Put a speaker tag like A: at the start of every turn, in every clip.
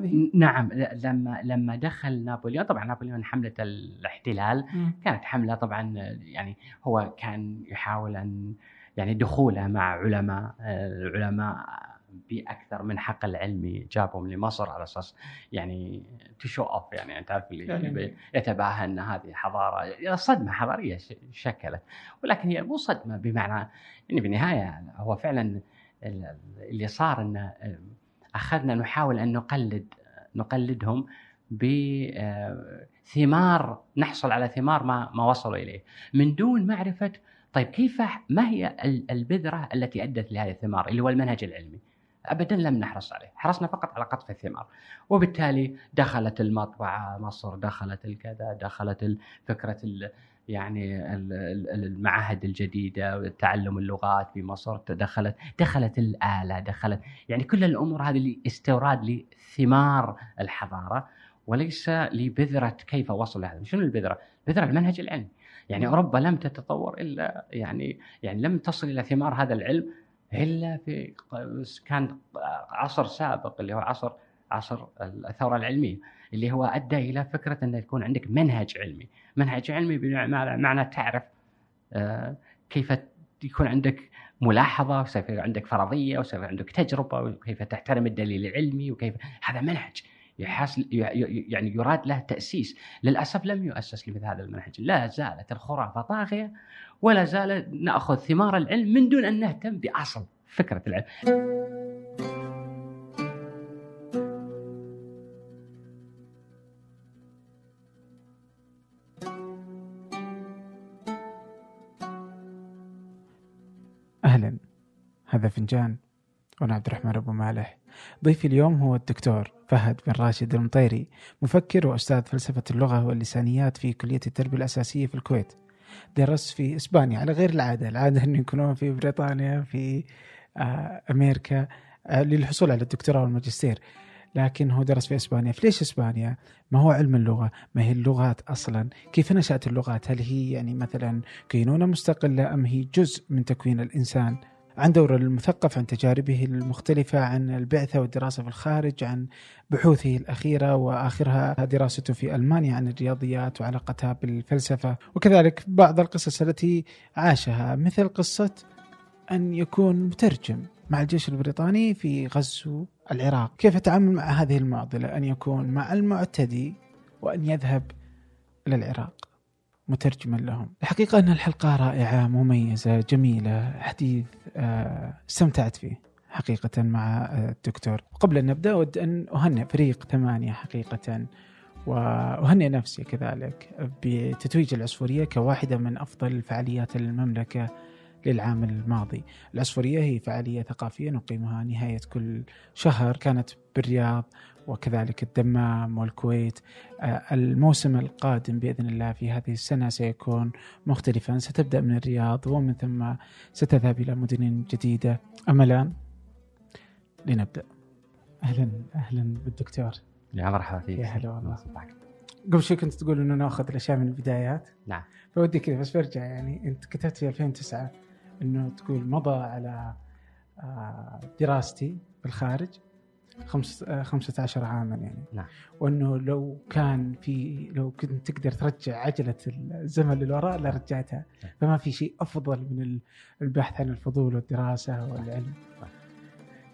A: هذه؟
B: نعم لما لما دخل نابليون طبعا نابليون حملة الاحتلال كانت حملة طبعا يعني هو كان يحاول أن يعني دخوله مع علماء العلماء بأكثر من حقل علمي جابهم لمصر على أساس يعني تشو اوف يعني أنت عارف اللي يعني يتباهى أن هذه حضارة صدمة حضارية شكلت ولكن هي مو صدمة بمعنى يعني بالنهايه هو فعلا اللي صار إنه أخذنا نحاول أن نقلد نقلدهم بثمار نحصل على ثمار ما ما وصلوا إليه. من دون معرفة طيب كيف ما هي البذرة التي أدت لهذه الثمار اللي هو المنهج العلمي؟ ابدا لم نحرص عليه، حرصنا فقط على قطف الثمار، وبالتالي دخلت المطبعة مصر، دخلت الكذا، دخلت فكرة يعني المعاهد الجديدة تعلم اللغات في مصر دخلت دخلت الآلة دخلت يعني كل الأمور هذه استوراد لثمار الحضارة وليس لبذرة كيف وصل هذا. شنو البذرة؟ بذرة المنهج العلمي. يعني أوروبا لم تتطور إلا يعني يعني لم تصل إلى ثمار هذا العلم إلا في كان عصر سابق اللي هو عصر عصر الثورة العلمية اللي هو أدى إلى فكرة أن يكون عندك منهج علمي، منهج علمي بمعنى تعرف آه، كيف يكون عندك ملاحظة وكيف عندك فرضية وكيف عندك تجربة وكيف تحترم الدليل العلمي وكيف هذا منهج يعني يراد له تأسيس، للأسف لم يؤسس لمثل هذا المنهج، لا زالت الخرافة طاغية ولا زال نأخذ ثمار العلم من دون أن نهتم بأصل فكرة العلم.
A: هذا فنجان وأنا عبد الرحمن أبو مالح ضيفي اليوم هو الدكتور فهد بن راشد المطيري مفكر وأستاذ فلسفة اللغة واللسانيات في كلية التربية الأساسية في الكويت درس في إسبانيا على غير العادة، العادة انه يكونون في بريطانيا في آه، أمريكا آه، للحصول على الدكتوراه والماجستير. لكن هو درس في إسبانيا، فليش إسبانيا؟ ما هو علم اللغة؟ ما هي اللغات أصلا؟ كيف نشأت اللغات؟ هل هي يعني مثلا كينونة مستقلة أم هي جزء من تكوين الإنسان؟ عن دور المثقف عن تجاربه المختلفة عن البعثة والدراسة في الخارج عن بحوثه الأخيرة وآخرها دراسته في ألمانيا عن الرياضيات وعلاقتها بالفلسفة وكذلك بعض القصص التي عاشها مثل قصة أن يكون مترجم مع الجيش البريطاني في غزو العراق. كيف يتعامل مع هذه المعضلة؟ أن يكون مع المعتدي وأن يذهب إلى العراق. مترجما لهم. الحقيقة أن الحلقة رائعة مميزة جميلة حديث آه، استمتعت فيه حقيقة مع الدكتور. قبل أن نبدأ أود أن أهنئ فريق ثمانية حقيقة وأهنئ نفسي كذلك بتتويج العصفورية كواحدة من أفضل فعاليات المملكة للعام الماضي. العصفورية هي فعالية ثقافية نقيمها نهاية كل شهر. كانت بالرياض وكذلك الدمام والكويت. آه، الموسم القادم بإذن الله في هذه السنة سيكون مختلفا. ستبدأ من الرياض ومن ثم ستذهب إلى مدن جديدة. أما الآن لنبدأ. أهلا أهلا بالدكتور.
B: يا مرحبا فيك.
A: يا هلا والله. قبل شوي كنت تقول إنه نأخذ الأشياء من البدايات.
B: نعم.
A: فودي كذا بس برجع يعني. أنت كتبت في 2009 إنه تقول مضى على آه، دراستي بالخارج خمس 15 عاما يعني
B: نعم
A: وإنه لو كان في لو كنت تقدر ترجع عجلة الزمن للوراء لرجعتها نعم. فما في شيء أفضل من البحث عن الفضول والدراسة والعلم نعم.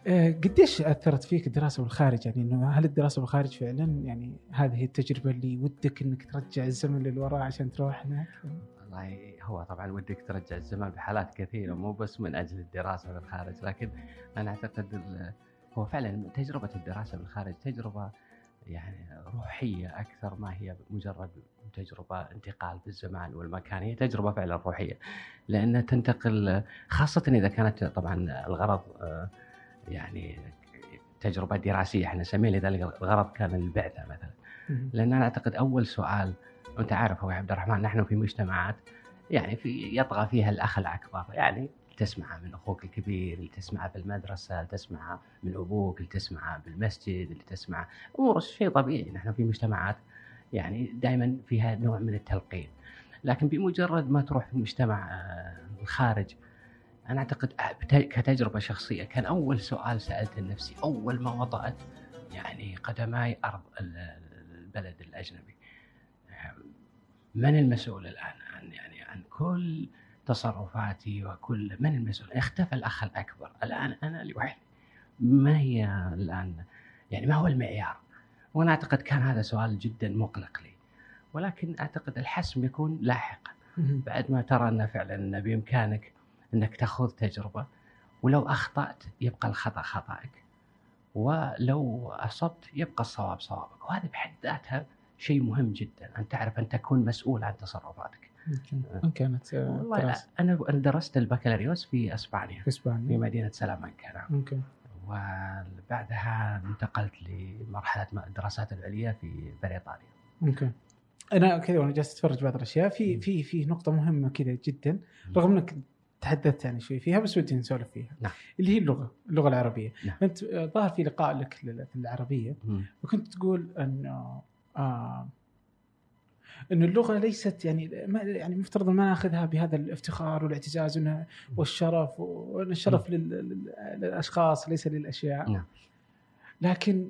A: آه، قديش أثرت فيك الدراسة بالخارج يعني إنه هل الدراسة بالخارج فعلا يعني هذه التجربة اللي ودك إنك ترجع الزمن للوراء عشان تروح هناك؟
B: والله هو طبعا ودك ترجع الزمن بحالات كثيرة مو بس من أجل الدراسة بالخارج لكن أنا أعتقد هو فعلا تجربة الدراسة بالخارج تجربة يعني روحية أكثر ما هي مجرد تجربة انتقال بالزمان والمكان هي تجربة فعلا روحية لأنها تنتقل خاصة إذا كانت طبعا الغرض آه، يعني تجربة دراسية إحنا نسميها لذلك الغرض كان البعثة مثلا. لأن أنا أعتقد أول سؤال وأنت عارف هو عبد الرحمن نحن في مجتمعات يعني في يطغى فيها الأخ الأكبر. يعني تسمعها من أخوك الكبير اللي تسمعها في المدرسة اللي تسمعها من أبوك اللي تسمعها بالمسجد اللي تسمعها أمور شيء طبيعي. نحن في مجتمعات يعني دائما فيها نوع من التلقين. لكن بمجرد ما تروح في مجتمع آه، الخارج أنا أعتقد كتجربة شخصية كان أول سؤال سألته لنفسي أول ما وضعت يعني قدماي أرض البلد الأجنبي. من المسؤول الآن عن يعني عن كل تصرفاتي وكل من المسؤول؟ اختفى الأخ الأكبر، الآن أنا لوحدي. ما هي الآن يعني ما هو المعيار؟ وأنا أعتقد كان هذا سؤال جدا مقلق لي. ولكن أعتقد الحسم يكون لاحقا بعد ما ترى أن فعلا بإمكانك أنك تخوض تجربة ولو أخطأت يبقى الخطأ خطأك ولو أصبت يبقى الصواب صوابك وهذه بحد ذاتها شيء مهم جدا أن تعرف أن تكون مسؤول عن تصرفاتك.
A: وين كانت
B: والله أنا درست البكالوريوس في إسبانيا
A: في إسبانيا
B: في مدينة سلامانكا نعم.
A: ممكن
B: وبعدها انتقلت لمرحلة الدراسات العليا في بريطانيا.
A: ممكن. أنا كذا وأنا جالس أتفرج بعض الأشياء في في في نقطة مهمة كذا جدا رغم إنك تحدثت يعني شوي فيها بس ودي نسولف فيها
B: نعم.
A: اللي هي اللغة اللغة العربية
B: نعم.
A: أنت ظهر في لقاء لك في العربيه وكنت تقول انه آه. إنه اللغة ليست يعني ما يعني مفترض ما نأخذها بهذا الافتخار والاعتزاز والشرف وإن الشرف للأشخاص ليس للأشياء.
B: نعم.
A: لكن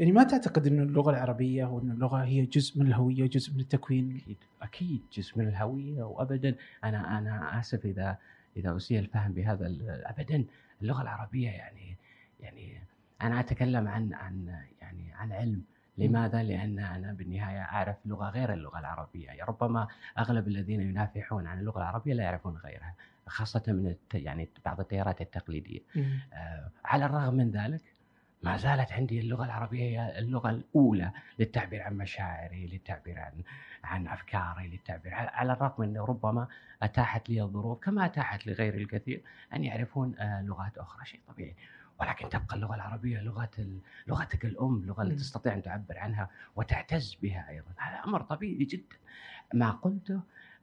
A: يعني ما تعتقد إنه اللغة العربية وإن اللغة هي جزء من الهوية جزء من التكوين؟
B: أكيد أكيد جزء من الهوية وابدا. أنا أنا آسف إذا إذا أسيء الفهم بهذا ابدا اللغة العربية يعني يعني أنا أتكلم عن عن يعني عن علم. لماذا؟ لأن أنا بالنهاية أعرف لغة غير اللغة العربية. يعني ربما أغلب الذين ينافحون عن اللغة العربية لا يعرفون غيرها خاصة من الت... يعني بعض التيارات التقليدية. آه على الرغم من ذلك ما زالت عندي اللغة العربية هي اللغة الأولى للتعبير عن مشاعري للتعبير عن عن أفكاري للتعبير على الرغم أنه ربما أتاحت لي الظروف كما أتاحت لغير الكثير أن يعرفون آه لغات أخرى. شيء طبيعي. ولكن تبقى اللغة العربية لغة لغتك الأم، اللغة اللي تستطيع أن تعبر عنها وتعتز بها أيضا، هذا أمر طبيعي جدا. ما قلته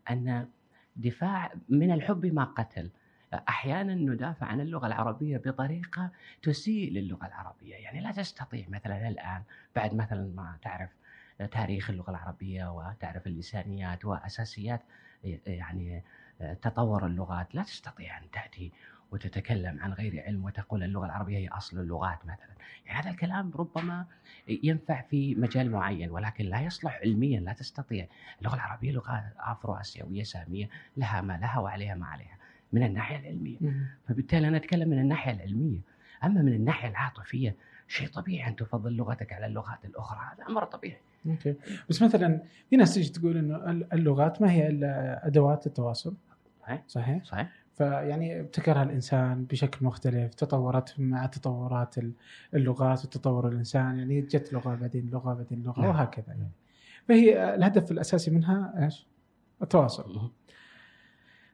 B: أن دفاع من الحب ما قتل. أحيانا ندافع عن اللغة العربية بطريقة تسيء للغة العربية، يعني لا تستطيع مثلا الآن بعد مثلا ما تعرف تاريخ اللغة العربية وتعرف اللسانيات وأساسيات يعني تطور اللغات، لا تستطيع أن تأتي وتتكلم عن غير علم وتقول اللغة العربية هي أصل اللغات مثلا، يعني هذا الكلام ربما ينفع في مجال معين ولكن لا يصلح علميا لا تستطيع، اللغة العربية لغة افرو اسيويه سامية لها ما لها وعليها ما عليها من الناحية العلمية، فبالتالي أنا أتكلم من الناحية العلمية، أما من الناحية العاطفية شيء طبيعي أن تفضل لغتك على اللغات الأخرى. هذا أمر طبيعي.
A: أوكي. بس مثلا في ناس تيجي تقول إنه اللغات ما هي إلا أدوات التواصل؟
B: صحيح.
A: صحيح؟
B: صحيح.
A: فيعني ابتكرها الإنسان بشكل مختلف تطورت مع تطورات اللغات وتطور الإنسان يعني جت لغة بعدين لغة بعدين لغة نعم. وهكذا يعني. فهي الهدف الأساسي منها إيش؟ التواصل.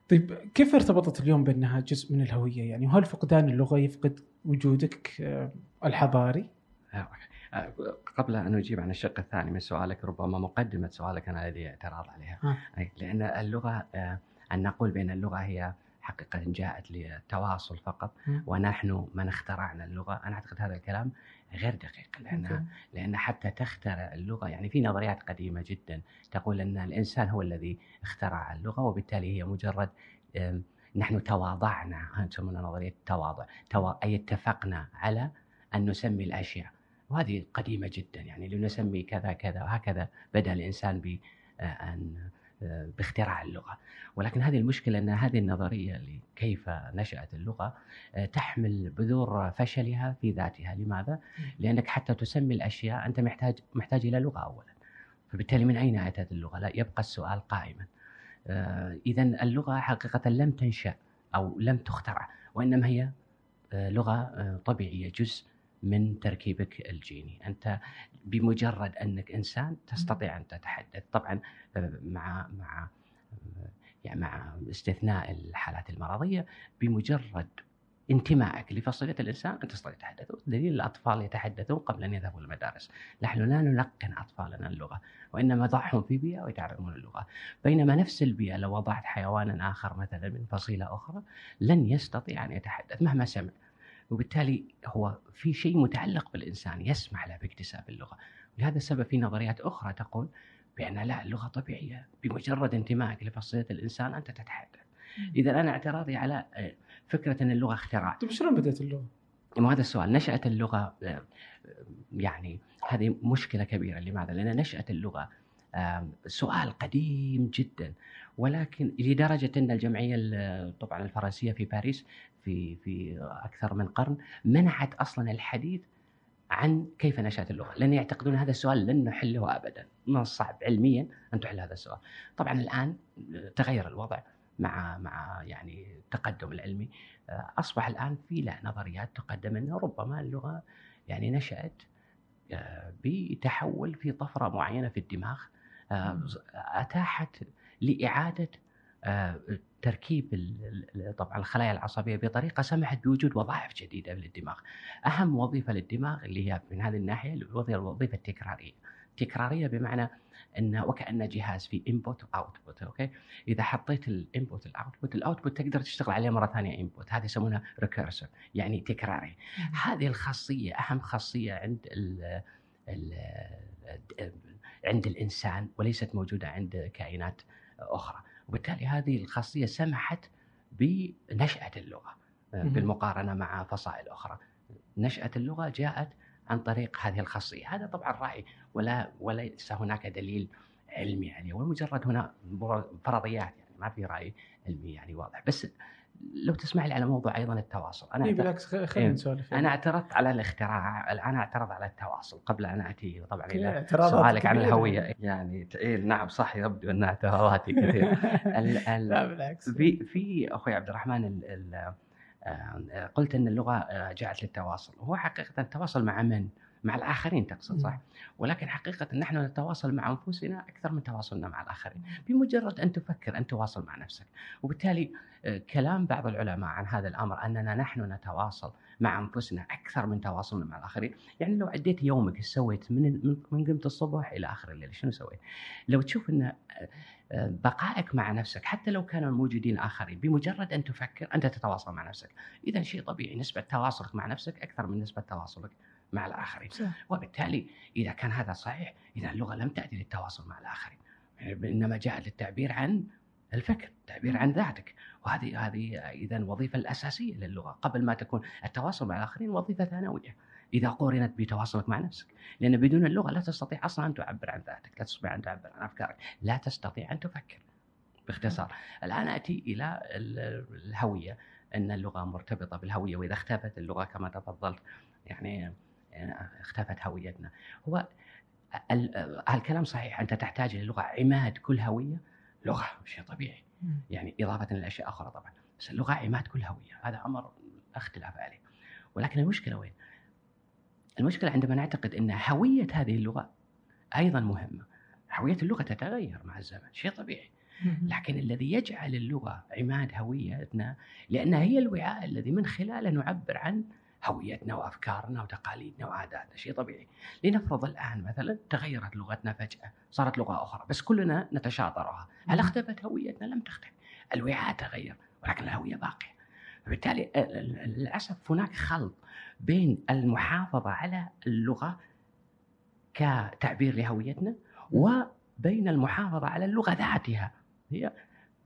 A: طيب كيف ارتبطت اليوم بأنها جزء من الهوية؟ يعني وهل فقدان اللغة يفقد وجودك آه، الحضاري؟
B: آه، قبل أن أجيب عن الشق الثاني من سؤالك ربما مقدمة سؤالك أنا لدي اعتراض عليها.
A: أي
B: لأن اللغة آه، أن نقول بأن اللغة هي حقيقة جاءت للتواصل فقط ونحن من اخترعنا اللغة. أنا أعتقد هذا الكلام غير دقيق لأن لأن حتى تخترع اللغة يعني في نظريات قديمة جدا تقول أن الإنسان هو الذي اخترع اللغة وبالتالي هي مجرد نحن تواضعنا يسمونها نظرية التواضع أي اتفقنا على أن نسمي الأشياء. وهذه قديمة جدا يعني لنسمي كذا كذا وهكذا بدأ الإنسان بأن باختراع اللغة. ولكن هذه المشكلة أن هذه النظرية لكيف نشأت اللغة آه، تحمل بذور فشلها في ذاتها. لماذا؟ لأنك حتى تسمي الأشياء أنت محتاج محتاج إلى لغة اولا. فبالتالي من أين أتت اللغة؟ لا يبقى السؤال قائما. آه، اذا اللغة حقيقة لم تنشأ أو لم تخترع وإنما هي آه، لغة طبيعية جزء من تركيبك الجيني. أنت بمجرد أنك إنسان تستطيع أن تتحدث. طبعا مع مع يعني مع استثناء الحالات المرضية بمجرد انتمائك لفصيلة الإنسان أنت تستطيع التحدث دليل الأطفال يتحدثون قبل أن يذهبوا المدارس. نحن لا نلقن أطفالنا اللغة وإنما ضعهم في بيئة ويتعلمون اللغة. بينما نفس البيئة لو وضعت حيوانا آخر مثلا من فصيلة أخرى لن يستطيع أن يتحدث مهما سمع. وبالتالي هو في شيء متعلق بالإنسان يسمح له باكتساب اللغة. لهذا السبب في نظريات أخرى تقول بأن لا اللغة طبيعية بمجرد انتمائك لفصيلة الإنسان أنت تتحدث. إذا أنا اعتراضي على آه، فكرة أن اللغة اختراع.
A: طيب شلون بدأت اللغة؟
B: وهذا السؤال. نشأة اللغة يعني هذه مشكلة كبيرة. لماذا؟ لأن نشأة اللغة سؤال قديم جدا. ولكن لدرجة أن الجمعية طبعا الفرنسية في باريس في في أكثر من قرن منعت أصلا الحديث عن كيف نشأت اللغة لأن يعتقدون هذا السؤال لن نحله أبدا. من الصعب علميا أن تحل هذا السؤال. طبعا الآن تغير الوضع مع مع يعني التقدم العلمي. أصبح الآن في لا نظريات تقدم انه ربما اللغة يعني نشأت آه، بتحول في طفرة معينة في الدماغ آه، أتاحت لإعادة تركيب طبعا الخلايا العصبية بطريقة سمحت بوجود وظائف جديدة للدماغ. أهم وظيفة للدماغ اللي هي من هذه الناحية الوظيفة التكرارية. تكرارية بمعنى انه وكانه جهاز في input و output okay؟ إذا حطيت ال input ال output ال output تقدر تشتغل عليه مرة ثانية input هذه يسمونها recursive يعني تكراري. هذه الخاصية أهم خاصية عند ال ال عند الإنسان وليست موجودة عند كائنات أخرى. وبالتالي هذه الخاصية سمحت بنشأة اللغة بالمقارنة مع فصائل أخرى. نشأة اللغة جاءت عن طريق هذه الخاصية، هذا طبعا رأي ولا وليس هناك دليل علمي عليه ومجرد هنا فرضيات يعني ما في رأي علمي يعني واضح. بس لو تسمح لي على موضوع أيضا التواصل.
A: أنا إيه بالعكس خلينا نسولف
B: أنا اعترضت على الاختراع أنا اعترض على التواصل قبل أن أتي طبعا إلى سؤالك عن الهوية. يعني إيه نعم صح يبدو أن اعتراضاتي كثير
A: لا بالعكس.
B: في في أخوي عبد الرحمن ال ال آه، قلت أن اللغة آه، جاءت للتواصل. هو حقيقة التواصل مع من؟ مع الآخرين تقصد صح؟ ولكن حقيقة نحن نتواصل مع أنفسنا أكثر من تواصلنا مع الآخرين. بمجرد أن تفكر أن تواصل مع نفسك. وبالتالي آه، كلام بعض العلماء عن هذا الأمر أننا نحن نتواصل مع أنفسنا أكثر من تواصلنا مع الآخرين. يعني لو عديت يومك إيش سويت؟ من من قمت الصبح إلى آخر الليل شنو سويت؟ لو تشوف أن بقائك مع نفسك حتى لو كانوا الموجودين آخرين بمجرد أن تفكر أنت تتواصل مع نفسك. إذا شيء طبيعي نسبة تواصلك مع نفسك أكثر من نسبة تواصلك. مع الآخرين. صح. وبالتالي إذا كان هذا صحيح إذا اللغة لم تأتي للتواصل مع الآخرين. إنما جاءت للتعبير عن الفكر التعبير عن ذاتك. وهذه هذه اذا الوظيفه الأساسية للغة. قبل ما تكون التواصل مع الآخرين وظيفة ثانوية. إذا قورنت بتواصلك مع نفسك. لأن بدون اللغة لا تستطيع أصلا أن تعبر عن ذاتك لا تستطيع أن تعبر عن أفكارك لا تستطيع أن تفكر. باختصار. الآن أتي إلى الهوية. أن اللغة مرتبطة بالهوية وإذا اختفت اللغة كما تفضلت. يعني اختفت هويتنا. هو الكلام صحيح أنت تحتاج للغه عماد كل هوية؟ لغة شيء طبيعي. يعني إضافة لاشياء أخرى طبعا. بس اللغة عماد كل هوية هذا أمر اختلاف عليه. ولكن المشكلة وين؟ المشكلة عندما نعتقد أن هوية هذه اللغة أيضا مهمة. هوية اللغة تتغير مع الزمن شيء طبيعي. لكن الذي يجعل اللغة عماد هويتنا لأنها هي الوعاء الذي من خلاله نعبر عن هويتنا وأفكارنا وتقاليدنا وعاداتنا. شيء طبيعي. لنفرض الآن مثلا تغيرت لغتنا فجأة صارت لغة أخرى بس كلنا نتشاطرها. هل اختفت هويتنا؟ لم تختفي. الوعاء تغير ولكن الهوية باقية. فبالتالي للأسف هناك خلط بين المحافظة على اللغة كتعبير لهويتنا وبين المحافظة على اللغة ذاتها. هي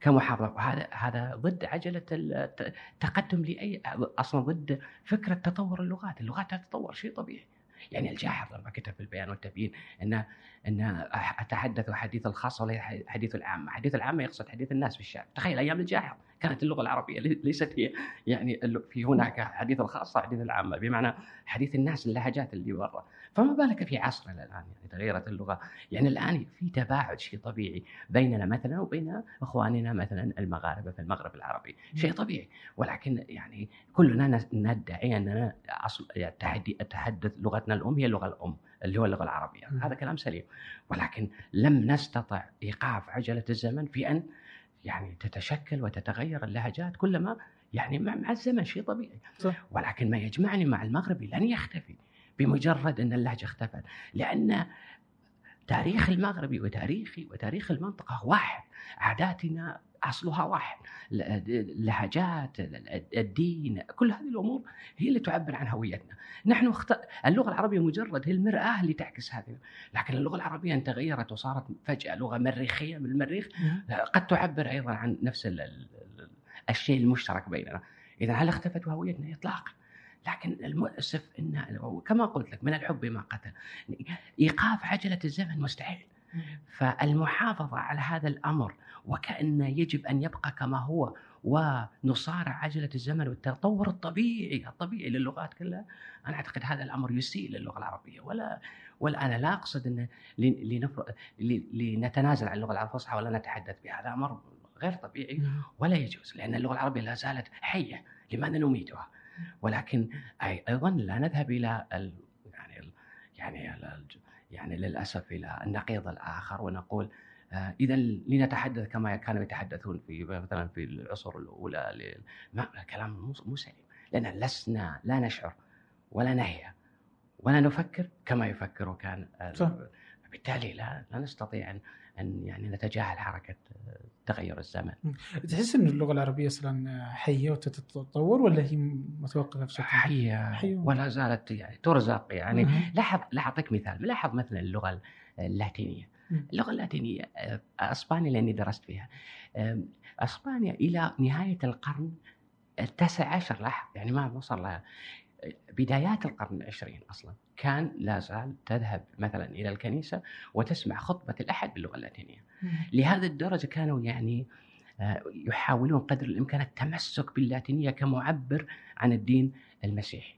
B: كمحافظه وهذا هذا ضد عجلة التقدم لأي أصلا ضد فكرة تطور اللغات، اللغات تتطور شيء طبيعي. يعني الجاحظ لما كتب في البيان والتبيين أن أن أتحدث حديث الخاصه ولا حديث العامه، حديث العامه يقصد حديث الناس في الشارع، تخيل أيام الجاحظ. كانت اللغة العربية ليست هي يعني في هناك حديث الخاصة حديث العامة بمعنى حديث الناس اللهجات اللي برا. فما بالك في عصرنا الآن يعني تغيرت اللغة؟ يعني الآن في تباعد شيء طبيعي بيننا مثلا وبين إخواننا مثلا المغاربة في المغرب العربي شيء طبيعي. ولكن يعني كلنا ندعي أننا اصل يعني تحدث لغتنا الأم هي اللغة الأم اللي هو اللغة العربية. هذا كلام سليم. ولكن لم نستطع إيقاف عجلة الزمن في أن يعني تتشكل وتتغير اللهجات كلما يعني مع الزمن شيء طبيعي صح. ولكن ما يجمعني مع المغربي لن يختفي بمجرد إن اللهجة اختفت لأن تاريخ المغربي وتاريخي وتاريخ المنطقة واحد عاداتنا أصلها واحد اللهجات الدين كل هذه الأمور هي اللي تعبر عن هويتنا. نحن اخت... اللغة العربية مجرد هي المرآة اللي تعكس هذه. لكن اللغة العربية ان تغيرت وصارت فجأة لغة مريخية من المريخ قد تعبر أيضا عن نفس ال... الشيء المشترك بيننا. اذا هل اختفت هويتنا؟ اطلاقا. لكن المؤسف إن كما قلت لك من الحب ما قتل. إيقاف عجلة الزمن مستحيل. فالمحافظة على هذا الأمر وكانه يجب أن يبقى كما هو ونصارع عجلة الزمن والتطور الطبيعي الطبيعي للغات كلها. أنا أعتقد هذا الأمر يسيء للغة العربية. ولا ولا أنا لا أقصد إن لنتنازل عن اللغة العربية. الفصحى ولا نتحدث بها هذا أمر غير طبيعي. ولا يجوز لأن اللغة العربية لا زالت حية لماذا نميتها؟ ولكن أيضا لا نذهب إلى ال يعني يعني يعني للأسف إلى النقيض الآخر ونقول آه، اذا لنتحدث كما كانوا يتحدثون في مثلا في العصور الأولى ما كلام مو سليم لأن لسنا لا نشعر ولا نهيا ولا نفكر كما يفكر وكان صح. بالتالي لا لا نستطيع أن أن يعني نتجاهل حركة تغير الزمن.
A: تحس إن اللغة العربية أصلا حية وتتطور ولا هي متوقفة
B: بشكل حية, حية. ولا زالت يعني ترزق يعني. مم. لاحظ اعطيك مثال. لاحظ مثلا اللغة اللاتينية. اللغة اللاتينية آه، أسبانيا لأني درست فيها. أسبانيا إلى نهاية القرن التاسع عشر لاحظ يعني ما وصل لها. بدايات القرن العشرين أصلا كان لا زال تذهب مثلا إلى الكنيسة وتسمع خطبة الأحد باللغة اللاتينية. لهذا الدرجة كانوا يعني آه، يحاولون قدر الإمكان التمسك باللاتينية كمعبر عن الدين المسيحي.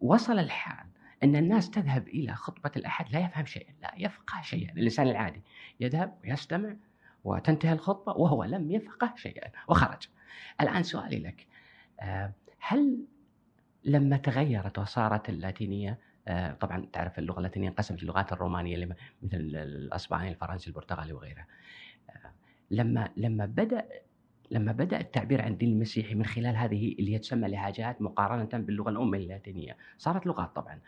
B: وصل الحال أن الناس تذهب إلى خطبة الأحد لا يفهم شيئا، لا يفقه شيئا، الإنسان العادي يذهب ويستمع وتنتهي الخطبة وهو لم يفقه شيئا وخرج. الآن سؤالي لك آه، هل لما تغيرت وصارت اللاتينية آه، طبعا تعرف اللغة اللاتينية انقسمت اللغات الرومانية مثل الأسباني الفرنسي البرتغالي وغيرها. آه، لما لما بدأ لما بدأ التعبير عن الدين المسيحي من خلال هذه اللي تسمى لهجات مقارنة باللغة الأم اللاتينية صارت لغات طبعا.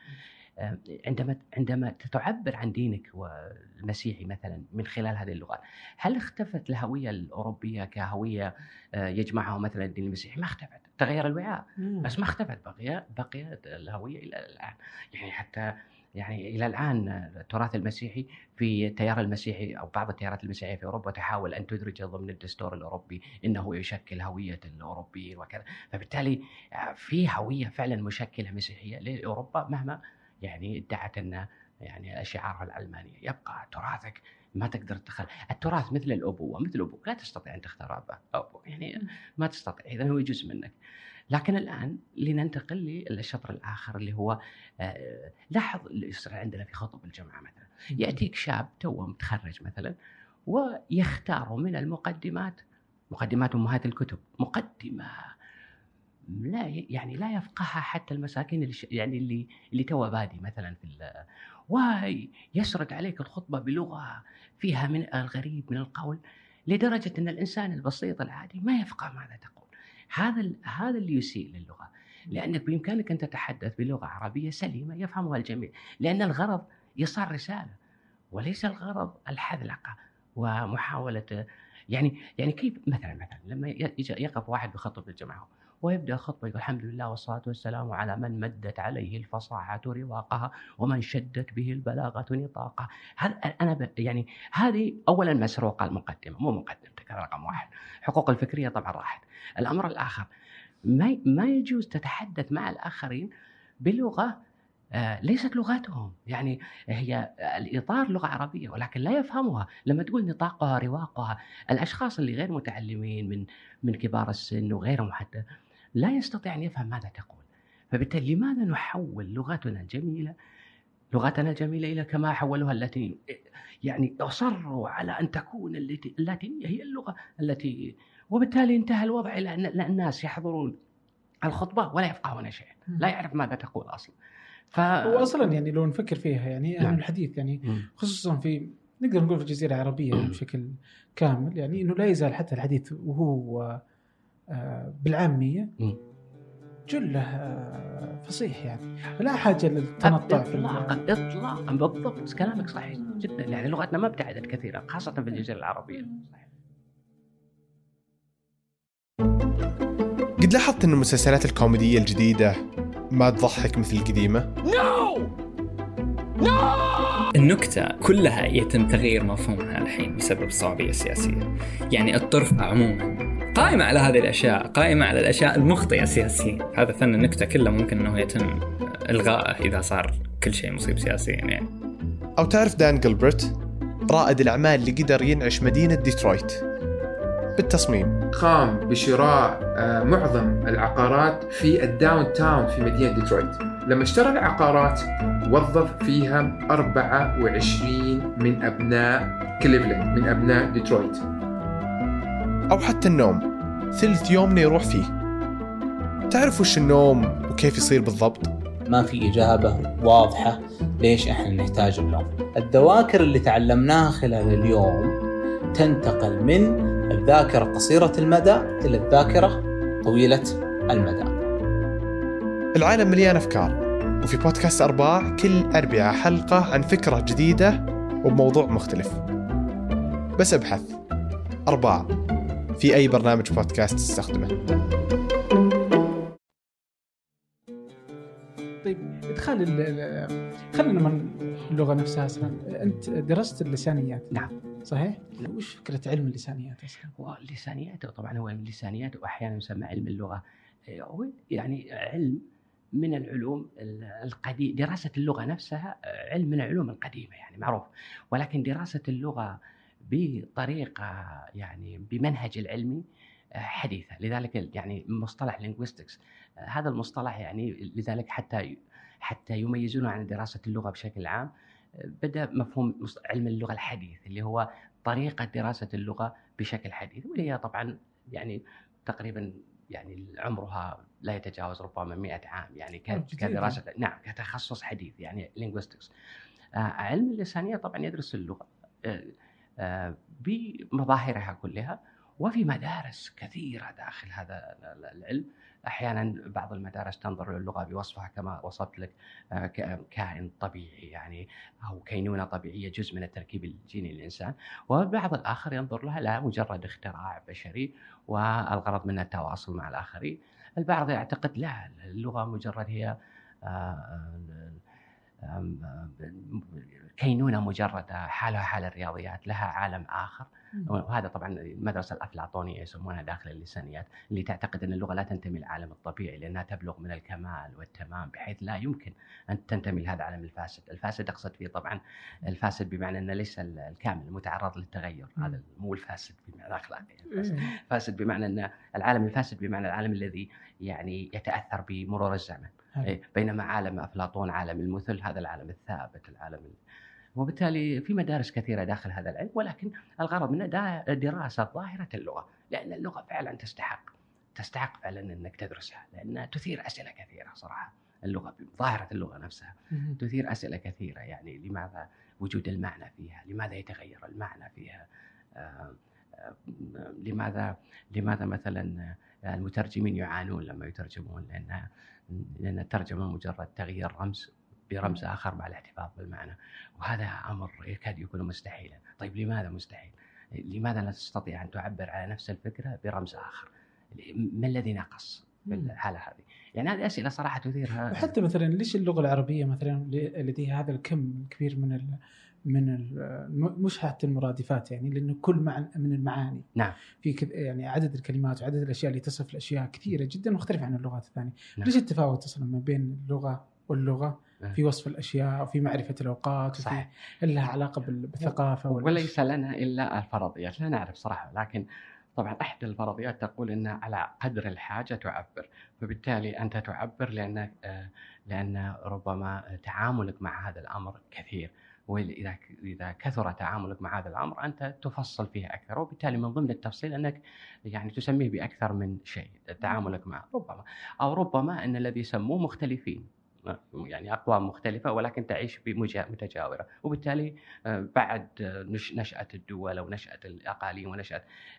B: عندما عندما تعبر عن دينك والمسيحي مثلا من خلال هذه اللغات هل اختفت الهوية الأوروبية كهوية يجمعها مثلا الدين المسيحي؟ ما اختفت تغير الوعاء. بس ما اختفت بقي بقيت الهوية إلى الآن. يعني حتى يعني إلى الآن التراث المسيحي في التيار المسيحي أو بعض التيارات المسيحية في أوروبا تحاول أن تدرج ضمن الدستور الأوروبي إنه يشكل هوية الأوروبيين وكذا. فبالتالي في هوية فعلا مشكلة مسيحية لأوروبا مهما يعني ادعت أن يعني شعارها العلمانيه يبقى تراثك ما تقدر تدخل. التراث مثل الأبوة مثل أبوك لا تستطيع أن تختار أبا أبوك يعني ما تستطيع. اذا هو جزء منك. لكن الآن لننتقل للشطر الآخر اللي هو آه، لاحظ اللي يصير عندنا في خطب الجمعه مثلا. يأتيك شاب توه متخرج مثلا ويختار من المقدمات مقدمات أمهات الكتب مقدمة لا يعني لا يفقهها حتى المساكين اللي يعني اللي اللي تو بادي مثلا في ويسرد عليك الخطبة بلغة فيها من الغريب من القول لدرجة أن الإنسان البسيط العادي ما يفقه ماذا تقول. هذا هذا اللي يسيء للغة. لأنك بإمكانك أن تتحدث بلغة عربية سليمة يفهمها الجميع. لأن الغرض ايصال رسالة وليس الغرض الحذلقة ومحاولة يعني يعني كيف مثلا مثلا لما يقف واحد بخطبة الجماعة ويبدأ الخطبه يقول الحمد لله والصلاة والسلام على من مدت عليه الفصاحة رواقها ومن شدت به البلاغة نطاقها. هذا أنا يعني هذه اولا مسروقة المقدمة مو مقدمتك هذا رقم واحد. حقوق الفكرية طبعا راحت. الأمر الآخر ما ما يجوز تتحدث مع الآخرين بلغة آه، ليست لغتهم. يعني هي الإطار لغة عربية ولكن لا يفهمها. لما تقول نطاقها رواقها الأشخاص اللي غير متعلمين من من كبار السن وغيرهم حتى لا يستطيع أن يفهم ماذا تقول. فبالتالي لماذا نحول لغتنا الجميلة لغتنا الجميلة إلى كما حولوها اللاتينيين يعني أصروا على أن تكون اللاتينية هي اللغة التي وبالتالي انتهى الوضع إلى أن الناس يحضرون الخطبة ولا يفقهون شيئا لا يعرف ماذا تقول أصلا.
A: ف... واصلا يعني لو نفكر فيها يعني اهم نعم. الحديث يعني خصوصا في نقدر نقول في الجزيرة العربية بشكل كامل يعني إنه لا يزال حتى الحديث وهو بالعامية. جله آه، فصيح يعني. لا حاجة للتنطع
B: في اطلاقا اطلاقا بالضبط كلامك صحيح جدا. يعني لغتنا ما ابتعدت كثيرا خاصة في الجزيرة العربية.
C: قد لاحظت إن المسلسلات الكوميدية الجديدة ما تضحك مثل القديمة؟ no
D: no النكتة كلها يتم تغيير مفهومها الحين بسبب الصوابية السياسية. يعني الطرف عموما قائمة على هذه الأشياء قائمة على الأشياء المخطئة السياسية. هذا فن النكتة كله ممكن أنه يتم إلغائه إذا صار كل شيء مصيب سياسيا يعني.
C: أو تعرف دان جلبرت؟ رائد الأعمال اللي قدر ينعش مدينة ديترويت. بالتصميم.
E: قام بشراء آه، معظم العقارات في ال downtown في مدينة ديترويت. لما اشترى العقارات وظف فيها 24 من أبناء كليفلاند من أبناء ديترويت.
C: أو حتى النوم. ثلث يومنا يروح فيه. تعرف وش النوم وكيف يصير بالضبط؟
F: ما في إجابة واضحة ليش إحنا نحتاج النوم. الذواكر اللي تعلمناها خلال اليوم تنتقل من الذاكرة قصيرة المدى إلى الذاكرة طويلة المدى.
C: العالم مليان أفكار وفي بودكاست أرباع كل أربعة حلقة عن فكرة جديدة وبموضوع مختلف. بس أبحث. أرباع. في أي برنامج بودكاست تستخدمه
A: طيب ادخال ال- ال- خلينا من اللغة نفسها أصلا أنت درست اللسانيات
B: نعم.
A: صحيح؟ وش فكرة علم اللسانيات أصلا؟
B: واللسانيات طبعا هو اللسانيات واحيانا يسمى علم اللغة هو يعني علم من العلوم القديم دراسة اللغة نفسها علم من العلوم القديمة يعني معروف ولكن دراسة اللغة بطريقة يعني بمنهج العلمي آه، حديثة. لذلك يعني مصطلح linguistics آه، هذا المصطلح يعني لذلك حتى حتى يميزونه عن دراسة اللغة بشكل عام. آه، بدأ مفهوم علم اللغة الحديث اللي هو طريقة دراسة اللغة بشكل حديث. واللي هي طبعا يعني تقريبا يعني عمرها لا يتجاوز ربما 100 عام يعني
A: جديد.
B: كدراسة نعم كتخصص حديث يعني آه، علم اللسانية طبعا يدرس اللغة. بمظاهرها كلها وفي مدارس كثيرة داخل هذا العلم. أحيانا بعض المدارس تنظر للغه بوصفها كما وصفت لك آه، كائن طبيعي يعني أو كينونة طبيعية جزء من التركيب الجيني للإنسان. والبعض الآخر ينظر لها لا مجرد اختراع بشري والغرض منها التواصل مع الآخرين. البعض يعتقد لا اللغة مجرد هي آه، كينونة مجردة حالها حال الرياضيات لها عالم آخر وهذا طبعا المدرسة الأفلاطونية يسمونها داخل اللسانيات اللي تعتقد أن اللغة لا تنتمي للعالم الطبيعي لأنها تبلغ من الكمال والتمام بحيث لا يمكن أن تنتمي لهذا العالم الفاسد، الفاسد أقصد فيه طبعا الفاسد بمعنى انه ليس الكامل المتعرض للتغير،. هذا مو الفاسد بمعنى أخلاقي الفاسد. فاسد بمعنى أن العالم الفاسد بمعنى العالم الذي يعني يتأثر بمرور الزمن. إيه، بينما عالم أفلاطون عالم المثل هذا العالم الثابت العالم ال... وبالتالي في مدارس كثيرة داخل هذا العلم ولكن الغرض منه دا- دراسة ظاهرة اللغة لأن اللغة فعلا تستحق تستحق فعلا إنك تدرسها لأنها تثير أسئلة كثيرة صراحة اللغة ظاهرة اللغة نفسها. تثير أسئلة كثيرة يعني لماذا وجود المعنى فيها؟ لماذا يتغير المعنى فيها؟ آه، آه، لماذا لماذا مثلا المترجمين يعانون لما يترجمون لأن لأن الترجمة مجرد تغيير رمز برمز آخر مع الاحتفاظ بالمعنى وهذا أمر يكاد يكون مستحيلا، طيب لماذا مستحيل؟ لماذا لا تستطيع أن تعبر على نفس الفكرة برمز آخر؟ ما الذي نقص في
A: مم.
B: الحالة هذه؟ يعني هذه أسئلة صراحة تثيرها
A: وحتى مثلا ليش اللغة العربية مثلا لديها هذا الكم الكبير من من مش حتى المرادفات يعني لأنه كل معنى من المعاني
B: نعم.
A: في يعني عدد الكلمات وعدد الأشياء اللي تصف الأشياء كثيرة جدا مختلفه عن اللغات الثانية
B: نعم.
A: ليش التفاوت أصلا ما بين اللغة واللغة
B: نعم.
A: في وصف الأشياء وفي معرفة الأوقات
B: صحيح.
A: لها علاقة بال- بالثقافة
B: وليس لنا إلا الفرضيات لا نعرف صراحة لكن طبعا إحدى الفرضيات تقول إن على قدر الحاجة تعبر فبالتالي أنت تعبر لأن آه، لأن ربما تعاملك مع هذا الأمر كثير وإذا إذا كثر تعاملك مع هذا الأمر أنت تفصل فيه أكثر. وبالتالي من ضمن التفصيل أنك يعني تسميه بأكثر من شيء تعاملك معه. ربما أو ربما أن الذي يسموه مختلفين. يعني أقوام مختلفة ولكن تعيش متجاورة. وبالتالي آه، بعد نش- نشأة الدول أو نشأة الأقاليم ونشأة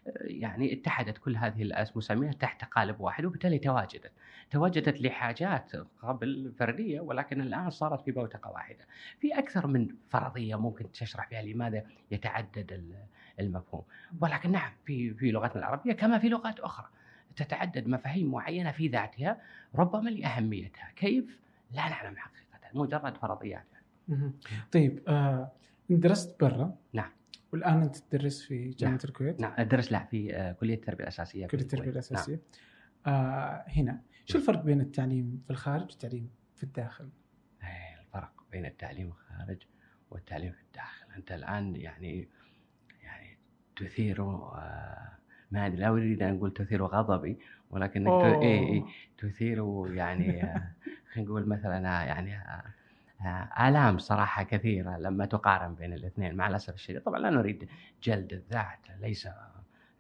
B: آه، يعني اتحدت كل هذه المسميات تحت قالب واحد وبالتالي تواجدت. تواجدت لحاجات قبل فردية ولكن الآن صارت في بوتقة واحدة. في أكثر من فرضية ممكن تشرح فيها لماذا يتعدد ال- المفهوم. ولكن نعم في في لغتنا العربية كما في لغات أخرى تتعدد مفاهيم معينة في ذاتها ربما لأهميتها. كيف؟ لا نعلم حقيقة مجرد فرضيات.
A: طيب آه درست برا
B: نعم.
A: والآن أنت تدرس في جامعة
B: نعم.
A: الكويت؟
B: نعم أدرس لا في آه، كلية التربية
A: الأساسية كلية
B: التربية.
A: الأساسية. آه هنا. شو الفرق بين التعليم في الخارج والتعليم في الداخل؟
B: إيه، الفرق بين التعليم الخارج والتعليم في الداخل أنت الآن يعني يعني تثير آه، ما أدري لا أريد أن أقول تثير غضبي ولكنك. إيه إيه تثير يعني آه، خلينا نقول مثلا آه، يعني آلام صراحة كثيرة لما تقارن بين الاثنين مع الأسف الشديد طبعا لا نريد جلد الذات ليس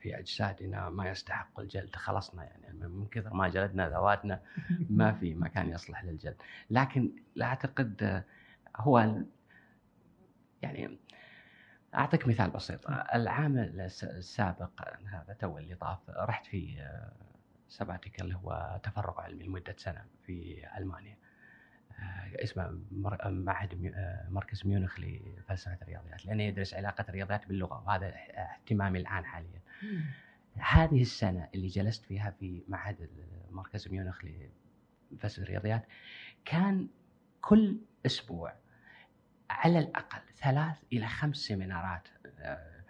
B: في أجسادنا ما يستحق الجلد خلصنا يعني من كثر ما جلدنا ذواتنا ما في مكان يصلح للجلد. لكن لا أعتقد آه، هو يعني أعطيك مثال بسيط. العام الس- السابق هذا تو اللي طاف رحت في سباتيك اللي هو تفرغ علمي لمدة سنة في ألمانيا. آه، اسمه معهد مركز ميونخ لفلسفة الرياضيات لأنه يدرس علاقة الرياضيات باللغة وهذا اهتمامي الآن حاليا. هذه السنة اللي جلست فيها في معهد مركز ميونخ لفلسفة الرياضيات كان كل أسبوع على الأقل ثلاث إلى خمس seminarات آه،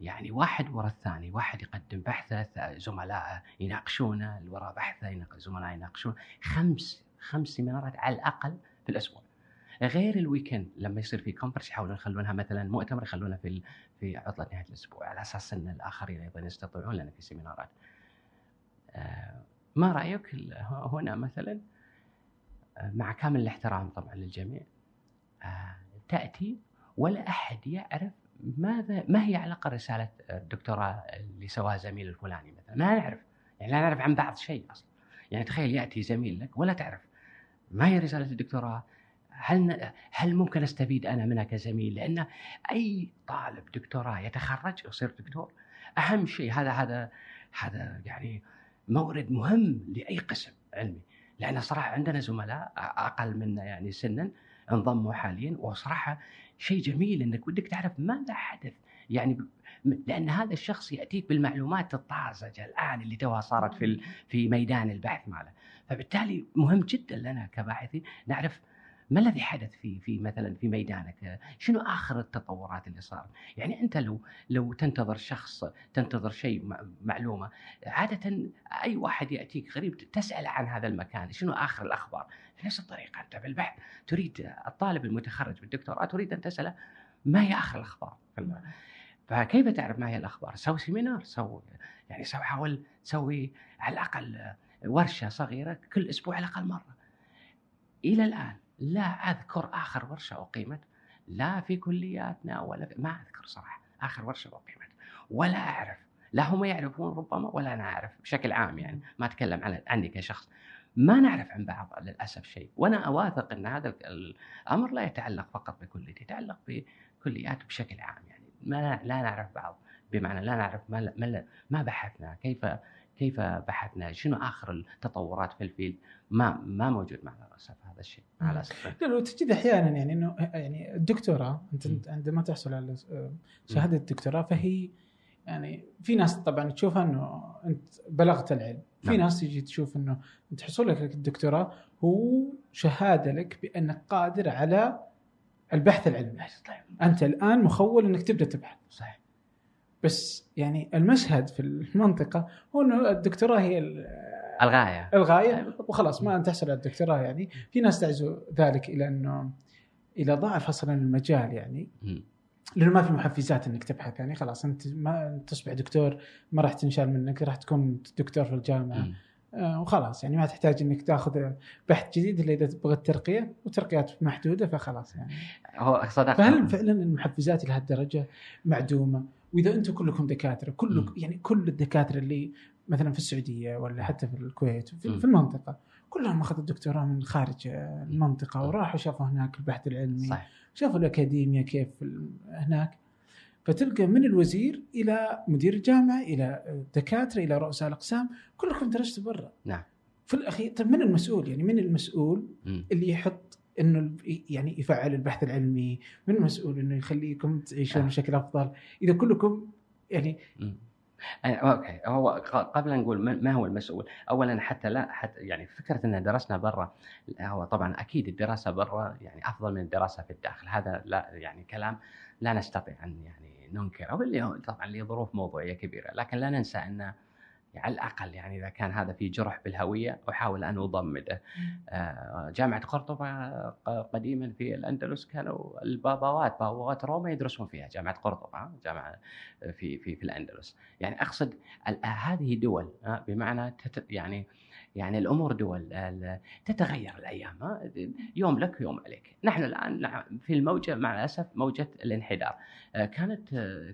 B: يعني واحد ورا الثاني واحد يقدم بحثه زملائه يناقشونه اللي وراء بحثه زملاء يناقشون. خمس خمس seminarات على الأقل في الأسبوع. غير ال weekend لما يصير في conference يحاولون يخلونها مثلا مؤتمر يخلونها في في عطلة نهاية الأسبوع على أساس إن الآخرين أيضا يستطيعون لنا في سيمينارات. آه، ما رأيك هنا مثلا؟ آه، مع كامل الاحترام طبعا للجميع. آه، تأتي ولا أحد يعرف ماذا ما هي علاقة رسالة الدكتوراه اللي سواها زميل الفلاني مثلا؟ ما نعرف. يعني لا نعرف عن بعض شيء أصلا. يعني تخيل يأتي زميل لك ولا تعرف ما هي رسالة الدكتوراه؟ هل هل ممكن أستفيد أنا منها كزميل؟ لأن أي طالب دكتوراه يتخرج يصير دكتور أهم شيء هذا هذا هذا يعني مورد مهم لأي قسم علمي. لأن صراحة عندنا زملاء أقل منا يعني سنا انضموا حاليا وصراحة شيء جميل إنك ودك تعرف ماذا حدث. يعني لأن هذا الشخص يأتيك بالمعلومات الطازجة الآن اللي توها صارت في في ميدان البحث ماله. فبالتالي مهم جدا لنا كباحثين نعرف ما الذي حدث في في مثلا في ميدانك؟ شنو آخر التطورات اللي صارت؟ يعني أنت لو لو تنتظر شخص تنتظر شيء معلومة عادة أي واحد يأتيك غريب تسأل عن هذا المكان، شنو آخر الأخبار؟ بنفس الطريقة أنت بالبحث تريد الطالب المتخرج بالدكتوراه تريد أن تسأله ما هي آخر الأخبار؟ في الم- فكيف تعرف ما هي الأخبار؟ سوي seminar سوي يعني سوي حاول تسوي على الأقل ورشة صغيرة كل أسبوع على الأقل مرة. إلى الآن لا أذكر آخر ورشة أقيمت لا في كلياتنا ولا في ما أذكر صراحة آخر ورشة أقيمت. ولا أعرف لا هم يعرفون ربما ولا أنا أعرف بشكل عام يعني ما أتكلم عن عني كشخص. ما نعرف عن بعض للأسف شيء وأنا أواثق إن هذا الأمر لا يتعلق فقط بكليتي يتعلق بكليات بشكل عام يعني. ما لا نعرف بعض بمعنى لا نعرف ما ما, ما بحثنا كيف كيف بحثنا؟ شنو آخر التطورات في الفيلد؟ ما ما موجود معنا للاسف هذا الشيء. مع الاسف
A: لا لو تجد أحيانا يعني إنه يعني الدكتوراه أنت عندما تحصل على شهادة الدكتوراه فهي يعني في ناس طبعا تشوفها إنه أنت بلغت العلم، في
B: نعم.
A: ناس تجي تشوف إنه أنت حصولك لك الدكتوراه هو شهادة لك بأنك قادر على البحث العلمي،
B: طيب
A: أنت الآن مخول إنك تبدأ تبحث،
B: صحيح.
A: بس يعني المشهد في المنطقة هو إنه الدكتوراه هي ال-
B: الغاية.
A: الغاية. وخلاص ما ان تحصل على الدكتوراه يعني. في ناس تعزو ذلك إلى إنه إلى ضعف أصلا المجال يعني. لأنه ما في محفزات إنك تبحث يعني. خلاص أنت ما تصبح دكتور ما راح تنشال منك راح تكون دكتور في
B: الجامعة.
A: آه وخلاص يعني ما تحتاج إنك تأخذ بحث جديد. إلا إذا تبغى الترقية وترقيات محدودة فخلاص يعني.
B: هو صدق
A: فهل فعلا المحفزات لهالدرجة معدومة؟ وإذا أنتم كلكم دكاترة كل. يعني كل الدكاترة اللي مثلا في السعودية ولا حتى في الكويت. في, في المنطقة كلهم أخذوا الدكتوراه من خارج المنطقة
B: مم.
A: وراحوا شافوا هناك البحث العلمي
B: صحيح
A: شافوا الاكاديميا كيف هناك فتلقى من الوزير إلى مدير الجامعة إلى الدكاتره إلى رؤساء الأقسام كلكم درستوا برا
B: نعم.
A: في الأخير طيب من المسؤول يعني من المسؤول. اللي يحط إنه يعني يفعل البحث العلمي من المسؤول إنه يخليكم تعيشون
B: آه.
A: بشكل أفضل؟ إذا كلكم يعني
B: أوكي. هو قبل أن نقول ما هو المسؤول؟ اولا حتى لا حتى يعني فكرة إن درسنا برا هو طبعا أكيد الدراسة برا يعني أفضل من الدراسة في الداخل. هذا لا يعني كلام لا نستطيع أن يعني ننكره طبعا لظروف موضوعية كبيرة. لكن لا ننسى أن على الأقل يعني إذا كان هذا في جرح بالهوية أحاول أن أضمده. آه، جامعة قرطبة قديما في الأندلس كانوا البابوات بابوات روما يدرسون فيها جامعة قرطبة جامعة في في في الأندلس. يعني أقصد هذه دول بمعنى يعني يعني الأمور دول تتغير الأيام يوم لك يوم عليك. نحن الآن في الموجة مع الأسف موجة الانحدار. آه، كانت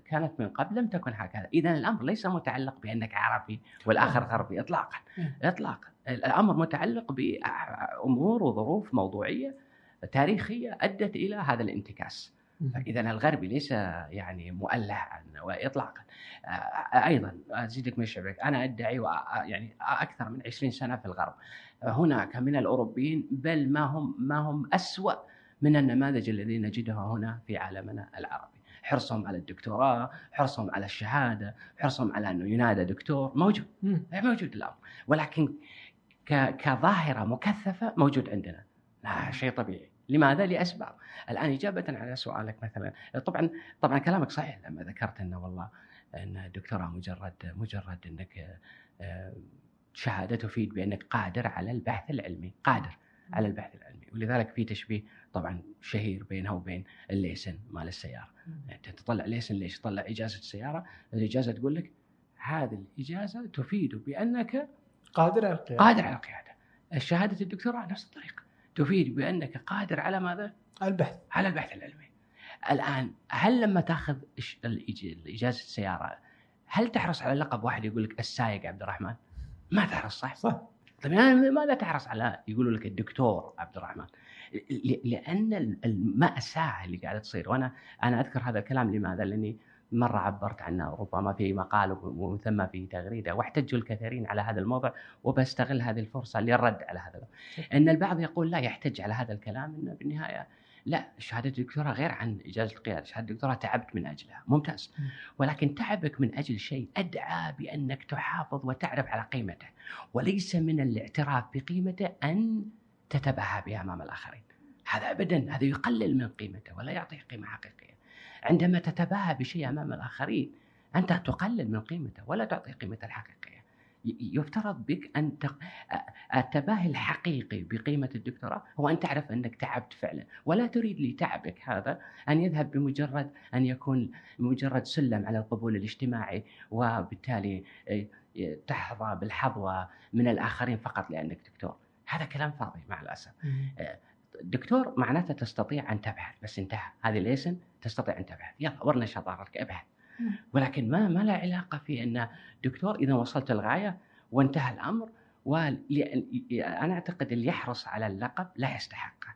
B: كانت من قبل لم تكن هكذا. اذا الأمر ليس متعلق بأنك عربي والآخر غربي اطلاقا. اطلاقا. الأمر متعلق بأمور وظروف موضوعية تاريخية أدت إلى هذا الانتكاس. فاذا الغربي ليس يعني مؤله اطلاقا. أيضا أزيدك من الشبك أنا أدعي يعني أكثر من 20 سنة في الغرب. هناك من الأوروبيين بل ما هم ما هم أسوأ من النماذج الذي نجدها هنا في عالمنا العربي. حرصهم على الدكتوراه حرصهم على الشهادة حرصهم على انه ينادى دكتور موجود موجود الأمر. ولكن كظاهرة مكثفة موجود عندنا. لا شيء طبيعي. لماذا؟ لأسباب. الآن إجابة على سؤالك مثلا طبعا طبعا كلامك صحيح لما ذكرت إنه والله إن الدكتوراه مجرد مجرد إنك آه، شهاده تفيد بأنك قادر على البحث العلمي، قادر على البحث العلمي ولذلك في تشبيه طبعا شهير بينها وبين الليسن مال السيارة. يعني تطلع ليسن ليش؟ تطلع إجازة السيارة، الإجازة تقول لك هذه الإجازة تفيد بأنك
A: قادر على القيادة
B: قادر على القيادة. الشهادة الدكتوراه نفس الطريقة. تفيد بأنك قادر على ماذا؟
A: البحث
B: على البحث العلمي. الآن هل لما تأخذ اجازه السيارة هل تحرص على لقب واحد يقول لك السايق عبد الرحمن؟ ما تحرص صح؟
A: صح
B: طيب يعني ماذا تحرص على يقولوا لك الدكتور عبد الرحمن؟ لأن المأساة اللي قاعدة تصير وأنا أنا أذكر هذا الكلام لماذا؟ لأني مرة عبرت عنه ربما في مقال ومن ثم في تغريدة واحتجوا الكثيرين على هذا الموضوع وبستغل هذه الفرصة للرد على هذا أن البعض يقول لا يحتج على هذا الكلام أنه بالنهاية لا شهادة الدكتوراه غير عن إجازة القيادة شهادة الدكتوراه تعبت من أجلها ممتاز. ولكن تعبك من أجل شيء أدعى بأنك تحافظ وتعرف على قيمته وليس من الاعتراف بقيمته أن تتباهى بها أمام الآخرين. هذا أبدا هذا يقلل من قيمته ولا يعطيه قيمة حقيقية. عندما تتباهى بشيء أمام الآخرين أنت تقلل من قيمته ولا تعطي قيمته الحقيقية. يفترض بك أن تق... التباهي الحقيقي بقيمة الدكتوراه هو أن تعرف أنك تعبت فعلا ولا تريد لتعبك هذا أن يذهب بمجرد أن يكون مجرد سلم على القبول الاجتماعي وبالتالي تحظى بالحظوة من الآخرين فقط لأنك دكتور. هذا كلام فاضي مع الأسف. دكتور معناته تستطيع أن تبحث بس انتهى. هذه ليسن تستطيع أن تبحث. يلا ورنا شطارتك ابحث. ولكن ما ما له علاقة في أن دكتور إذا وصلت الغاية وانتهى الأمر وأنا أعتقد اللي يحرص على اللقب لا يستحقه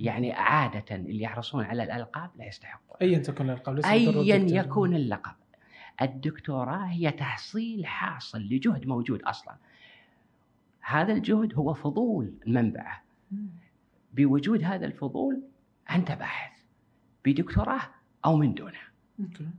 B: يعني عادة اللي يحرصون على الألقاب لا يستحقون.
A: ايا تكون الألقاب
B: ايا يكون اللقب. الدكتوراه هي تحصيل حاصل لجهد موجود أصلا. هذا الجهد هو فضول منبعه. بوجود هذا الفضول أنت باحث بدكتوراه أو من دونه.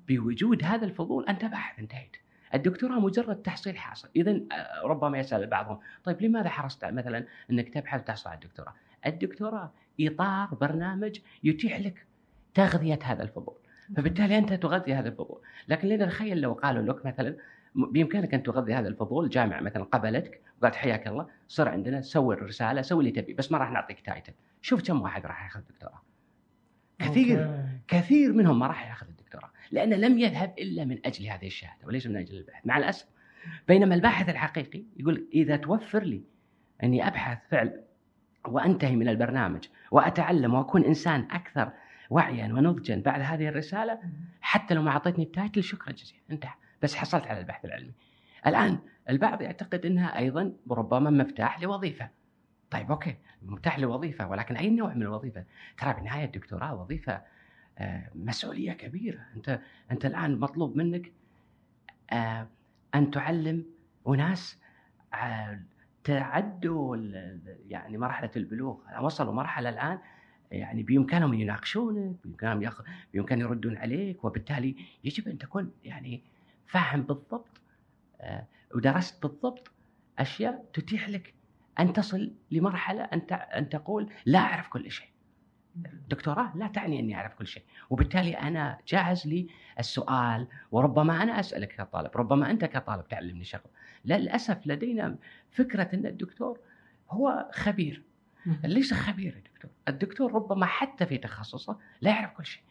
B: بوجود هذا الفضول أنت باحث انتهيت. الدكتوراه مجرد تحصيل حاصل. اذا آه، ربما يسأل بعضهم طيب لماذا حرصت؟ مثلا أنك تبحث تحصل على الدكتوراه. الدكتوراه إطار برنامج يتيح لك تغذية هذا الفضول. فبالتالي أنت تغذي هذا الفضول. لكن لنتخيل لو قالوا لك مثلا بإمكانك أن تغذي هذا الفضول جامعة مثلا قبلتك وقالت حياك الله صر عندنا سوي الرسالة سوي اللي تبي بس ما راح نعطيك title. شوف كم واحد راح ياخذ دكتوراه كثير okay. كثير منهم ما راح ياخذ الدكتوراه لأنه لم يذهب إلا من أجل هذه الشهادة وليس من أجل البحث. مع الأسف بينما الباحث الحقيقي يقول إذا توفر لي أني أبحث فعلا وأنتهي من البرنامج وأتعلم وأكون إنسان أكثر وعيا ونضجا بعد هذه الرسالة حتى لو ما أعطيتني ال title شكرا جزيلا. انتهى. بس حصلت على البحث العلمي. الآن البعض يعتقد إنها أيضا ربما مفتاح لوظيفة. طيب okay مفتاح لوظيفة ولكن أي نوع من الوظيفة؟ ترى بالنهاية الدكتوراه وظيفة آه، مسؤولية كبيرة. أنت أنت الآن مطلوب منك آه، أن تعلم أناس آه، تعدوا يعني مرحلة البلوغ. وصلوا مرحلة الآن يعني بإمكانهم يناقشونك بإمكانهم ياخذ بإمكانهم يردون عليك وبالتالي يجب أن تكون يعني فاهم بالضبط ودرست بالضبط أشياء تتيح لك أن تصل لمرحلة أن أن تقول لا أعرف كل شيء. دكتوراه لا تعني أني أعرف كل شيء وبالتالي أنا جاهز للسؤال وربما أنا أسألك كطالب ربما أنت كطالب تعلمني شغله للأسف لدينا فكرة أن الدكتور هو خبير. ليس خبير الدكتور الدكتور ربما حتى في تخصصه لا يعرف كل شيء.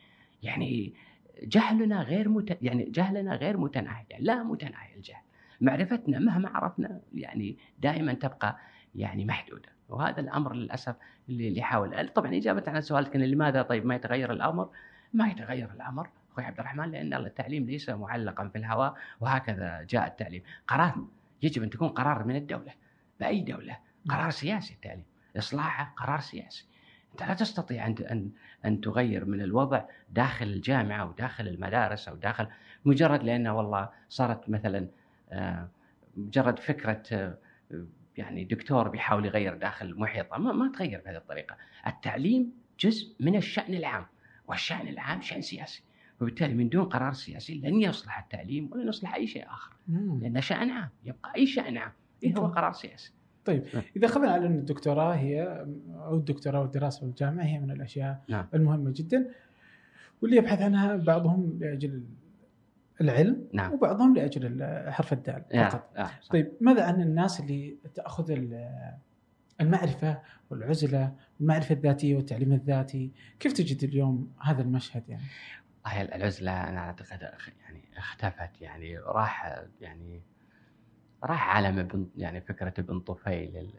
B: يعني جهلنا غير مت... يعني جهلنا غير متناهي يعني لا متناهي الجهل. معرفتنا مهما عرفنا يعني دائما تبقى يعني محدودة. وهذا الأمر للأسف اللي اللي يحاول طبعا إجابة على سؤالك إن لماذا طيب ما يتغير الأمر؟ ما يتغير الأمر أخوي عبد الرحمن لأن التعليم ليس معلقا في الهواء وهكذا جاء التعليم. قرار يجب أن تكون قرار من الدولة بأي دولة؟ قرار سياسي التعليم. إصلاحه قرار سياسي. أنت لا تستطيع أن أن أن تغير من الوضع داخل الجامعة وداخل المدارس أو داخل مجرد لأنه والله صارت مثلا آه، مجرد فكرة آه، يعني دكتور بيحاول يغير داخل محيطه ما, ما تغير بهذه الطريقة. التعليم جزء من الشأن العام والشأن العام شأن سياسي وبالتالي من دون قرار سياسي لن يصلح التعليم ولن يصلح أي شيء آخر
A: مم.
B: لأن شأن عام يبقى أي شأن عام إيه هو قرار سياسي؟
A: طيب
B: نعم.
A: إذا اخذنا على إن الدكتوراه هي أو الدكتوراه والدراسة والجامعة هي من الأشياء
B: نعم.
A: المهمة جدا واللي يبحث عنها بعضهم لأجل العلم
B: نعم
A: وبعضهم لأجل حرف الدال فقط
B: صح.
A: طيب ماذا عن الناس اللي تأخذ ال- المعرفة والعزلة والمعرفه الذاتية والتعليم الذاتي كيف تجد اليوم هذا المشهد يعني
B: هاي العزلة أنا أعتقد يعني اختفت يعني راح يعني راح عالم ابن يعني فكرة ابن طفيل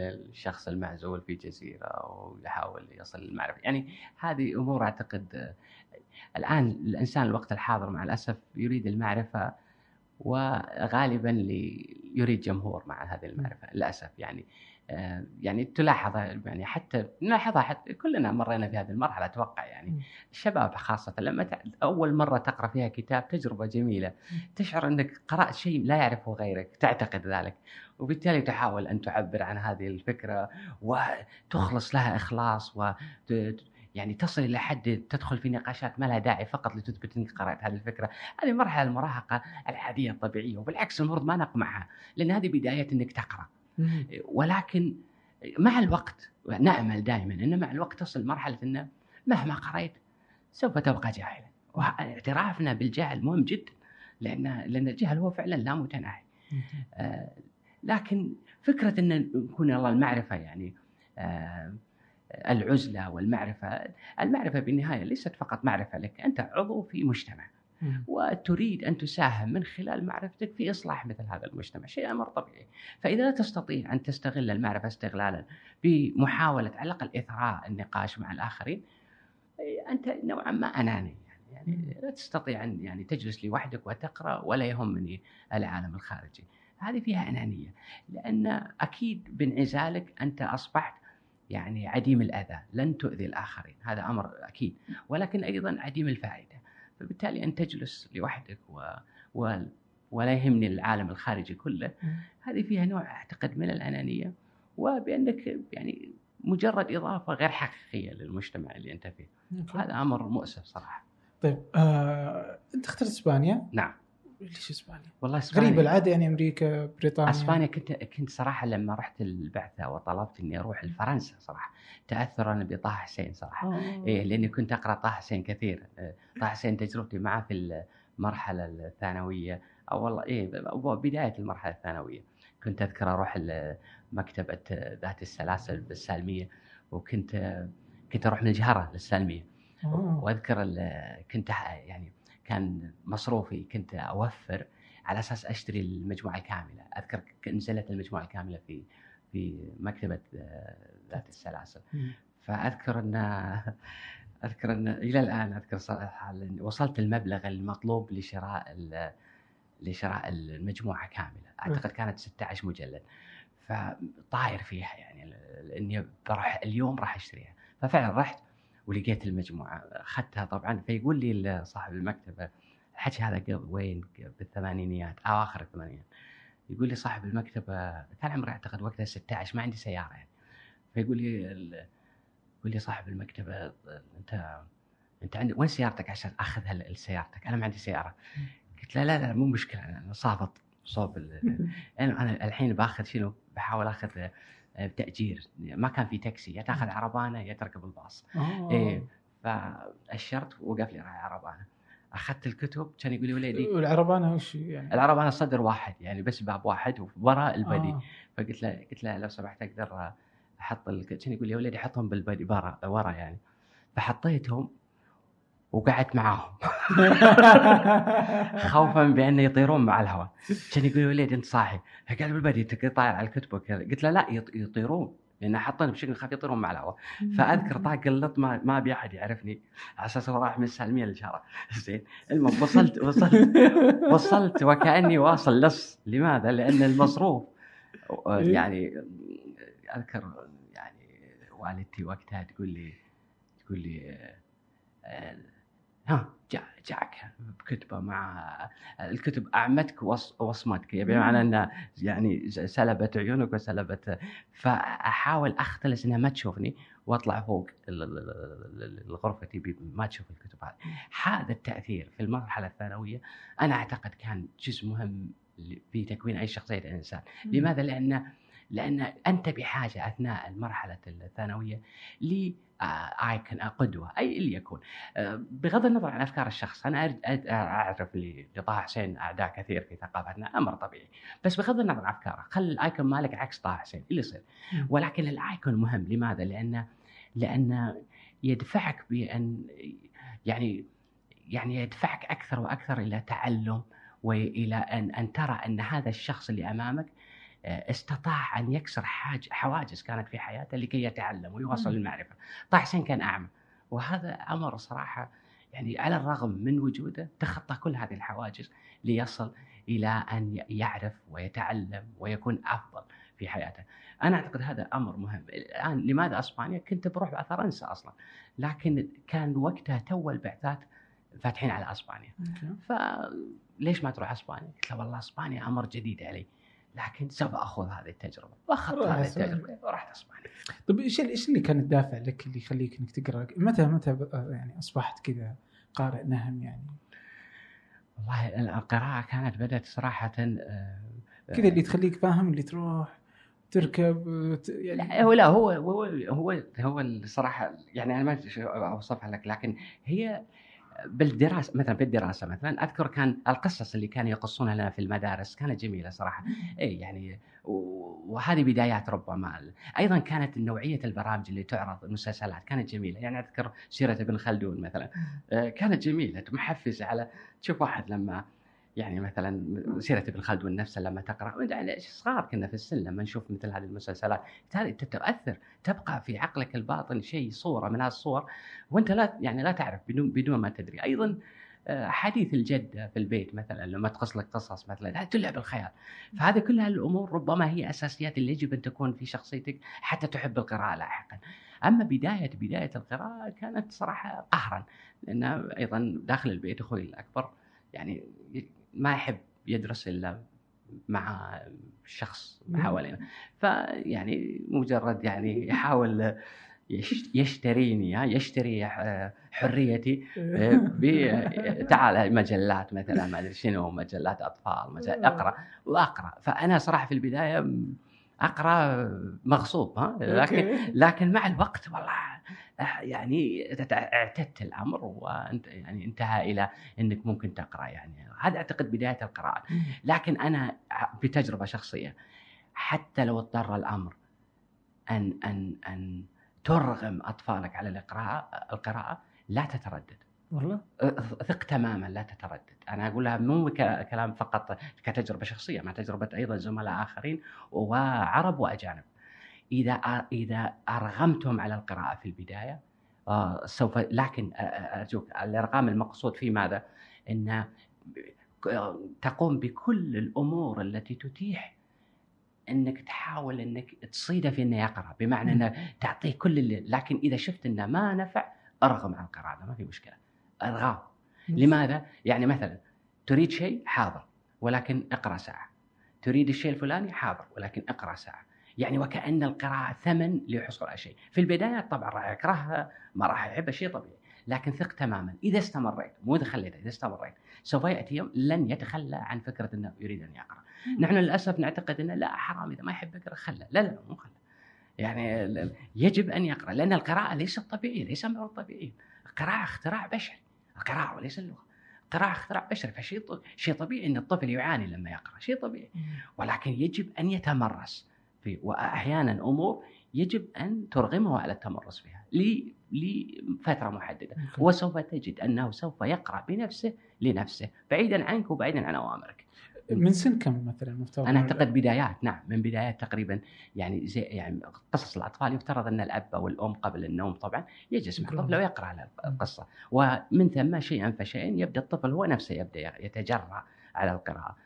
B: الشخص المعزول في جزيرة ويحاول يصل للمعرفة. يعني هذه أمور أعتقد الآن الإنسان الوقت الحاضر مع الأسف يريد المعرفة وغالبا لي- يريد جمهور مع هذه المعرفة للأسف. يعني يعني تلاحظ يعني حتى نلاحظها حتى كلنا مرينا في هذه المرحلة أتوقع يعني. الشباب خاصة لما أول مرة تقرأ فيها كتاب تجربة جميلة تشعر إنك قرأت شيء لا يعرفه غيرك تعتقد ذلك وبالتالي تحاول أن تعبر عن هذه الفكرة وتخلص لها إخلاص و يعني تصل إلى حد تدخل في نقاشات ما لها داعي فقط لتثبت إنك قرأت هذه الفكرة، هذه مرحلة المراهقة العادية الطبيعية وبالعكس المفروض ما نقمعها لأن هذه بداية إنك تقرأ.
A: مم.
B: ولكن مع الوقت نأمل دائما إن مع الوقت تصل مرحلة إنه مهما قريت سوف تبقى جاهلا واعترافنا بالجهل مهم جدا لأن لأن الجهل هو فعلا لا متناهي آه، لكن فكرة إن نكون الله المعرفة يعني آه، العزلة والمعرفة المعرفة بالنهاية ليست فقط معرفة لك أنت عضو في مجتمع. وتريد أن تساهم من خلال معرفتك في إصلاح مثل هذا المجتمع، شيء أمر طبيعي، فإذا لا تستطيع أن تستغل المعرفة استغلالا بمحاولة على الأقل إثراء النقاش مع الآخرين أنت نوعا ما أناني. يعني, يعني لا تستطيع أن يعني تجلس لوحدك وتقرأ ولا يهمني العالم الخارجي، هذه فيها أنانية، لأن أكيد بانعزالك أنت أصبحت يعني عديم الأذى، لن تؤذي الآخرين، هذا أمر أكيد، ولكن أيضا عديم الفائدة. فبالتالي ان تجلس لوحدك و... و... ولا يهمني العالم الخارجي كله. هذه فيها نوع أعتقد من الأنانية وبأنك يعني مجرد إضافة غير حقيقية للمجتمع اللي أنت فيه. هذا أمر مؤسف صراحة.
A: طيب آه، أنت اخترت إسبانيا؟
B: نعم.
A: ليش إسبانيا؟
B: والله إسبانيا
A: غريبه العادة يعني أمريكا بريطانيا
B: إسبانيا كنت كنت صراحة لما رحت البعثة وطلبت إني أروح لفرنسا صراحة تاثرا بطه حسين صراحة
A: آه.
B: إيه لأني كنت أقرأ طه حسين كثير إيه، طه حسين تجربتي معه في المرحلة الثانوية أو والله إيه بداية المرحلة الثانوية كنت أذكر أروح مكتبه ذات السلاسل بالسالمية وكنت كنت أروح من الجهره للسالمية
A: آه.
B: وأذكر كنت يعني كان مصروفي كنت أوفر على أساس أشتري المجموعة الكامله أذكر نزلت المجموعة الكامله في في مكتبة آه، ذات السلاسل. فأذكر إن أذكر إن إلى الآن أذكر صراحة وصلت المبلغ المطلوب لشراء لشراء المجموعة كاملة. أعتقد كانت 16 مجلد. فطاير فيها يعني اني بروح اليوم راح أشتريها. ففعلا رحت ولقيت المجموعة أخذتها طبعا فيقول لي صاحب المكتبة الحكي هذا قبل وين بالثمانينيات اواخر الثمانينات يقول لي صاحب المكتبة كان عمري أعتقد وقتها 16 ما عندي سيارة يعني فيقول لي ال- يقول لي صاحب المكتبة أنت أنت عندك وين سيارتك عشان أخذها لسيارتك؟ أنا ما عندي سيارة. قلت له لا لا مو مشكلة أنا صابط صوب ال- أنا الحين باخذ شنو؟ بحاول أخذ آه، تاجير ما كان في تاكسي يا تاخذ عربانة يا تركب الباص
A: آه.
B: إيه. فأشرت وقف لي راعي عربانة أخذت الكتب كان يقول لي وليدي
A: والعربانه وش يعني؟
B: العربانة صدر واحد يعني بس باب واحد وراء البدي
A: آه.
B: فقلت له قلت له لو سمحت أقدر أحط كان يقول لي يا وليدي حطهم بالبدي ورا ورا يعني فحطيتهم وقعدت معاهم. خوفا بأن يطيرون مع الهواء. كان يقول لي وليدي أنت صاحي. قال بالبدي أنت طاير على الكتب وكذا. قلت له لا يط- يطيرون. لأن حاطين بشكل خفيف يطيرون مع الهواء. فأذكر طاق اللط ما ما ابي أحد يعرفني. على أساس راح من السالمية للشارع زين. المهم وصلت وصلت وصلت وكأني واصل لص. لماذا؟ لأن المصروف يعني أذكر يعني والدتي وقتها تقول لي تقول لي آه، ها جاك بكتبه مع الكتب أعمتك وص- وصمتك. بمعنى ان يعني سلبت عيونك وسلبت فأحاول أختلس إنها ما تشوفني وأطلع فوق ال- ال- ال- ال- الغرفتي بي- ما تشوف الكتب هذه. هذا التأثير في المرحلة الثانوية أنا أعتقد كان جزء مهم في تكوين أي شخصية الانسان لماذا؟ لأن لأن أنت بحاجة أثناء المرحلة الثانوية ل ايكون قدوة أي اللي يكون آه، بغض النظر عن أفكار الشخص أنا أعرف لطه حسين أعداء كثير في ثقافتنا أمر طبيعي بس بغض النظر عن أفكاره خل الأيكون مالك عكس طه حسين اللي يصير. ولكن الأيكون مهم لماذا؟ لأن لأن يدفعك بأن يعني يعني يدفعك أكثر وأكثر إلى تعلم والى ان أن ترى أن هذا الشخص اللي أمامك آه، استطاع أن يكسر حاج حواجز كانت في حياته لكي يتعلم ويوصل
A: مم.
B: للمعرفة. طه حسين كان أعمى وهذا أمر صراحة يعني على الرغم من وجوده تخطى كل هذه الحواجز ليصل إلى أن يعرف ويتعلم ويكون أفضل في حياته. أنا أعتقد هذا أمر مهم. الآن لماذا أسبانيا؟ كنت بروح على فرنسا أصلا لكن كان وقتها تو البعثات فاتحين على
A: أسبانيا.
B: فليش ما تروح أسبانيا؟ قلت له والله أسبانيا أمر جديد علي لكن سوف اخذ هذه التجربة.
A: وأخذت
B: هذه. التجربة. ورحت اسبانيا
A: طيب إيش إيش اللي كان الدافع لك اللي يخليك إنك تقرأ؟ متى متى يعني أصبحت كذا قارئ نهم يعني؟
B: والله القراءة كانت بدأت صراحة آه،
A: كذا اللي تخليك فاهم اللي تروح تركب يعني
B: لا هو لا هو هو هو هو الصراحه يعني أنا ما أوصفها لك لكن هي بالدراسة مثلا في الدراسة مثلا أذكر كان القصص اللي كانوا يقصونها لنا في المدارس كانت جميلة صراحة. اي يعني وهذه بدايات ربما. أيضا كانت نوعية البرامج اللي تعرض المسلسلات كانت جميلة. يعني أذكر سيرة ابن خلدون مثلا. آه، كانت جميلة محفزة على تشوف واحد لما يعني مثلا سيره ابن خلدون نفسه لما تقرأ يعني صغار كنا في السن لما نشوف مثل هذه المسلسلات. هذه تتاثر تبقى في عقلك الباطن شيء صورة من هالصور وإنت لا يعني لا تعرف بدون بدون ما تدري. أيضا آه، حديث الجده في البيت مثلا لما تقص لك قصص مثلا تلعب الخيال. فهذه كلها الأمور ربما هي أساسيات اللي يجب أن تكون في شخصيتك حتى تحب القراءة لاحقا. أما بدايه بداية القراءة كانت صراحة قهرا لأن أيضا داخل البيت أخوي الأكبر يعني ما يحب يدرس إلا مع شخص حوالينا. فيعني مجرد يعني يحاول يش- يشتريني ها، يشتري حريتي آه، تعال مجلات مثلا ما أدري شنو مجلات أطفال مجلات أقرأ وأقرأ. فأنا صراحة في البداية أقرأ مغصوب ها لكن. لكن مع الوقت والله يعني اعتدت الأمر وأنت يعني انتهى إلى إنك ممكن تقرأ يعني. هذا أعتقد بداية القراءة. لكن أنا بتجربة شخصية حتى لو اضطر الأمر أن أن أن ترغم أطفالك على القراءه القراءة لا تتردد.
A: والله؟
B: ثق تماما لا تتردد. أنا اقولها مو كلام فقط كتجربة شخصية مع تجربة أيضا زملاء آخرين وعرب وأجانب. إذا إذا ارغمتهم على القراءة في البداية آه، سوف لكن أرجوك الإرغام المقصود في ماذا؟ إن تقوم بكل الأمور التي تتيح إنك تحاول إنك تصيده في انه يقرأ بمعنى. انه تعطيه كل اللي لكن إذا شفت انه ما نفع أرغم عن القراءة ما في مشكلة إرغام لماذا؟ يعني مثلا تريد شيء حاضر ولكن اقرأ ساعة. تريد الشيء الفلاني حاضر ولكن اقرأ ساعة. يعني وكأن القراءة ثمن لحصول على شيء. في البدايه طبعا راح يكرهها ما راح يحبها شيء طبيعي. لكن ثق تماما إذا استمريت مو اذا خليته إذا استمريت سوف يأتي يوم لن يتخلى عن فكرة أنه يريد أن يقرأ. نحن للأسف نعتقد أنه لا حرام إذا ما يحب يقرأ خله، لا لا مو خله. يعني يجب أن يقرأ لأن القراءة ليست طبيعية ليس امرا طبيعيا القراءة اختراع بشري القراءة وليس اللغة القراءة اختراع بشري فشيء شيء طبيعي إن الطفل يعاني لما يقرأ شيء طبيعي ولكن يجب أن يتمرس في وأحيانا أمور يجب أن ترغمه على التمرس فيها لفترة محددة. وسوف تجد أنه سوف يقرأ بنفسه لنفسه بعيدا عنك وبعيدا عن أوامرك.
A: من سن كم مثلا مفترض
B: أنا أعتقد بدايات نعم من بدايات تقريبا يعني زي يعني قصص الأطفال. يفترض أن الأب أو الأم قبل النوم طبعا يجلس مع. الطفل ويقرأ على القصة. ومن ثم شيئا فشيئا يبدأ الطفل هو نفسه يبدأ يتجرأ على القراءة.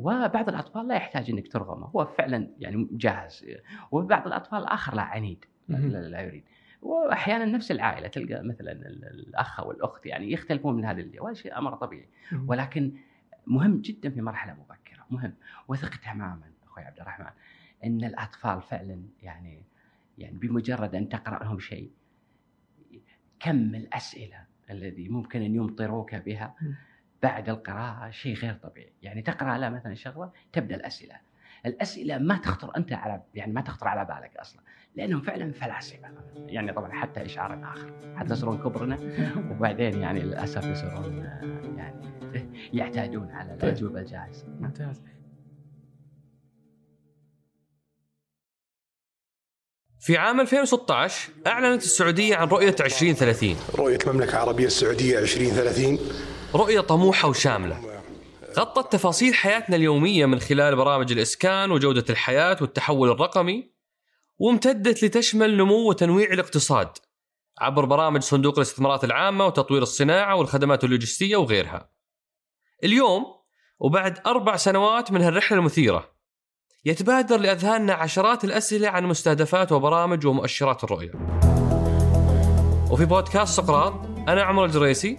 B: وبعض الأطفال لا يحتاج إنك ترغمه هو فعلا يعني جاهز. وبعض الأطفال الآخر لا عنيد لا,
A: مهم.
B: لا لا يريد. واحيانا نفس العائلة تلقى مثلا ال- الأخ أو الأخت يعني يختلفون من هذا الجو هذا شيء أمر طبيعي. ولكن مهم جدا في مرحلة مبكرة مهم. وثق تماما أخوي عبد الرحمن إن الأطفال فعلا يعني يعني بمجرد أن تقرأ لهم شيء كم الأسئلة الذي ممكن أن يمطروك بها. بعد القراءة شيء غير طبيعي. يعني تقرأ له مثلا شغلة تبدأ الأسئلة. الأسئلة ما تخطر أنت على يعني ما تخطر على بالك أصلا لأنهم فعلا فلاسفة. يعني طبعا حتى إشعار آخر. حتى يصيرون كبرنا وبعدين يعني للأسف يصيرون يعني يعتادون على
A: طيب.
B: الأجوبة الجاهزه
A: ممتاز.
G: في عام 2016 أعلنت السعودية عن رؤية 2030
H: رؤية المملكة العربية السعودية 2030
G: رؤية طموحة وشاملة. غطت تفاصيل حياتنا اليومية من خلال برامج الإسكان وجودة الحياة والتحول الرقمي وامتدت لتشمل نمو وتنويع الاقتصاد عبر برامج صندوق الاستثمارات العامة وتطوير الصناعة والخدمات اللوجستية وغيرها. اليوم وبعد أربع سنوات من هالرحلة المثيرة يتبادر لأذهاننا عشرات الأسئلة عن مستهدفات وبرامج ومؤشرات الرؤية. وفي بودكاست سقراط أنا عمر الجريسي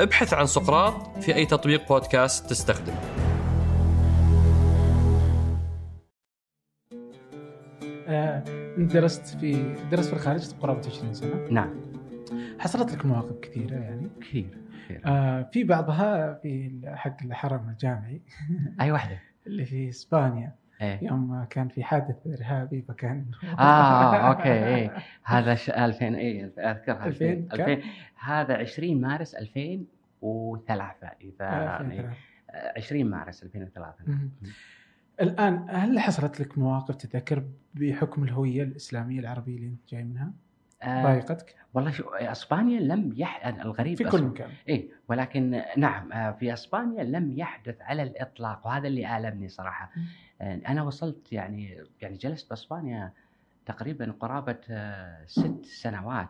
G: ابحث عن سقراط في أي تطبيق بودكاست تستخدمه.
A: آه، أنت درست في درست في الخارج قرابه 20 سنة.
B: نعم.
A: حصلت لك مواقف كثيرة يعني؟
B: كثير كثير.
A: آه في بعضها في حق الحرم الجامعي.
B: أي واحدة؟
A: اللي في إسبانيا.
B: إيه
A: يوم كان في حادث إرهابي فكان
B: آه أوكي إيه هذا ش... 2000 إيه اذكرها
A: 2000 كم؟
B: 2000 هذا 20 مارس 2003 إذا يعني
A: 2003.
B: آه، 20 مارس 2003
A: مم. الآن هل حصلت لك مواقف تتذكر بحكم الهوية الإسلامية العربية اللي أنت جاي منها؟
B: آه
A: ضايقتك؟
B: والله شو أسبانيا لم يح الغريب
A: في كل مكان
B: إيه ولكن نعم آه، في أسبانيا لم يحدث على الإطلاق وهذا اللي آلمني
A: صراحة.
B: آه، أنا وصلت يعني يعني جلست بأسبانيا تقريبا قرابة آه، ست سنوات.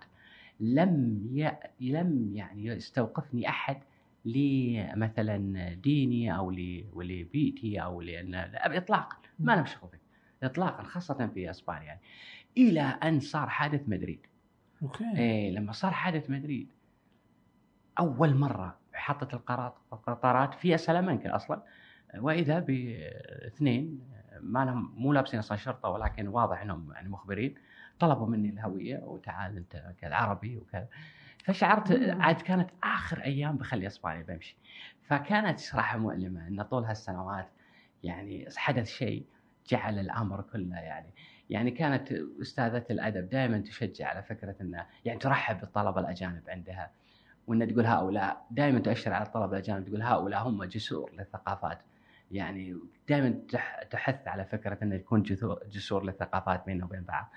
B: لم ي... لم يعني يستوقفني أحد لمثلا ديني أو ل... ولبيئتي أو لأن لا، اطلاقا. ما لهم شغل اطلاقا خاصة في أسبانيا يعني. إلى أن صار حادث مدريد.
A: أوكي.
B: إيه لما صار حادث مدريد أول مرة حطت القرار- القطارات في سلامانكا أصلا. وإذا باثنين ما لهم مو لابسين أصلا شرطة ولكن واضح إنهم يعني مخبرين طلبوا مني الهوية وتعال أنت كذا عربي وكذا. فشعرت عاد كانت آخر أيام بخلي اسبانيا بمشي. فكانت صراحة مؤلمة إن طول هالسنوات يعني حدث شيء جعل الأمر كله يعني يعني كانت أستاذة الأدب دائما تشجع على فكرة إنه يعني ترحب بالطلبة الأجانب عندها وان تقول هؤلاء دائما تؤشر على الطلبة الأجانب تقول هؤلاء هم جسور للثقافات. يعني دائما تح- تحث على فكرة انه يكون جسور للثقافات بيننا وبين بعض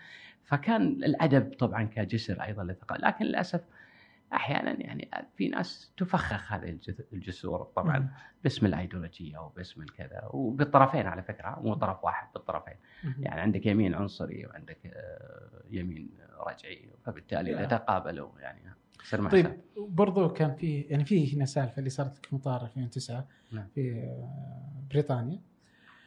B: فكان الأدب طبعا كجسر أيضا للثقافه لكن للأسف أحيانا يعني في ناس تفخخ هذه الجسور طبعا. باسم الأيديولوجية وباسم الكذا وبالطرفين على فكرة مو طرف واحد بالطرفين. يعني عندك يمين عنصري وعندك آه، يمين رجعي فبالتالي
A: يا.
B: يتقابلوا يعني مع
A: طيب برضو كان في يعني في هنا سالفة اللي صارت لك مطار 2009
B: نعم.
A: في آه، بريطانيا.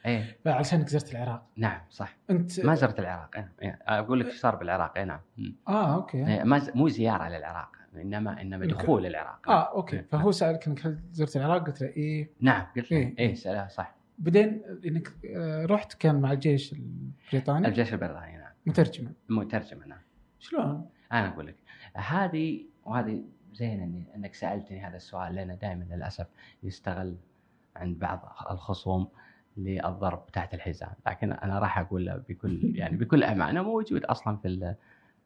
B: إيه.
A: فعشانك زرت العراق.
B: نعم صح.
A: أنت
B: ما زرت العراق إيه. إيه. أقول لك إيش صار بالعراق اي نعم.
A: آه أوكي.
B: إيه، ما ز- مو زيارة للعراق إنما
A: إنما
B: دخول العراق.
A: آه أوكي.
B: إيه.
A: فهو سألك إنك هل زرت العراق؟ قلت له إيه.
B: نعم قلت له.
A: إيه.
B: إيه سأله صح.
A: بعدين إنك آه، رحت كان مع الجيش البريطاني.
B: الجيش البريطاني نعم.
A: مترجما.
B: مترجمه نعم.
A: شلون؟
B: أنا أقول لك هذه وهذه زين إنك سألتني هذا السؤال لأنه دائما للأسف يستغل عند بعض الخصوم للضرب تحت الحزام، لكن أنا راح أقول له بكل يعني بكل أمانة موجود أصلا في ال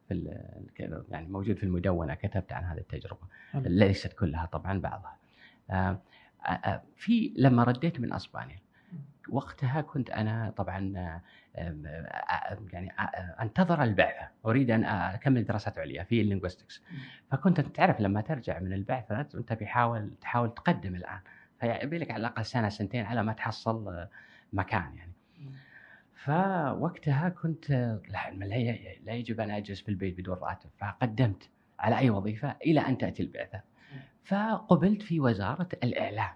B: في ال يعني موجود في المدونة كتبت عن هذه
A: التجربة.
B: ليست كلها طبعا بعضها. آه، آه، آه، في لما رديت من أسبانيا وقتها كنت أنا طبعا يعني أنتظر البعثه، أريد أن أكمل دراسات عليا في اللينغويستكس. فكنت تعرف لما ترجع من البعثه أنت بيحاول تحاول تقدم الآن فيبي لك على الأقل سنة سنتين على ما تحصل مكان يعني. فوقتها كنت لا لا يجب أن أجلس في البيت بدون راتب فقدمت على أي وظيفة إلى أن تأتي البعثة. فقبلت في وزارة الإعلام.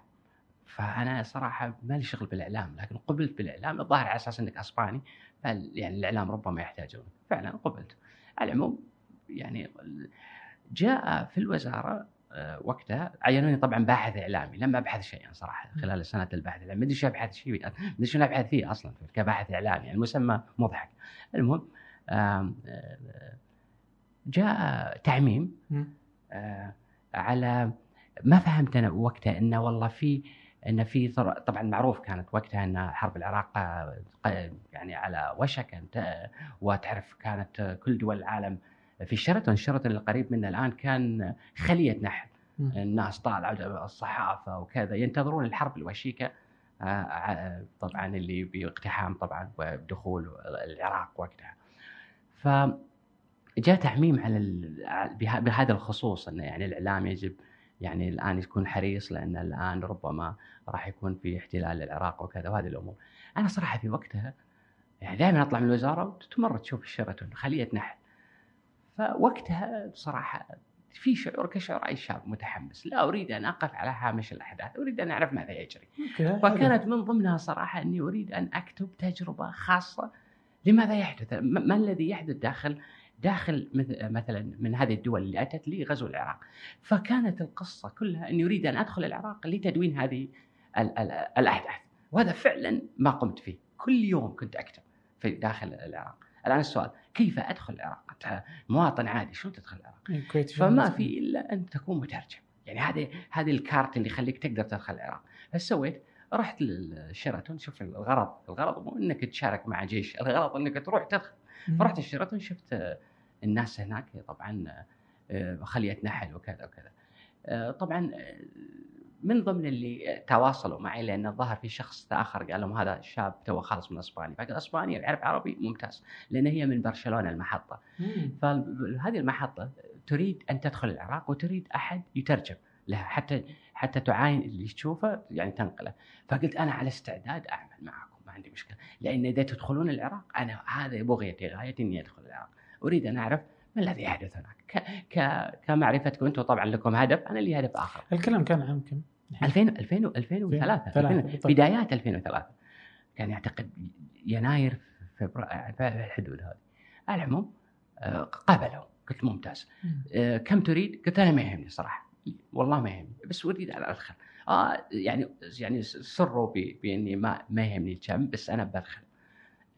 B: فأنا صراحة ما لي شغل بالإعلام لكن قبلت بالإعلام الظاهر على أساس إنك أسباني يعني الإعلام ربما يحتاجون فعلا قبلت. على العموم يعني جاء في الوزارة آه، وقتها عينوني طبعا باحث إعلامي لم أبحث شيئا صراحة. خلال سنة البحث الإعلامي ما أدري شو أبحث شيء ما أدري شو أبحث فيه أصلا كباحث إعلامي يعني المسمى مضحك. المهم آه، جاء تعميم. آه، على ما فهمت أنا وقتها إنه والله في إن في طبعا معروف كانت وقتها إن حرب العراق آه، يعني على وشك وتعرف كانت آه، كل دول العالم في شيراتون شيراتون القريب منا الآن كان خلية نحل. الناس طالعة الصحافة وكذا ينتظرون الحرب الوشيكة آه، ع- طبعا اللي باقتحام طبعا ودخول العراق وقتها ف جاء تعميم على بهذا الخصوص انه يعني الإعلام يجب يعني الآن يكون حريص لأن الآن ربما راح يكون في احتلال للعراق وكذا وهذه الأمور. أنا صراحة في وقتها يعني دائما أطلع من الوزارة وتمر تشوف الشيراتون خليه نحل. فوقتها بصراحه في شعور كشعور اي شاب متحمس، لا أريد أن أقف على هامش الأحداث، أريد أن أعرف ماذا يجري. فكانت من ضمنها صراحة أني أريد أن أكتب تجربة خاصة لماذا يحدث ما الذي يحدث داخل داخل مث- مثلا من هذه الدول اللي أتت لغزو العراق. فكانت القصة كلها أني أريد أن أدخل العراق لتدوين هذه ال- ال- الأحداث. وهذا فعلا ما قمت فيه. كل يوم كنت أكتب في داخل العراق. الآن السؤال كيف أدخل العراق؟ مواطن عادي شلون تدخل العراق؟
A: الكويت
B: فما في إلا أن تكون مترجم. يعني هذه هذه ال card اللي يخليك تقدر تدخل العراق. إيش سويت؟ رحت للشيراتون شوف الغرض. الغرض مو إنك تشارك مع جيش الغرض إنك تروح تدخل. فرحت الشيراتون شفت آه، الناس هناك طبعا آه، خليه نحل وكذا وكذا. آه، طبعا من ضمن اللي تواصلوا معي لأن الظاهر في شخص اخر قال لهم هذا شاب توه خالص من اسبانيا فقال اسبانيا يعرف عربي ممتاز. لأن هي من برشلونة
A: المحطة.
B: فهذه المحطة تريد أن تدخل العراق وتريد أحد يترجم لها حتى حتى تعاين اللي تشوفه يعني تنقله. فقلت أنا على استعداد أعمل معكم. عندي مشكلة. لأن إذا تدخلون العراق أنا هذا بغيتي غايتي إني أدخل العراق. أريد أن أعرف ما الذي يحدث هناك. ك... ك... كمعرفتكم أنتم طبعا لكم هدف أنا لي هدف آخر.
A: الكلام كان عام كم؟
B: 2000 2000 2003
A: ثلاثة،
B: 2000
A: بالضبط.
B: بدايات 2003 كان يعتقد يناير فبراير في الحدود هذه. على العموم آه، قبلوا قلت ممتاز.
A: مم.
B: آه، كم تريد؟ قلت أنا ما يهمني صراحة. والله ما يهمني بس أريد ان ادخل آه يعني يعني سروا بإني ما ما يهمني كم بس أنا بدخل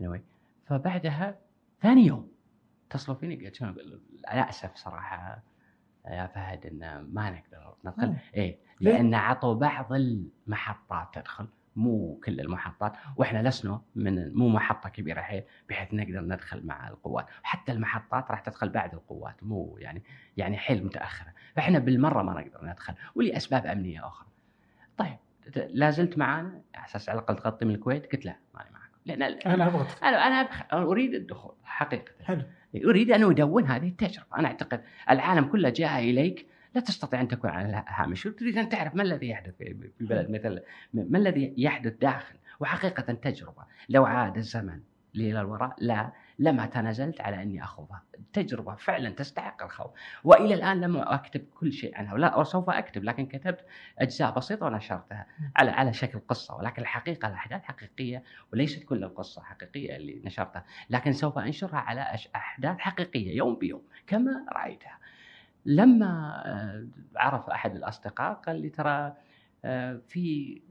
B: anyway. فبعدها ثاني يوم اتصلوا فيني قلت أنا أسف صراحة يا فهد إن ما نقدر ندخل
A: آه. ليه؟
B: لأن عطوا بعض المحطات تدخل مو كل المحطات وإحنا لسنا من مو محطة كبيرة حيل بحيث نقدر ندخل مع القوات حتى المحطات راح تدخل بعد القوات مو يعني يعني حيل متأخرة فإحنا بالمرة ما نقدر ندخل ولأسباب أمنية أخرى طيب لا زلت معانا على أساس على الأقل تغطي من الكويت؟ قلت لا ماني معكم.
A: لأن أنا أبغى.
B: أنا أنا أبخ- أريد الدخول حقيقة.
A: حلو.
B: أريد أن أدون هذه التجربة، أنا أعتقد العالم كله جاء إليك لا تستطيع أن تكون على الهامش، تريد أن تعرف ما الذي يحدث في في بلد مثل ما الذي يحدث داخل، وحقيقة تجربة، لو عاد الزمن إلى الوراء لا. لما تنازلت على أني اخوضها تجربة فعلا تستحق الخوض. وإلى الآن لم أكتب كل شيء عنها ولا وسوف أكتب لكن كتبت أجزاء بسيطة ونشرتها. على على شكل قصة ولكن الحقيقة الاحداث حقيقية وليست كل القصة حقيقية اللي نشرتها. لكن سوف أنشرها على أحداث حقيقية يوم بيوم كما رأيتها. لما آه، عرف أحد الأصدقاء قال لي ترى آه، في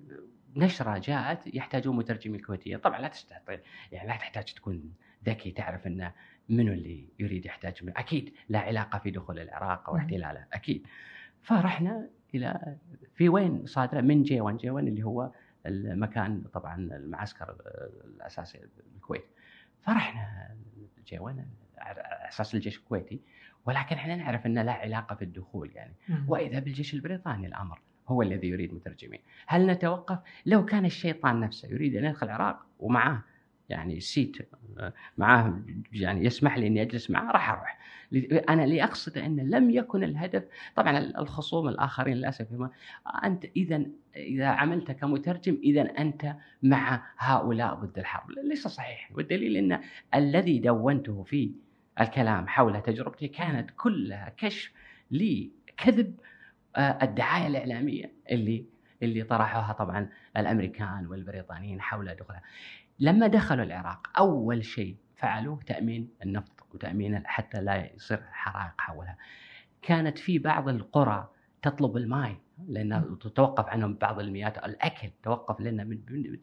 B: نشرة جاءت يحتاجون مترجمين كويتيه طبعا لا تستطيع يعني لا تحتاج تكون ذكي تعرف إنه منو اللي يريد يحتاج منه؟ أكيد لا علاقة في دخول العراق أو
A: مم.
B: احتلاله أكيد. فرحنا إلى في وين صادرة؟ من G1 G1 اللي هو المكان طبعا المعسكر الأساسي بالكويت فرحنا G1 على أساس الجيش الكويتي ولكن إحنا نعرف إنه لا علاقة في الدخول يعني. وإذا بالجيش البريطاني الأمر هو الذي يريد مترجمين. هل نتوقف؟ لو كان الشيطان نفسه يريد أن يدخل العراق ومعاه يعني سيت معاه يعني يسمح لي إني أجلس معاه راح أروح. أنا اللي أقصد انه لم يكن الهدف طبعا الخصوم الآخرين للأسف أنت إذا إذا عملت كمترجم إذا أنت مع هؤلاء ضد الحرب. ليس صحيح. والدليل إن الذي دونته في الكلام حول تجربتي كانت كلها كشف لكذب آه، الدعاية الإعلامية اللي اللي طرحوها طبعا الأمريكان والبريطانيين حول دخولها. لما دخلوا العراق أول شيء فعلوه تأمين النفط وتأمين حتى لا يصير حرائق حولها. كانت في بعض القرى تطلب الماء لأن تتوقف عنهم بعض المياه الأكل توقف لنا من, من, من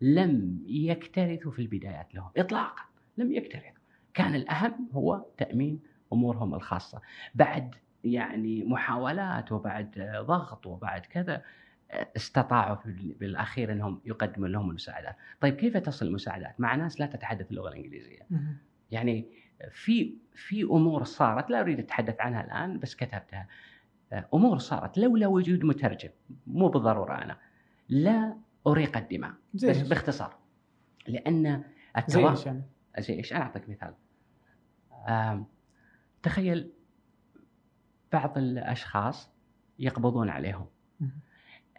B: لم يكترثوا في البدايات لهم اطلاقا لم يكترثوا. كان الأهم هو تأمين أمورهم الخاصة. بعد يعني محاولات وبعد ضغط وبعد كذا استطاعوا بالأخير إنهم يقدموا لهم المساعدات، طيب كيف تصل المساعدات مع ناس لا تتحدث اللغة الإنجليزية؟ يعني في في أمور صارت لا أريد أتحدث عنها الآن بس كتبتها أمور صارت لولا وجود مترجم مو بالضرورة أنا لا أريق الدماء
A: زي
B: بس؟ باختصار لأن
A: زي
B: التوا-
A: إيش يعني؟
B: زي إيش؟ أنا أعطيك مثال. تخيل بعض الأشخاص يقبضون عليهم.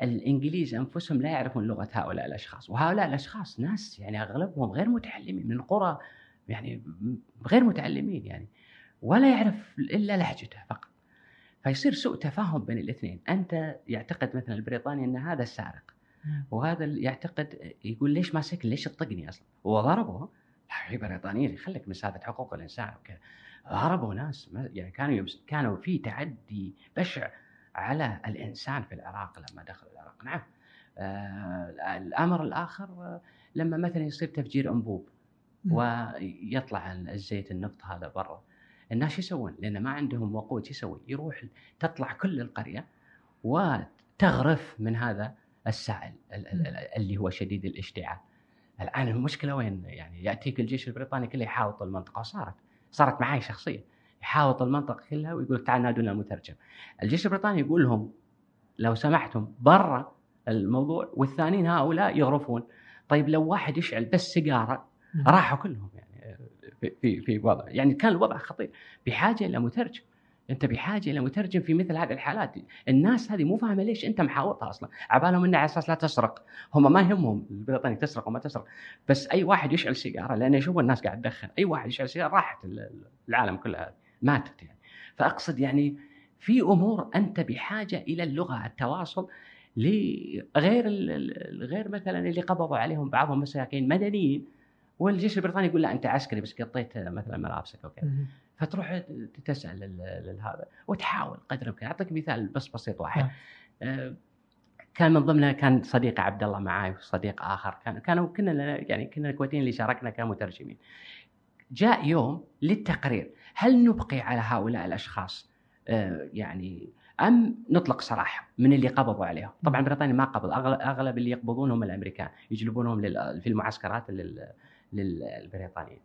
B: الإنجليز أنفسهم لا يعرفون لغة هؤلاء الأشخاص، وهؤلاء الأشخاص ناس يعني أغلبهم غير متعلمين من قرى يعني غير متعلمين يعني ولا يعرف إلا لهجته فقط. فيصير سوء تفاهم بين الاثنين، أنت يعتقد مثلا البريطاني أن هذا السارق
A: مم.
B: وهذا يعتقد يقول ليش ماسك ليش تطقني أصلا؟ وضربه في بريطانيين خليك من سالفه حقوق الإنسان وكذا ضربوا ناس يعني كانوا كانوا في تعدي بشع على الإنسان في العراق لما دخلوا العراق نعم آه الأمر الآخر آه، لما مثلا يصير تفجير
A: أنبوب.
B: ويطلع الزيت النفط هذا برا الناس شو يسوون؟ لأن ما عندهم وقود شو يسوي؟ يروح تطلع كل القرية وتغرف من هذا السائل ال- ال- ال- اللي هو شديد الاشتعال. الآن المشكلة وين؟ يعني يأتيك الجيش البريطاني كله يحاوط المنطقة وصارت صارت معي شخصيا يحاوط المنطقة كلها ويقول تعال نادونا المترجم. الجيش البريطاني يقول لهم لو سمحتم برا الموضوع والثانيين هؤلاء يغرفون. طيب لو واحد يشعل بس
A: سيجارة.
B: راحوا كلهم يعني في في في وضع. يعني كان الوضع خطير. بحاجة إلى مترجم. أنت بحاجة إلى مترجم في مثل هذه الحالات. الناس هذه مو فاهمة ليش أنت محاوطها أصلا. عبالهم انه على أساس لا تسرق. هم ما يهمهم البريطاني تسرق وما تسرق. بس أي واحد يشعل سيجارة لأنه يشوف الناس قاعد تدخن. أي واحد يشعل سيجارة راحت ال- العالم كلها ماتت يعني فأقصد يعني في أمور أنت بحاجة إلى اللغة التواصل لغير غير مثلا اللي قبضوا عليهم بعضهم مساكين مدنيين والجيش البريطاني يقول لا أنت عسكري بس قطيت مثلا ملابسك أو كذا.
A: مم.
B: فتروح تسأل لهذا وتحاول قدر الإمكان. أعطيك مثال بس بسيط واحد.
A: نعم.
B: آه، كان من ضمنها كان صديق عبد الله معاي وصديق آخر. كان كانوا كنا يعني كنا الكويتيين اللي شاركنا كمترجمين. جاء يوم للتقرير. هل نبقي على هؤلاء الأشخاص؟ آه، يعني أم نطلق سراحهم من اللي قبضوا عليهم؟ طبعا بريطانيا ما قبض. أغلب اللي يقبضونهم الأمريكان يجلبونهم في المعسكرات لل- للبريطانيين.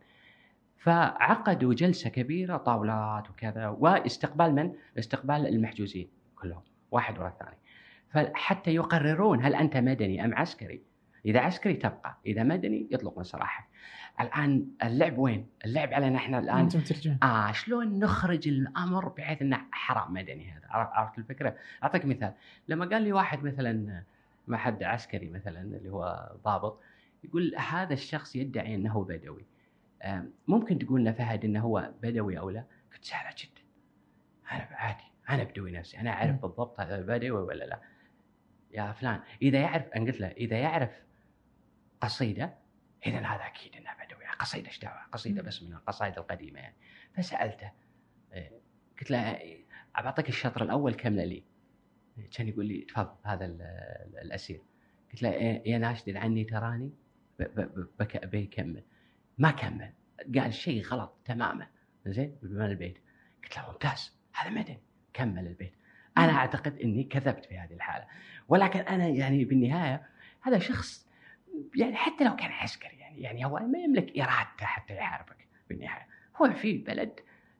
B: فعقدوا جلسة كبيرة طاولات وكذا واستقبال من؟ استقبال المحجوزين كلهم واحد ورا الثاني. فحتى يقررون هل أنت مدني أم عسكري؟ إذا عسكري تبقى، إذا مدني يطلقون سراحك. الآن اللعب وين؟ اللعب علينا إحنا الآن
A: أنتم ترجعون
B: آه شلون نخرج الأمر بحيث إنه حرام مدني هذا عرفت الفكرة؟ أعطيك مثال لما قال لي واحد مثلا ما حد عسكري مثلا اللي هو ضابط يقول هذا الشخص يدعي إنه بدوي ممكن تقول لنا فهد إنه هو بدوي أو لا؟ قلت سهلة جدا أنا عادي أنا بدوي نفسي أنا
A: أعرف.
B: بالضبط هذا بدوي ولا لا يا فلان إذا يعرف أنا قلت له إذا يعرف قصيدة؟ إذا هذا أكيد انه بدوي قصيدة إيش دعوة؟
A: قصيدة.
B: بس من القصائد القديمة. يعني فسألته إيه، قلت له إيه، بعطيك الشطر الأول كمله لي كان يقول لي تفضل هذا ال- ال- الأسير. قلت له إيه، يا ناشد عني تراني؟ بيكمل. ما كمل. قال شيء غلط تماما. زين؟ من البيت؟ قلت له ممتاز. هذا مدني. كمل البيت. أنا أعتقد إني كذبت في هذه الحالة. ولكن أنا يعني بالنهاية هذا شخص يعني حتى لو كان عسكري يعني يعني هو ما يملك ارادته حتى يحاربك بالنهاية. هو في بلد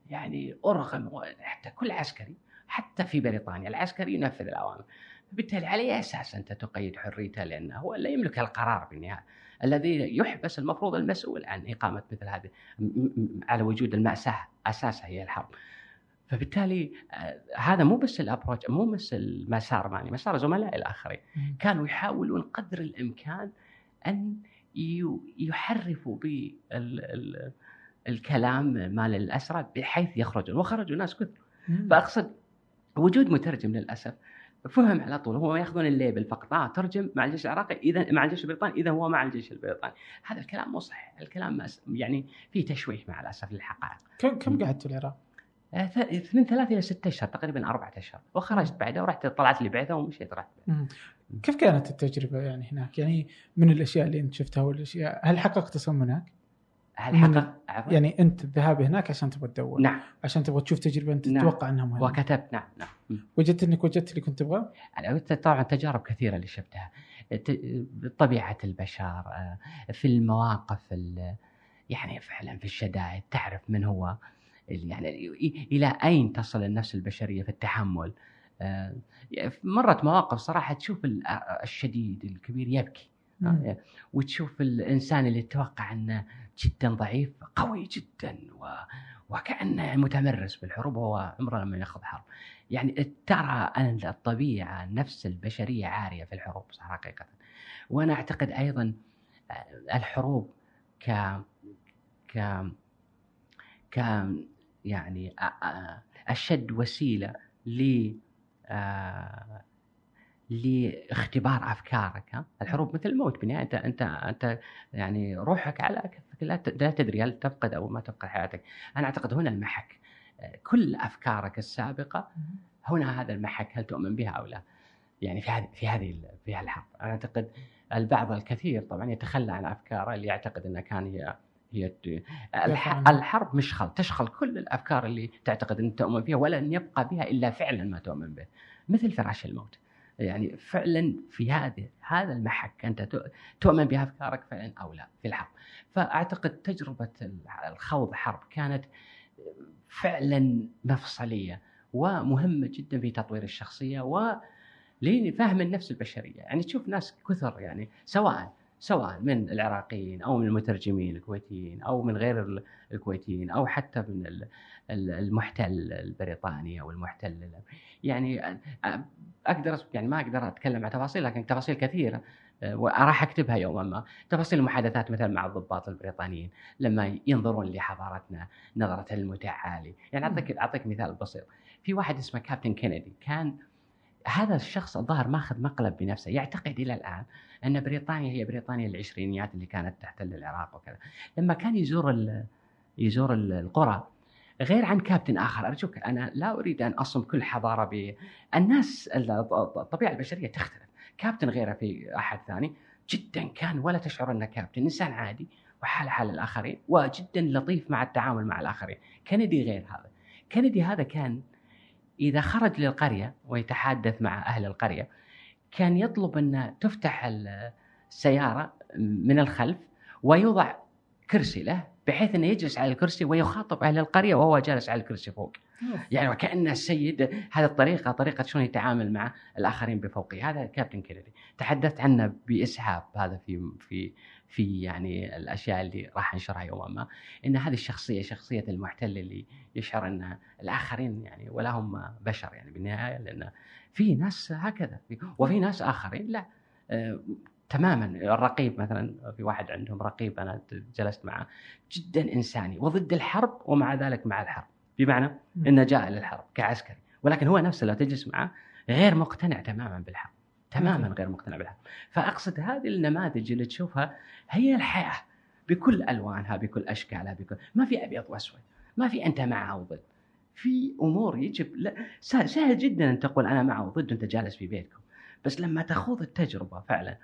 B: يعني ارغم حتى كل عسكري حتى في بريطانيا العسكري ينفذ الاوامر بالتالي على أي أساس أنت تقيد حريته؟ لأنه هو لا يملك القرار بالنهاية. الذي يحبس المفروض المسؤول عن إقامة مثل هذه على وجود المأساة أساسها هي الحرب. فبالتالي آه، هذا مو بس الأبروتش مو بس المسار معني مسار زملائي
A: الآخرين.
B: كانوا يحاولون قدر الإمكان أن يحرفوا بال الكلام مال الاسرى بحيث يخرجون وخرجوا ناس كثر. فأقصد وجود مترجم للأسف فهم على طول هم يأخذون الليبل فقط. آه ترجم مع الجيش العراقي إذا مع الجيش البريطاني إذا هو مع الجيش البريطاني. هذا الكلام مو صحيح. الكلام يعني فيه تشويه مع الأسف للحقائق.
A: كم كم قعدت في العراق؟
B: آه، من ثلاث إلى ستة أشهر تقريبا أربعة أشهر. وخرجت بعدها ورحت طلعت لي بعثه ومشيت رحت.
A: كيف كانت التجربة يعني هناك؟ يعني من الأشياء اللي أنت شفتها والأشياء هل حققت صم هناك؟
B: هل حقق؟
A: يعني أنت الذهاب هناك عشان تبغى تدور
B: نعم
A: عشان تبغى تشوف تجربة أنت
B: نعم.
A: تتوقع أنها مهمة
B: وكتبت نعم نعم.
A: وجدت إنك وجدت اللي كنت تبغاه؟
B: طبعا تجارب كثيرة اللي شفتها طبيعة البشر آه، في المواقف ال- يعني فعلا في الشدائد تعرف من هو يعني إلى أين تصل النفس البشرية في التحمل مرت مواقف صراحة تشوف ال- الشديد الكبير يبكي
A: مم.
B: آه، وتشوف الإنسان اللي تتوقع أنه جدا ضعيف قوي جدا و وكأنه متمرس بالحروب وهو عمره لما يأخذ حرب. يعني ترى الطبيعة النفس البشرية عارية في الحروب حقيقة. وأنا أعتقد أيضا آه، الحروب ك ك ك يعني آه، آه، أشد وسيلة ل آه، لاختبار أفكارك ها؟ الحروب مثل الموت بالنهايه أنت أنت أنت يعني روحك على كفك لا تدري هل تفقد أو ما تفقد حياتك. أنا أعتقد هنا المحك آه، كل أفكارك السابقة هنا هذا المحك هل تؤمن بها أو لا؟ يعني في هذه في هذه في هالحرب. أنا أعتقد البعض الكثير طبعا يتخلى عن أفكاره اللي يعتقد انها كان هي هي. الحرب مشخل تشخل كل الأفكار اللي تعتقد أن تؤمن فيها ولن يبقى بها إلا فعلا ما تؤمن به. مثل فراش الموت. يعني فعلا في هذه هذا المحك أنت تؤمن بأفكارك فعلا أو لا في الحرب. فأعتقد تجربة الخوض حرب كانت فعلا مفصلية ومهمة جدا في تطوير الشخصية و لفهم النفس البشرية. يعني تشوف ناس كثر يعني سواء سواء من العراقيين أو من المترجمين الكويتيين أو من غير ال- الكويتيين أو حتى من ال- ال- المحتل البريطاني أو المحتل ال- يعني أقدر يعني ما أقدر أتكلم عن تفاصيل لكن تفاصيل كثيرة وراح أكتبها يوما ما. تفاصيل المحادثات مثلا مع الضباط البريطانيين لما ينظرون لحضارتنا نظرة المتعالي. يعني اعطيك أعطيك مثال بسيط. في واحد اسمه كابتن كينيدي. كان هذا الشخص الظاهر ماخذ مقلب بنفسه يعتقد إلى الآن ان بريطانيا هي بريطانيا العشرينيات اللي كانت تحتل العراق وكذا. لما كان يزور يزور ال- القرى غير عن كابتن آخر ارجوك أنا لا أريد أن أصم كل حضارة ب الناس ال- الطبيعة البشرية تختلف. كابتن غيره في أحد ثاني جدا كان ولا تشعر أنه كابتن إنسان عادي وحال حال الآخرين وجدا لطيف مع التعامل مع الآخرين. كندي غير هذا. كندي هذا كان إذا خرج للقرية ويتحدث مع أهل القرية كان يطلب أن تفتح ال- السيارة من الخلف ويوضع كرسي له بحيث أنه يجلس على الكرسي ويخاطب أهل القرية وهو جالس على الكرسي فوق. يعني وكأن السيد هذه الطريقة طريقة شلون يتعامل مع الآخرين بفوقه. هذا كابتن كينيدي تحدثت عنه بإسهاب هذا في في في يعني الأشياء اللي راح أنشرها يوما ما إن هذه الشخصية شخصية المحتل اللي يشعر إن الآخرين يعني ولا هم بشر يعني بالنهاية لأن في ناس هكذا وفي ناس آخرين لا. آه، تماما الرقيب مثلا في واحد عندهم رقيب أنا جلست معه جدا إنساني وضد الحرب ومع ذلك مع الحرب. بمعنى. إنه جاء للحرب كعسكري ولكن هو نفسه لو تجلس معه غير مقتنع تماما بالحرب. تماما. غير مقتنع بالحرب فأقصد هذه النماذج اللي تشوفها هي الحياة بكل ألوانها بكل أشكالها بكل ما في أبيض وأسود ما في أنت مع أو ضد. في أمور يجب لا سهل, سهل جدا أن تقول أنا مع وضد وانت جالس في بيتكم. بس لما تخوض التجربة فعلا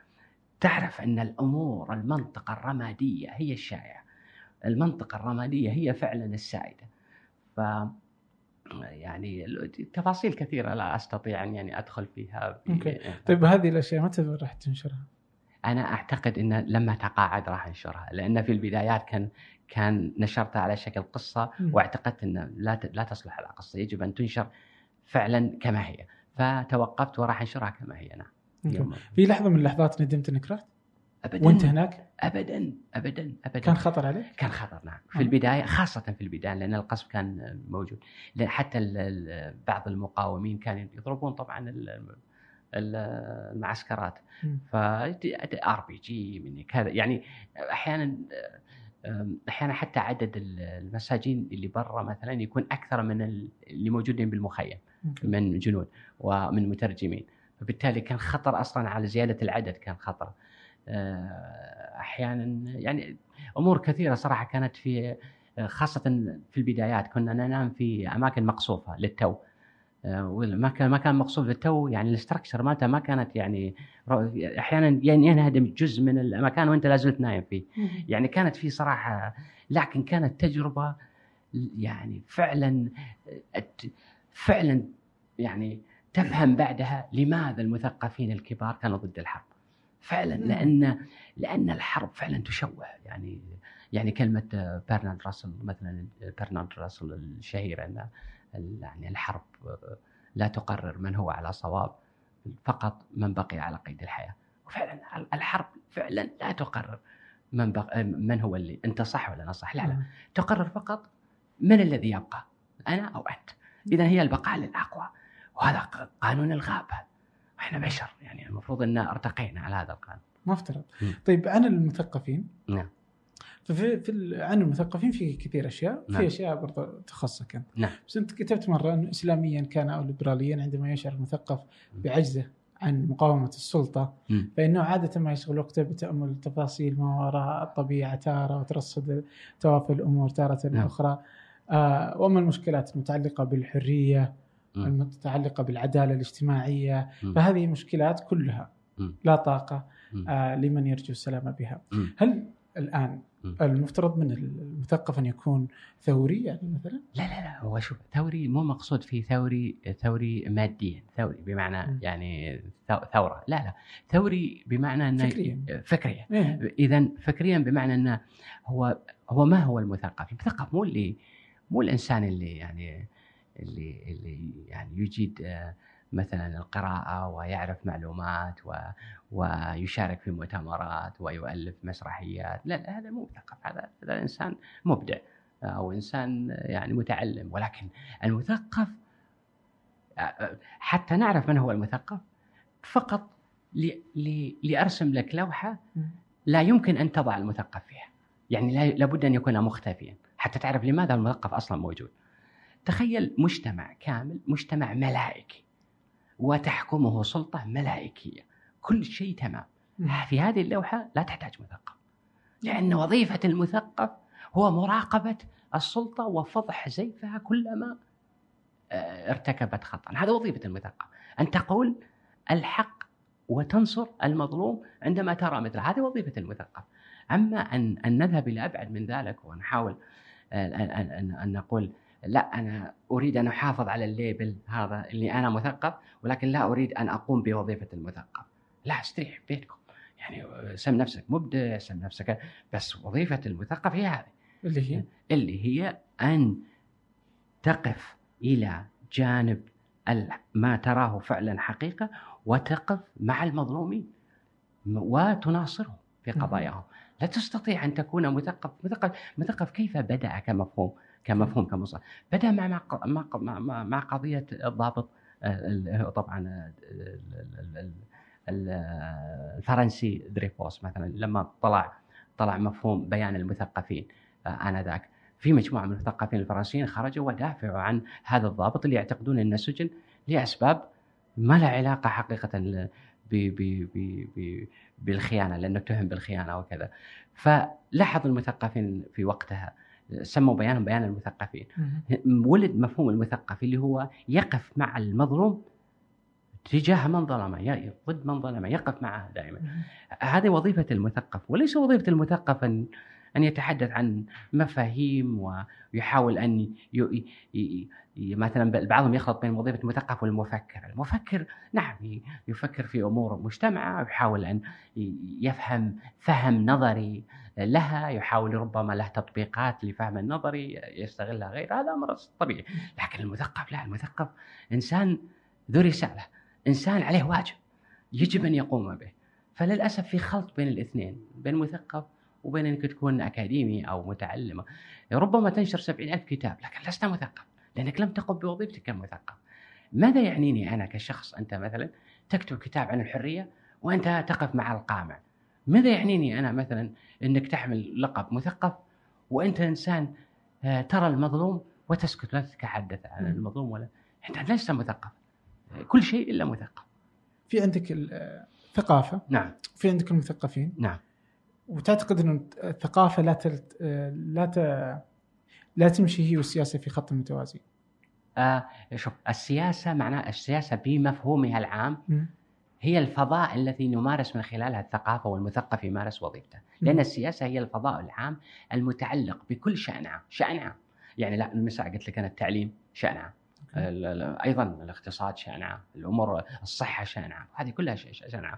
B: تعرف أن الأمور المنطقة الرمادية هي الشائعة. المنطقة الرمادية هي فعلا السائدة. ف يعني تفاصيل كثيرة لا أستطيع أن يعني أدخل فيها ب-
A: أوكي. طيب هذه الأشياء متى راح تنشرها؟
B: أنا أعتقد إن لما تقاعد راح انشرها لأن في البدايات كان كان نشرتها على شكل
A: قصة.
B: واعتقدت إن لا لا تصلح على قصة يجب أن تنشر فعلا كما هي فتوقفت وراح أنشرها كما هي نعم
A: في لحظة من اللحظات ندمت إنك رحت؟
B: ابدا.
A: وأنت هناك؟
B: ابدا ابدا ابدا.
A: كان خطر عليك؟
B: كان خطر نعم.
A: آه.
B: في البداية خاصة في البداية لأن القصف كان موجود. حتى بعض المقاومين كانوا يضربون طبعا ال- ال- المعسكرات. ف RPG مني كذا. يعني أحيانا أحيانا حتى عدد ال- المساجين اللي برا مثلا يكون أكثر من ال- اللي موجودين بالمخيم. من جنود ومن مترجمين. فبالتالي كان خطر أصلا على زيادة العدد كان خطر. أحيانا يعني أمور كثيرة صراحة كانت في خاصة في البدايات. كنا ننام في أماكن مقصوفة للتو. آه، وما كان ما كان مقصوف للتو يعني ال structure مالته ما كانت يعني أحيانا يعني ينهدم جزء من المكان وأنت لا زلت نايم فيه. يعني كانت في صراحة لكن كانت تجربة يعني فعلا فعلا يعني تفهم بعدها لماذا المثقفين الكبار كانوا ضد الحرب. فعلا لأن لأن الحرب فعلا تشوه. يعني يعني كلمة برنارد راسل مثلا برنارد راسل الشهير أن يعني الحرب لا تقرر من هو على صواب فقط من بقي على قيد الحياة. وفعلا الحرب فعلا لا تقرر من بق... من هو اللي أنت صح ولا أنا صح؟ لا لا. تقرر فقط من الذي يبقى أنا أو أنت. اذا هي البقاء للأقوى. وهذا قانون الغابة. إحنا بشر يعني المفروض إن ارتقينا على هذا القانون
A: مفترض
B: مم.
A: طيب عن المثقفين
B: نعم
A: ففي في عن المثقفين في كثير أشياء
B: نعم.
A: في أشياء برضه تخصك أنت
B: نعم
A: بس أنت كتبت مرة أنه اسلاميا كان أو ليبراليا عندما يشعر المثقف بعجزه عن مقاومة السلطة
B: مم.
A: فإنه عادة ما يشغل وقته بتأمل تفاصيل ما وراء الطبيعة تارة وترصد توافل الأمور تارة
B: نعم.
A: أخرى آه وأما المشكلات المتعلقة بالحرية
B: مم.
A: المتعلقة بالعدالة
B: الاجتماعية.
A: فهذه مشكلات كلها. لا
B: طاقة.
A: آه لمن يرجو السلام بها. هل
B: الآن.
A: المفترض من المثقف أن يكون ثوري يعني مثلا
B: لا لا لا هو شوف ثوري مو مقصود فيه ثوري ثوري ماديا ثوري
A: م.
B: بمعنى يعني ثو- ثورة لا لا ثوري بمعنى أنه
A: فكرياً.
B: فكريا
A: إيه.
B: اذا فكريا بمعنى أنه هو هو ما هو المثقف؟ المثقف مو اللي مو الإنسان اللي يعني اللي اللي يعني يجيد آه، مثلا القراءة ويعرف معلومات و ويشارك في مؤتمرات ويؤلف مسرحيات، لا لا هذا مو مثقف. هذا هذا انسان مبدع أو إنسان يعني متعلم. ولكن المثقف آه، حتى نعرف من هو المثقف فقط ل- ل- لأرسم لك لوحة لا يمكن أن تضع المثقف فيها. يعني لا- لابد أن يكون مختفيا. حتى تعرف لماذا المثقف أصلا موجود. تخيل مجتمع كامل مجتمع ملائكي وتحكمه سلطة ملائكية. كل شيء تمام. في هذه اللوحة لا تحتاج مثقف. لأن وظيفة المثقف هو مراقبة السلطة وفضح زيفها كلما آه، ارتكبت خطأ. هذا وظيفة المثقف. أن تقول الحق وتنصر المظلوم عندما ترى مثله. هذه وظيفة المثقف. أما أن أن نذهب إلى أبعد من ذلك ونحاول آه، أن أن, أن نقول لا أنا أريد أن أحافظ على الليبل هذا اللي أنا مثقف ولكن لا أريد أن أقوم بوظيفة المثقف. لا استريح بيتكم. يعني سم نفسك مبدع سم نفسك بس وظيفة المثقف هي هذه.
A: اللي هي؟
B: اللي هي أن تقف إلى جانب ما تراه فعلا حقيقة وتقف مع المظلومين وتناصرهم في. قضاياهم. لا تستطيع أن تكون مثقف. مثقف مثقف كيف بدا كمفهوم كمفهوم كمصطلح بدا مع مع مع, مع, قضية الضابط آه، ال- طبعا آه، ال- ال- ال- ال- الفرنسي دريفوس مثلا لما طلع طلع مفهوم بيان المثقفين آه، آنذاك. في مجموعة من المثقفين الفرنسيين خرجوا ودافعوا عن هذا الضابط اللي يعتقدون إنه سجن لأسباب ما لها علاقة حقيقة ب ب ب بالخيانة لأنه اتهم بالخيانة وكذا. فلاحظ المثقفين في وقتها سموا بيانهم بيان المثقفين. ولد مفهوم المثقف اللي هو يقف مع المظلوم تجاه من ظلمه ضد من ظلمه يقف معه دائما. هذه وظيفة المثقف. وليس وظيفة المثقف أن أن يتحدث عن مفاهيم ويحاول أن ي... ي... ي... مثلا بعضهم يخلط بين وظيفة المثقف والمفكر. المفكر نعم يفكر في أمور مجتمعة ويحاول أن يفهم فهم نظري لها يحاول ربما له تطبيقات لفهم النظري يستغلها غير. هذا أمر طبيعي. لكن المثقف لا المثقف إنسان ذو رسالة. إنسان عليه واجب. يجب أن يقوم به. فللأسف في خلط بين الاثنين بين مثقف وبين إنك تكون أكاديمي أو متعلم ربما تنشر سبعين ألف كتاب لكن لست مثقف لأنك لم تقم بوظيفتك كمثقف. ماذا يعنيني أنا كشخص؟ أنت مثلا تكتب كتاب عن الحرية وأنت تقف مع القامع. ماذا يعنيني أنا مثلا إنك تحمل لقب مثقف وأنت إنسان آه، ترى المظلوم وتسكت لا تتحدث عن. المظلوم ولا إنت لست مثقف. كل شيء إلا مثقف.
A: في عندك الثقافه
B: نعم.
A: وفي عندك المثقفين.
B: نعم.
A: وتعتقد إن الثقافة لا تلت... لا ت... لا تمشي هي والسياسة في خط متوازي
B: آه شوف السياسة معناها السياسة بمفهومها العام
A: مم.
B: هي الفضاء الذي نمارس من خلالها الثقافة والمثقف يمارس وظيفته. لأن. السياسة هي الفضاء العام المتعلق بكل شأن عام شأن عام. يعني لا المساء قلت لك أنا التعليم شأن عام. أيضا الاقتصاد شأن عام الأمور الصحة شأن عام هذه كلها شأن عام.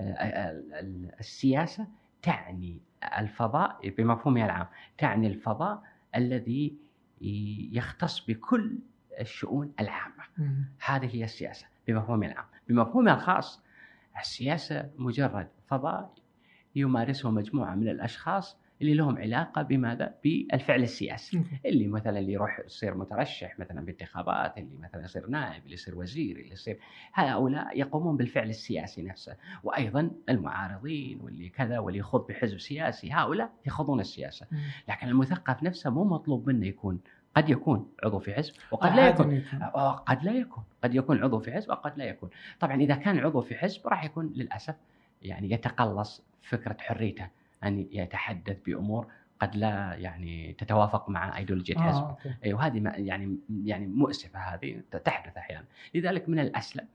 B: آه، ال- السياسة تعني الفضاء بمفهومها العام تعني الفضاء الذي يختص بكل الشؤون العامة
A: مم.
B: هذه هي السياسة بمفهومها العام بمفهومها الخاص السياسة مجرد فضاء يمارسه مجموعة من الأشخاص اللي لهم علاقة بماذا؟ بالفعل السياسي. اللي مثلا اللي يروح يصير مترشح مثلا بانتخابات اللي مثلا يصير نائب اللي يصير وزير اللي يصير هؤلاء يقومون بالفعل السياسي نفسه وأيضا المعارضين واللي كذا واللي يخوض بحزب سياسي هؤلاء يخوضون
A: السياسة.
B: لكن المثقف نفسه مو مطلوب منه يكون قد يكون عضو في حزب وقد لا يكون
A: يكون.
B: آه، قد لا يكون قد يكون عضو في حزب وقد لا يكون طبعا إذا كان عضو في حزب راح يكون للأسف يعني يتقلص فكرة حريته أن يتحدث بأمور قد لا يعني تتوافق مع ايديولوجيه
A: آه،
B: حزب
A: okay.
B: اي وهذه ما- يعني يعني مؤسفة هذه تحدث أحيانا لذلك من الأسلم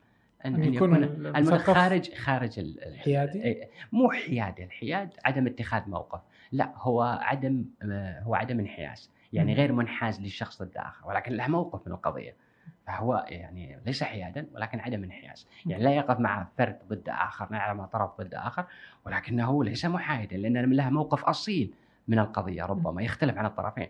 B: ان,
A: أن يكون
B: يكون خارج خارج ال- ال-
A: حيادي؟
B: إي، مو حيادي الحياد عدم اتخاذ موقف لا هو عدم آه، هو عدم انحياز يعني. غير منحاز للشخص اخر ولكن له موقف من القضية فهو يعني ليس حيادا ولكن عدم انحياز. يعني لا يقف مع فرد ضد آخر لا مع طرف ضد آخر ولكنه ليس محايدا لأن له موقف أصيل من القضية ربما يختلف عن الطرفين.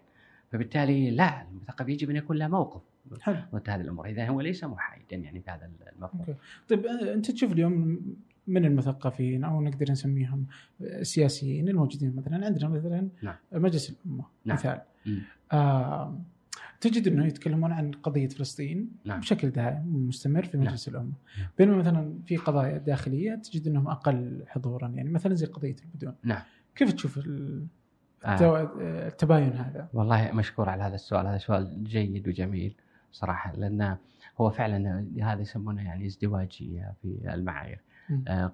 B: فبالتالي لا المثقف يجب أن يكون له موقف
A: حلو.
B: ضد هذه الأمور. اذا هو ليس محايدا يعني في هذا المفهوم.
A: أوكي. طيب آه، أنت تشوف اليوم من المثقفين أو نقدر نسميهم السياسيين الموجودين مثلا؟ عندنا مثلا
B: نعم.
A: مجلس الأمة
B: نعم.
A: مثال. آه تجد إنه يتكلمون عن قضية فلسطين
B: نعم.
A: بشكل دائم ومستمر في
B: نعم.
A: مجلس الامه
B: نعم.
A: بينما مثلا في قضايا داخلية تجد إنهم أقل حضورا يعني مثلا زي قضية البدون
B: نعم.
A: كيف تشوف
B: آه.
A: التباين هذا؟
B: والله مشكور على هذا السؤال هذا سؤال جيد وجميل صراحة لأن هو فعلا هذا يسمونه يعني ازدواجية في المعايير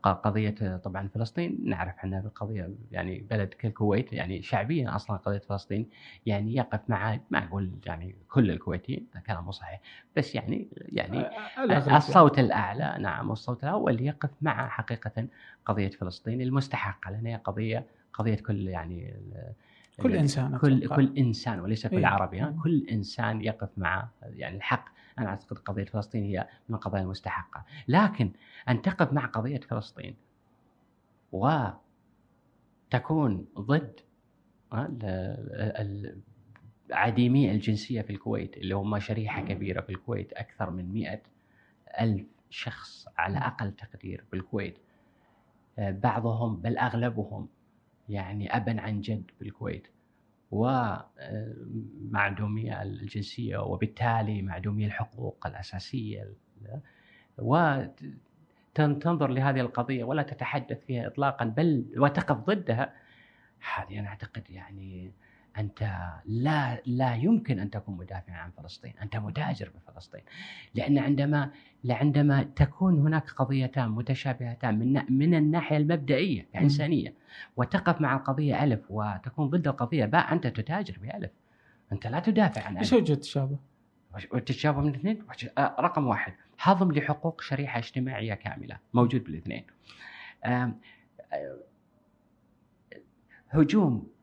B: قضية طبعا فلسطين. نعرف عنها بالقضية يعني بلد كالكويت يعني شعبيا أصلا قضية فلسطين يعني يقف مع ما أقول يعني كل الكويتيين. كلام مو صحيح. بس يعني يعني
A: آه، الأغلب
B: الصوت الأعلى نعم والصوت الأول يقف مع حقيقة قضية فلسطين المستحقة. لأن هي قضية قضية كل يعني
A: كل إنسان
B: كل. كل إنسان وليس كل
A: إيه.
B: عربي. كل إنسان يقف مع يعني الحق أنا أعتقد قضية فلسطين هي من القضايا المستحقة. لكن ان تقف مع قضية فلسطين وتكون ضد ال- عديمي الجنسية في الكويت اللي هم شريحة كبيرة في الكويت أكثر من مئة ألف شخص على أقل تقدير بالكويت آه، بعضهم بل أغلبهم يعني أبا عن جد بالكويت ومعدومية الجنسية وبالتالي معدومية الحقوق الأساسية تن- تنظر لهذه القضية ولا تتحدث فيها اطلاقا بل وتقف ضدها. هذه أنا أعتقد يعني أنت لا لا يمكن أن تكون مدافعا عن فلسطين، أنت متاجر بفلسطين. لأن عندما عندما تكون هناك قضيتان متشابهتان من من الناحية المبدئية الإنسانية وتقف مع القضية ألف وتكون ضد القضية باء أنت تتاجر بألف. أنت لا تدافع عن إيش.
A: وجه التشابه؟
B: والتشابه من الاثنين آه، رقم واحد هضم لحقوق شريحة اجتماعية كاملة موجود بالاثنين. آه، هجوم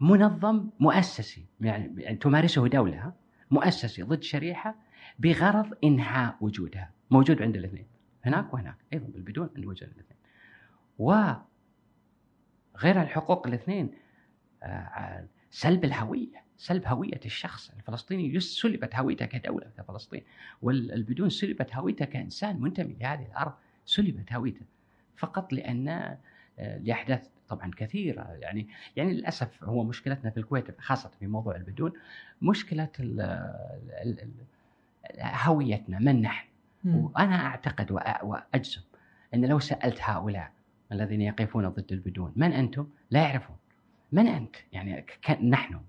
B: منظم مؤسسي. يعني تمارسه دولة ها؟ مؤسسي ضد شريحة بغرض إنهاء وجودها. موجود عند الاثنين. هناك وهناك. أيضا بالبدون عند وجود الاثنين. وغير الحقوق الاثنين آه، سلب الهوية سلب هوية الشخص الفلسطيني. سلبت هويته كدولة كفلسطين. والبدون سلبت هويته كإنسان منتمي لهذه الأرض. سلبت هويته فقط لأن آه، لأحداث طبعا كثيرة يعني يعني للأسف هو مشكلتنا في الكويت خاصة في موضوع البدون مشكلة ال ال ال هويتنا من نحن وأنا أعتقد واجزم إن لو سألت هؤلاء الذين يقفون ضد البدون من أنتم؟ لا يعرفون من أنت؟ يعني نحن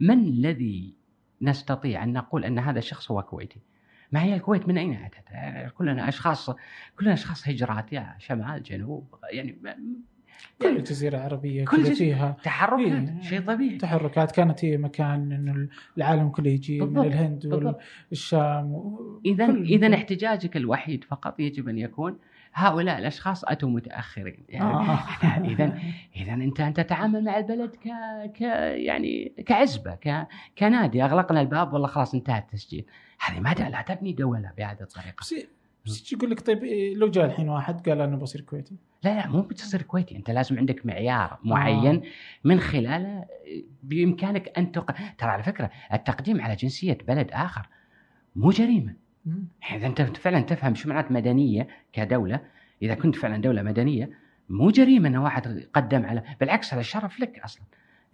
B: من الذي نستطيع أن نقول أن هذا الشخص هو كويتي؟ ما هي الكويت من أين أتت؟ كلنا أشخاص كلنا أشخاص هجرات يا شمال جنوب يعني
A: كل جزيرة عربية
B: كل
A: كذا
B: جزيرة.
A: فيها.
B: تحركات
A: إيه.
B: شيء طبيعي.
A: تحركات. كانت هي مكان انه العالم كله يجي من
B: بالضبط،
A: الهند
B: بالضبط.
A: والشام و-
B: اذا
A: كل-
B: اذا احتجاجك الوحيد فقط يجب أن يكون هؤلاء الأشخاص أتوا متأخرين. يعني
A: آه.
B: اذا اذا أنت انت تتعامل مع البلد ك ك يعني كعزبة ك كنادي. أغلقنا الباب والله خلاص انتهى التسجيل. هذه ما لا تبني دولة بهذه الطريقة.
A: بس يقول لك طيب إيه، لو جاء الحين واحد قال أنا بصير كويتي.
B: لا لا مو بتصير كويتي. أنت لازم عندك معيار معين من خلاله بإمكانك أن تق... ترى على فكرة التقديم على جنسية بلد آخر مو
A: جريمة.
B: إذا أنت فعلا تفهم شو معنات مدنية كدولة إذا كنت فعلا دولة مدنية مو جريمة إن واحد قدم على بالعكس هذا شرف لك أصلا.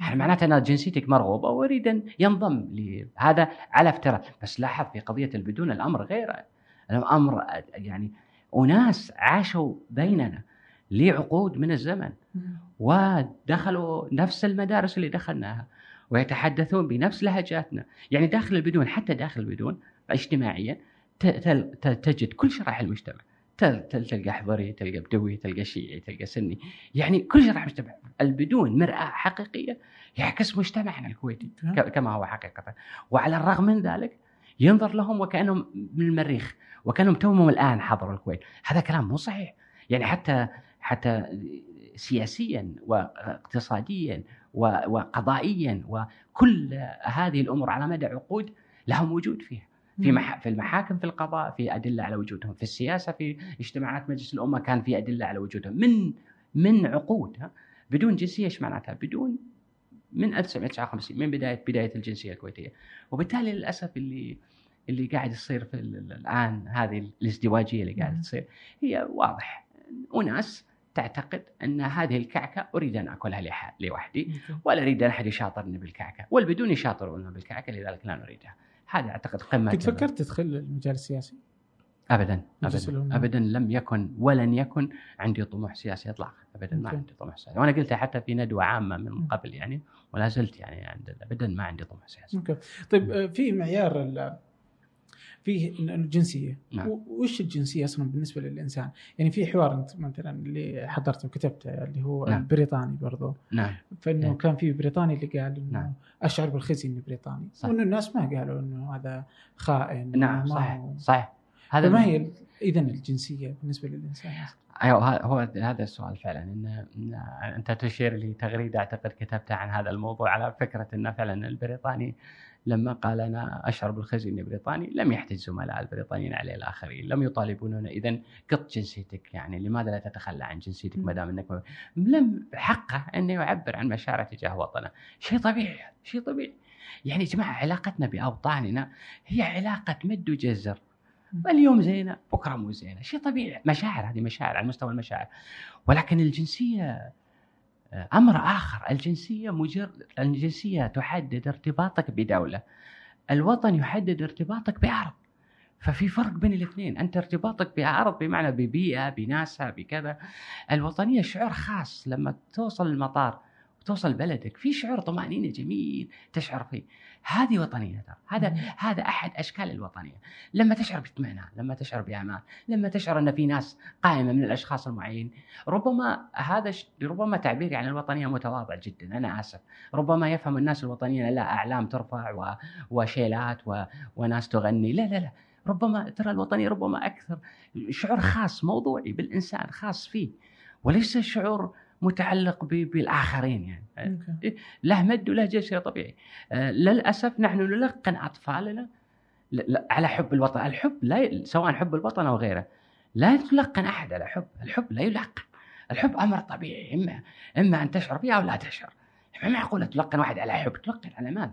B: معناته أن جنسيتك مرغوبة وأريد أن ينضم لهذا على افتراض. بس لاحظ في قضية البدون الأمر غير الامر يعني أناس عاشوا بيننا لعقود من الزمن ودخلوا نفس المدارس اللي دخلناها ويتحدثون بنفس لهجاتنا يعني داخل البدون حتى داخل البدون اجتماعيا تجد كل شرائح المجتمع تل- تل- تلقى حضري تلقى بدوي تلقى شيعي تلقى سني يعني كل شرائح المجتمع البدون مرآة حقيقية يعكس مجتمعنا الكويتي ك- كما هو حقيقة. وعلى الرغم من ذلك ينظر لهم وكأنهم من المريخ وكأنهم توهم الآن حضروا الكويت. هذا كلام مو صحيح. يعني حتى حتى سياسيا واقتصاديا وقضائيا وكل هذه الأمور على مدى عقود لهم وجود فيها. في مح... في المحاكم في القضاء في أدلة على وجودهم. في السياسة في اجتماعات مجلس الأمة كان في أدلة على وجودهم. من من عقود بدون جنسية إيش معناتها؟ بدون من 1959 من بدايه بداية الجنسية الكويتية. وبالتالي للأسف اللي اللي قاعد يصير في ال- ال- الآن هذه الازدواجية اللي قاعدة تصير هي واضح. أناس تعتقد أن هذه الكعكة أريد أن أكلها لوحدي ولا أريد أن أحد يشاطرني بالكعكة والبدون يشاطرون بالكعكة لذلك لا نريدها. هذا أعتقد قمة
A: قد فكرت تدخل المجال السياسي؟
B: ابدا ابدا. ابدا لم يكن ولن يكن عندي طموح سياسي اطلاقا ابدا ما. عندي طموح سياسي وأنا قلتها حتى في ندوة عامة من قبل يعني ولا زلت يعني عند ابدا ما عندي طموح سياسي
A: أوكي طيب آه، في معيار في الجنسية
B: نعم.
A: وش الجنسية أصلا بالنسبة للإنسان؟ يعني في حوار أنت مثلا اللي حضرته وكتبته اللي هو
B: نعم.
A: البريطاني برضو
B: نعم
A: فإنه
B: إيه.
A: كان في بريطاني اللي قال إنه
B: نعم.
A: أشعر بالخزي اني بريطاني
B: صح.
A: وإنه الناس ما قالوا إنه هذا خائن
B: نعم صحيح صحيح هذا من-
A: هي اذا الجنسية بالنسبة
B: للإنسان؟ أيوه هو هذا السؤال فعلا ان إن أنت تشير لتغريده أعتقد كتبتها عن هذا الموضوع على فكرة إن فعلا البريطاني لما قال أنا أشعر بالخزي إني بريطاني لم يحتج زملاء البريطانيين عليه الآخرين، لم يطالبونه اذا قط جنسيتك يعني لماذا لا تتخلى عن جنسيتك ما دام إنك لم حقه انه يعبر عن مشاعره تجاه وطنه، شيء طبيعي شيء طبيعي. يعني يا جماعة علاقتنا بأوطاننا هي علاقة مد وجزر. اليوم زينة بكرة مو زينة، شيء طبيعي، مشاعر هذه مشاعر على مستوى المشاعر. ولكن الجنسية آه، أمر آخر، الجنسية مجرد الجنسية تحدد ارتباطك بدولة. الوطن يحدد ارتباطك بأرض. ففي فرق بين الاثنين. أنت ارتباطك بأرض بمعنى ببيئة بناسها بكذا. الوطنية شعور خاص لما توصل المطار وتوصل بلدك. في شعور طمأنينة جميل تشعر فيه. هذه وطنية ترى. هذا هذا أحد أشكال الوطنية. لما تشعر باطمئنان لما تشعر بأمان لما تشعر أن في ناس قائمة من الأشخاص المعينين ربما هذا ش... ربما تعبيري عن الوطنية متواضع جدا أنا آسف. ربما يفهم الناس الوطنيه لا أعلام ترفع و... وشيلات و... وناس تغني. لا لا لا. ربما ترى الوطنية ربما أكثر شعور خاص موضوعي بالإنسان خاص فيه. وليس شعور متعلق بالآخرين يعني.
A: أوكي.
B: له مد وله جل شيء طبيعي. آه، للأسف نحن نلقن اطفالنا على حب الوطن. الحب لا ي- سواء حب الوطن أو غيره لا تلقن أحد على حب. الحب لا يلقن. الحب أمر طبيعي إما إما أن تشعر به أو لا تشعر. ما معقولة تلقن واحد على حب؟ تلقن على ماذا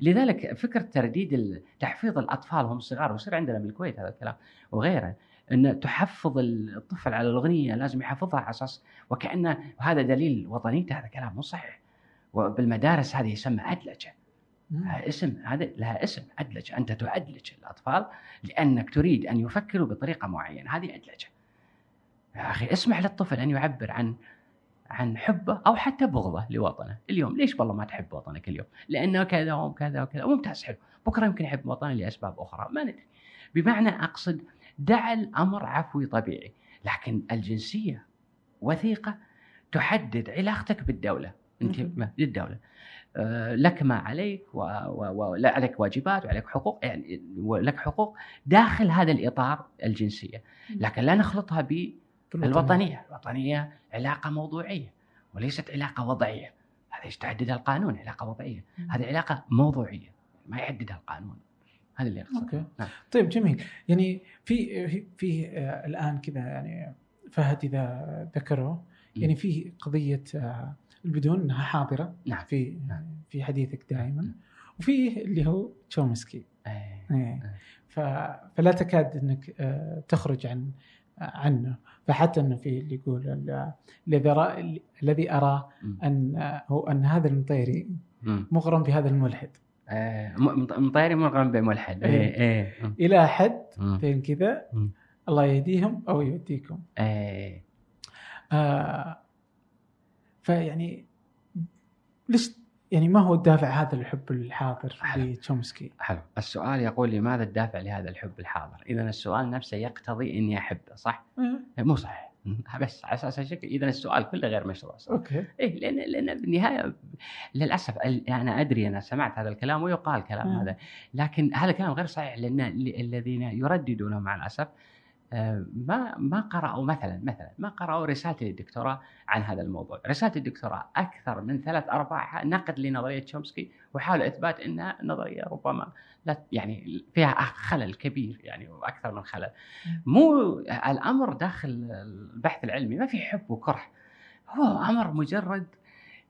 B: لذلك فكرة ترديد تحفيظ الأطفال وهم صغار ويصير عندنا بالكويت هذا الكلام وغيره. أن تحفظ الطفل على الأغنية لازم يحفظها على أساس وكانه هذا دليل وطنيته هذا كلام مو صحيح. وبالمدارس هذه يسمى ادلجه لها اسم هذا لها اسم ادلجه أنت تؤدلج الأطفال لأنك تريد أن يفكروا بطريقة معينة. هذه ادلجه يا أخي اسمح للطفل أن يعبر عن عن حبه أو حتى بغضه لوطنه. اليوم ليش والله ما تحب وطنك اليوم؟ لأنه كذا وكذا وكذا. ممتاز حلو. بكرة يمكن يحب وطنه لأسباب أخرى. ما ندري. بمعنى أقصد دع الأمر عفوي طبيعي لكن الجنسية وثيقة تحدد علاقتك
A: بالدولة.
B: أنت للدولة. آه، لك ما عليك و- و- ولا عليك واجبات وعليك حقوق يعني ولك حقوق داخل هذا الإطار الجنسية. لكن لا نخلطها بالوطنيه الوطنية. علاقة موضوعية وليست علاقة وضعية. هذا إيش تحددها القانون؟ علاقة وضعية. هذه علاقة موضوعية ما يحددها القانون. هذا اللي اقصده
A: أوكي
B: نعم.
A: طيب جميل يعني في في, آه، الآن كذا يعني فهد إذا ذكره يعني في قضية آه، البدون إنها حاضرة
B: نعم.
A: في في حديثك دائما وفي اللي هو تشومسكي
B: إيه.
A: إيه. ف... فلا تكاد إنك آه، تخرج عن عنه فحتى إنه في اللي يقول ال- الذي الذي اراه. أن هو أن هذا المطيري. مغرم بهذا الملحد
B: آه، مطيري مغرم بملحد
A: إيه.
B: إيه إيه مم.
A: إلى حد. بين كذا. الله يهديهم أو يوديكم
B: إيه
A: آه فيعني ليش يعني ما هو الدافع هذا الحب الحاضر لتشومسكي؟
B: حلو السؤال يقول لماذا الدافع لهذا الحب الحاضر اذا السؤال نفسه يقتضي إني أحبه صح
A: إيه.
B: مو صحيح بس على أساس هالشكل إذا السؤال كله غير مشروع صح؟ أوكي إيه لأن لأن بالنهاية للأسف أنا أدري أنا سمعت هذا الكلام ويقال كلام
A: مم.
B: هذا لكن هذا الكلام غير صحيح لأن ال- الذين يرددونه مع الأسف ما ما قرأوا مثلا مثلا ما قرأوا رسالة الدكتوراه عن هذا الموضوع، رسالة الدكتوراه أكثر من ثلاث أرباعها نقد لنظرية تشومسكي وحاول إثبات أنها نظرية ربما لا يعني فيها خلل كبير يعني وأكثر من خلل. مو الأمر داخل البحث العلمي ما في حب وكره. هو أمر مجرد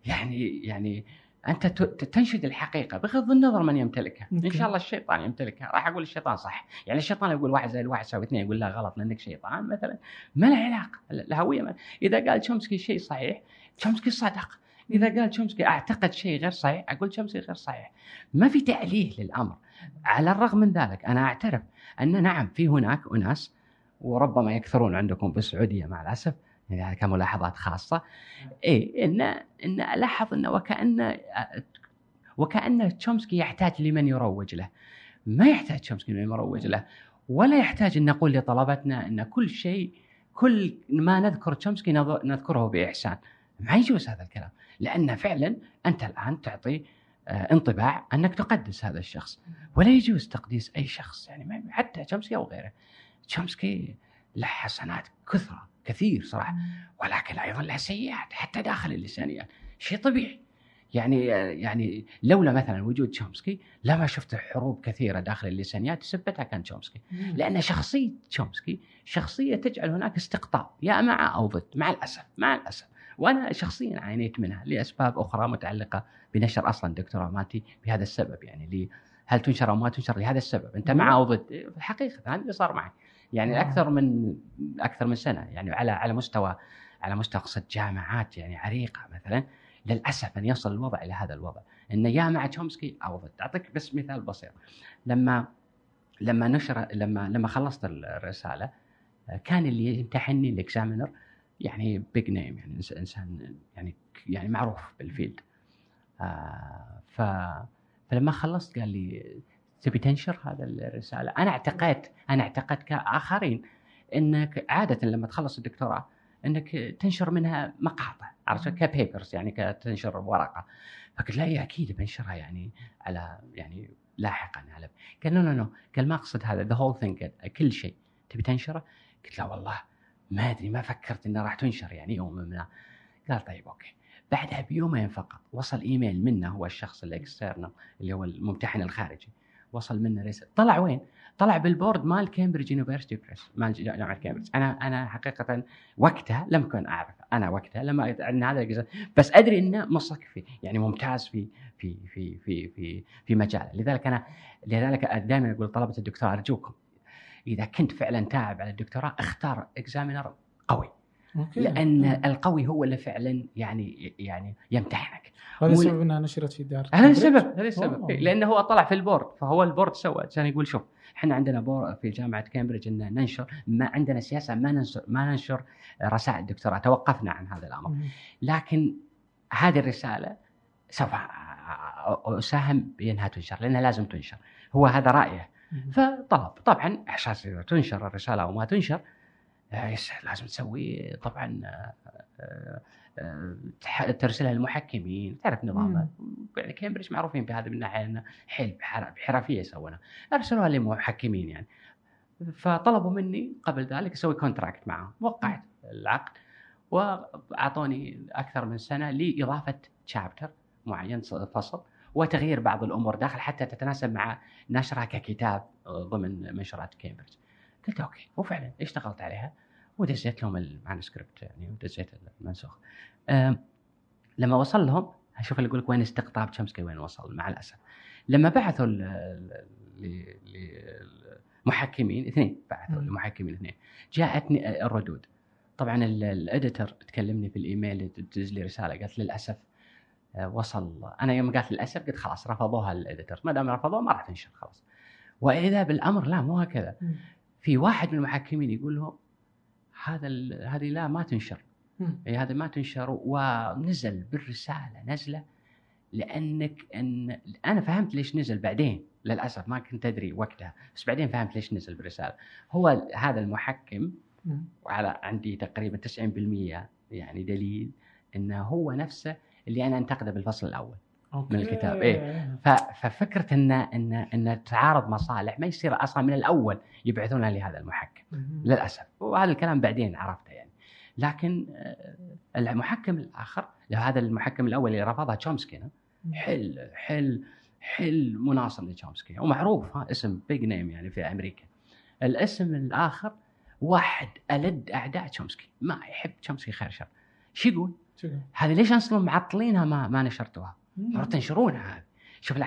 B: يعني يعني أنت تنشد الحقيقة بغض النظر من يمتلكها. إن
A: أوكي.
B: شاء الله الشيطان يمتلكها. راح أقول الشيطان صح. يعني الشيطان يقول واحد زائد واحد يساوي اثنين يقول لا غلط لأنك شيطان مثلا. ما له علاقة. الهويه ما. إذا قال تشومسكي شيء صحيح تشومسكي صدق. إذا قال تشومسكي أعتقد شيء غير صحيح أقول تشومسكي غير صحيح. ما في تأليه للأمر. على الرغم من ذلك أنا أعترف أن نعم في هناك أناس وربما يكثرون عندكم بالسعودية مع الأسف يعني كملاحظات خاصة. إيه إن إن ألاحظ إنه وكأن وكأن تشومسكي يحتاج لمن يروج له. ما يحتاج تشومسكي لمن يروج له ولا يحتاج إن نقول لطلبتنا إن كل شيء كل ما نذكر تشومسكي نذكره بإحسان. ما يجوز هذا الكلام لأن فعلا أنت الآن تعطي آه، انطباع أنك تقدس هذا الشخص. ولا يجوز تقديس أي شخص يعني حتى تشومسكي أو غيره. تشومسكي له حسنات كثرة. كثير صراحة. ولكن أيضا له سيئات حتى داخل اللسانيات شيء طبيعي. يعني يعني لولا مثلا وجود تشومسكي لما شفت حروب كثيرة داخل اللسانيات سبتها كان تشومسكي. لأن شخصية تشومسكي شخصية تجعل هناك استقطاب يا مع أو ضد مع الأسف مع الأسف. وأنا شخصيا عانيت منها لأسباب أخرى متعلقة بنشر أصلا دكتوراه مالتي بهذا السبب. يعني لي هل تنشر أو ما تنشر؟ لهذا السبب. أنت مع أو ضد؟ حقيقه هذا اللي صار معي. يعني أكثر من أكثر من سنة يعني على على مستوى على مستوى أقصد جامعات يعني عريقة مثلا للأسف أن يصل الوضع إلى هذا الوضع. انه يا مع تشومسكي أو ضد أعطيك بس مثال بسيط. لما لما نشر لما لما خلصت الرسالة كان اللي يمتحني ال examiner يعني big name يعني إنسان يعني يعني معروف بال field. آه، ف فلما خلصت قال لي تبي تنشر هذا الرسالة. أنا اعتقدت أنا اعتقدت كآخرين إنك عادة لما تخلص الدكتوراه إنك تنشر منها مقاطع عرفت؟ ك papers يعني كتنشر ورقة. فقلت لا هي أكيد بنشرها يعني على يعني لاحقا على قال no no قال ما أقصد هذا the whole thing كل شيء. تبي تنشره؟ قلت لا والله ما أدري ما فكرت انها راح تنشر يعني يوم ما. قال طيب okay. بعدها بيومين فقط وصل إيميل منه هو الشخص ال external اللي هو الممتحن الخارجي. وصل منه رسالة طلع وين؟ طلع بال board مال Cambridge University Press مال جامعة كامبريدج أنا أنا حقيقة وقتها لم أكن اعرف أنا وقتها لما أن هذا الجزء بس أدري إنه مصك في يعني ممتاز في في في في في في مجاله. لذلك أنا لذلك دائما أقول طلبة الدكتوراه أرجوكم إذا كنت فعلا تاعب على الدكتوراه اختار examiner قوي.
A: okay.
B: لأن القوي هو اللي فعلا يعني يعني يمتحنك.
A: هذا السبب إنها نشرت في دار
B: هذا؟ السبب هذا السبب. لأنه هو طلع في ال board فهو ال board سوى عشان يقول شوف إحنا عندنا board في جامعة كامبريدج ان ننشر ما عندنا سياسة ما ننشر ما ننشر رسائل. الدكتوراه توقفنا عن هذا
A: الأمر.
B: لكن هذه الرسالة سوف أساهم بأنها تنشر لأنها لازم تنشر. هو هذا
A: رأيه.
B: فطلب. طبعا أساس إذا تنشر الرسالة أو ما تنشر لازم تسوي؟ طبعا آه، آه، ترسلها للمحكمين تعرف نظامه يعني كامبريدج معروفين بهذا من ناحية إنه حيل بحر- بحرفية يسوونها أرسلوها للمحكمين يعني. فطلبوا مني قبل ذلك أسوي contract معهم. وقعت العقد. وأعطوني أكثر من سنة لإضافة chapter معين فصل وتغيير بعض الأمور داخل حتى تتناسب مع نشرها ككتاب ضمن منشورات كامبريدج. قلت okay وفعلا اشتغلت عليها؟ ودزيت لهم ال manuscript يعني ودزيت المنسوخ. لما وصل لهم أشوف اللي يقول لك وين استقطاب تشومسكي وين وصل مع الأسف. لما بعثوا ل- ل- ل- للمحكمين اثنين بعثوا
A: مم.
B: للمحكمين اثنين جاءتني الردود طبعا ال- ال editor تكلمني في الإيميل تدز لي رسالة قالت للأسف آه، وصل أنا يوم قالت للأسف قلت خلاص رفضوها ال editor ما دام رفضوها ما راح تنشر خلاص وإذا بالأمر لا مو هكذا. في واحد من المحكمين يقول لهم هذا هذه لا ما تنشر. إي هذا ما تنشر ونزل بالرسالة نزلة لأنك ان أنا فهمت ليش نزل بعدين للأسف ما كنت أدري وقتها بس بعدين فهمت ليش نزل بالرسالة هو هذا المحكم. وعلى عندي تقريبا 90% يعني دليل إنه هو نفسه اللي أنا انتقده بالفصل الأول
A: أوكي.
B: من الكتاب، إيه. ف- ففكرة ان ان إن تعارض مصالح ما يصير أصلا من الأول يبعثونها لهذا المحكم.
A: مم.
B: للأسف. وهذا الكلام بعدين عرفته يعني. لكن آه، المحكم الآخر لو هذا المحكم الأول اللي رفضها تشومسكي حل حل حل مناصر لتشومسكي. ومعروف ها؟ اسم بيج نيم يعني في أمريكا. الاسم الآخر واحد ألد أعداء تشومسكي. ما يحب تشومسكي خير شر. شو يقول؟ هذه ليش أصلا معطلينها ما ما نشرتوها؟ تنشرونها شوف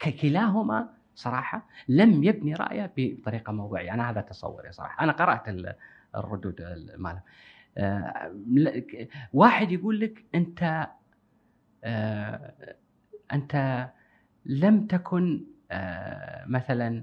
B: ك- كلاهما صراحة لم يبني رأيه بطريقة موضوعية. أنا هذا تصوري صراحة. أنا قرأت ال- الردود ال- ماله. آه، واحد يقول لك أنت آه، أنت لم تكن آه، مثلا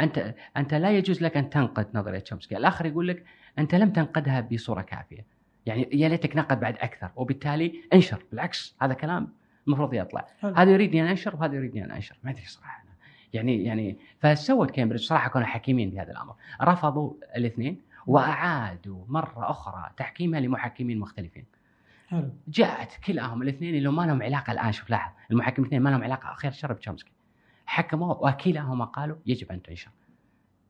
B: أنت أنت لا يجوز لك أن تنقد نظرية تشومسكي، الآخر يقول لك أنت لم تنقدها بصورة كافية. يعني يا ليتك نقد بعد أكثر وبالتالي انشر. بالعكس هذا كلام المفروض يطلع.
A: حلو.
B: هذا يريدني أن أنشر وهذا يريدني أن أنشر، ما أدري صراحة. أنا. يعني يعني فسوت كامبريدج. صراحة كانوا حكيمين بهذا الأمر، رفضوا الاثنين وأعادوا مرة أخرى تحكيمها لمحكمين مختلفين.
A: حلو.
B: جاءت كلاهم الاثنين اللي ما لهم علاقة الآن. شوف لاحظ المحكمين الاثنين ما لهم علاقة. خير شر بتشومسكي حكموا وكلاهما قالوا يجب أن تنشر.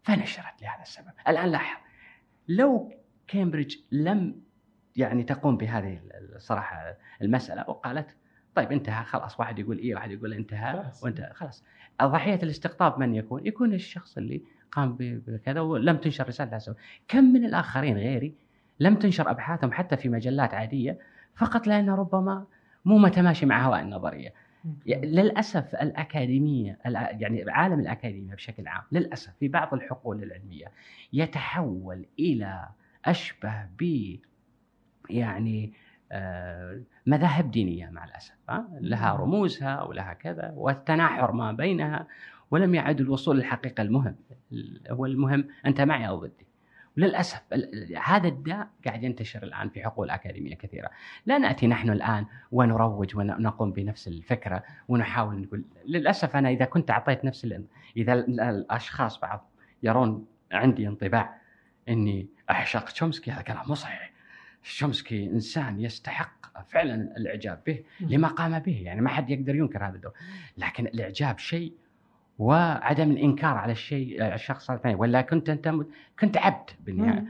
B: فنشرت لهذا السبب. الآن لاحظ لو كامبريدج لم يعني تقوم بهذه الصراحه المسألة وقالت طيب انتهى خلاص واحد يقول إيه واحد يقول انتهى
A: خلاص.
B: وانت خلاص ضحيه الاستقطاب من يكون؟ يكون الشخص اللي قام بكذا ولم تنشر السبب. كم من الآخرين غيري لم تنشر أبحاثهم حتى في مجلات عادية فقط لأنه ربما مو متماشي مع هواء النظرية. يعني للأسف الأكاديمية يعني عالم الأكاديمية بشكل عام للأسف في بعض الحقول العلمية يتحول إلى أشبه ب يعني آه، مذاهب دينية مع الأسف ها؟ لها رموزها ولها كذا والتناحر ما بينها ولم يعد الوصول للحقيقة المهم هو المهم أنت معي أو ضدي وللأسف ال- هذا الداء قاعد ينتشر الآن في حقول أكاديمية كثيرة، لا نأتي نحن الآن ونروج ونقوم بنفس الفكرة ونحاول نقول للأسف أنا إذا كنت أعطيت نفس ال- إذا ال- الأشخاص بعض يرون عندي انطباع إني أعشق تشومسكي هذا كلام مو صحيح. تشومسكي إنسان يستحق فعلا الإعجاب به لما قام به يعني ما حد يقدر ينكر هذا الدور. لكن الإعجاب شيء وعدم الإنكار على الشيء الشخص الثاني. ولا كنت أنت كنت عبد بالنهاية.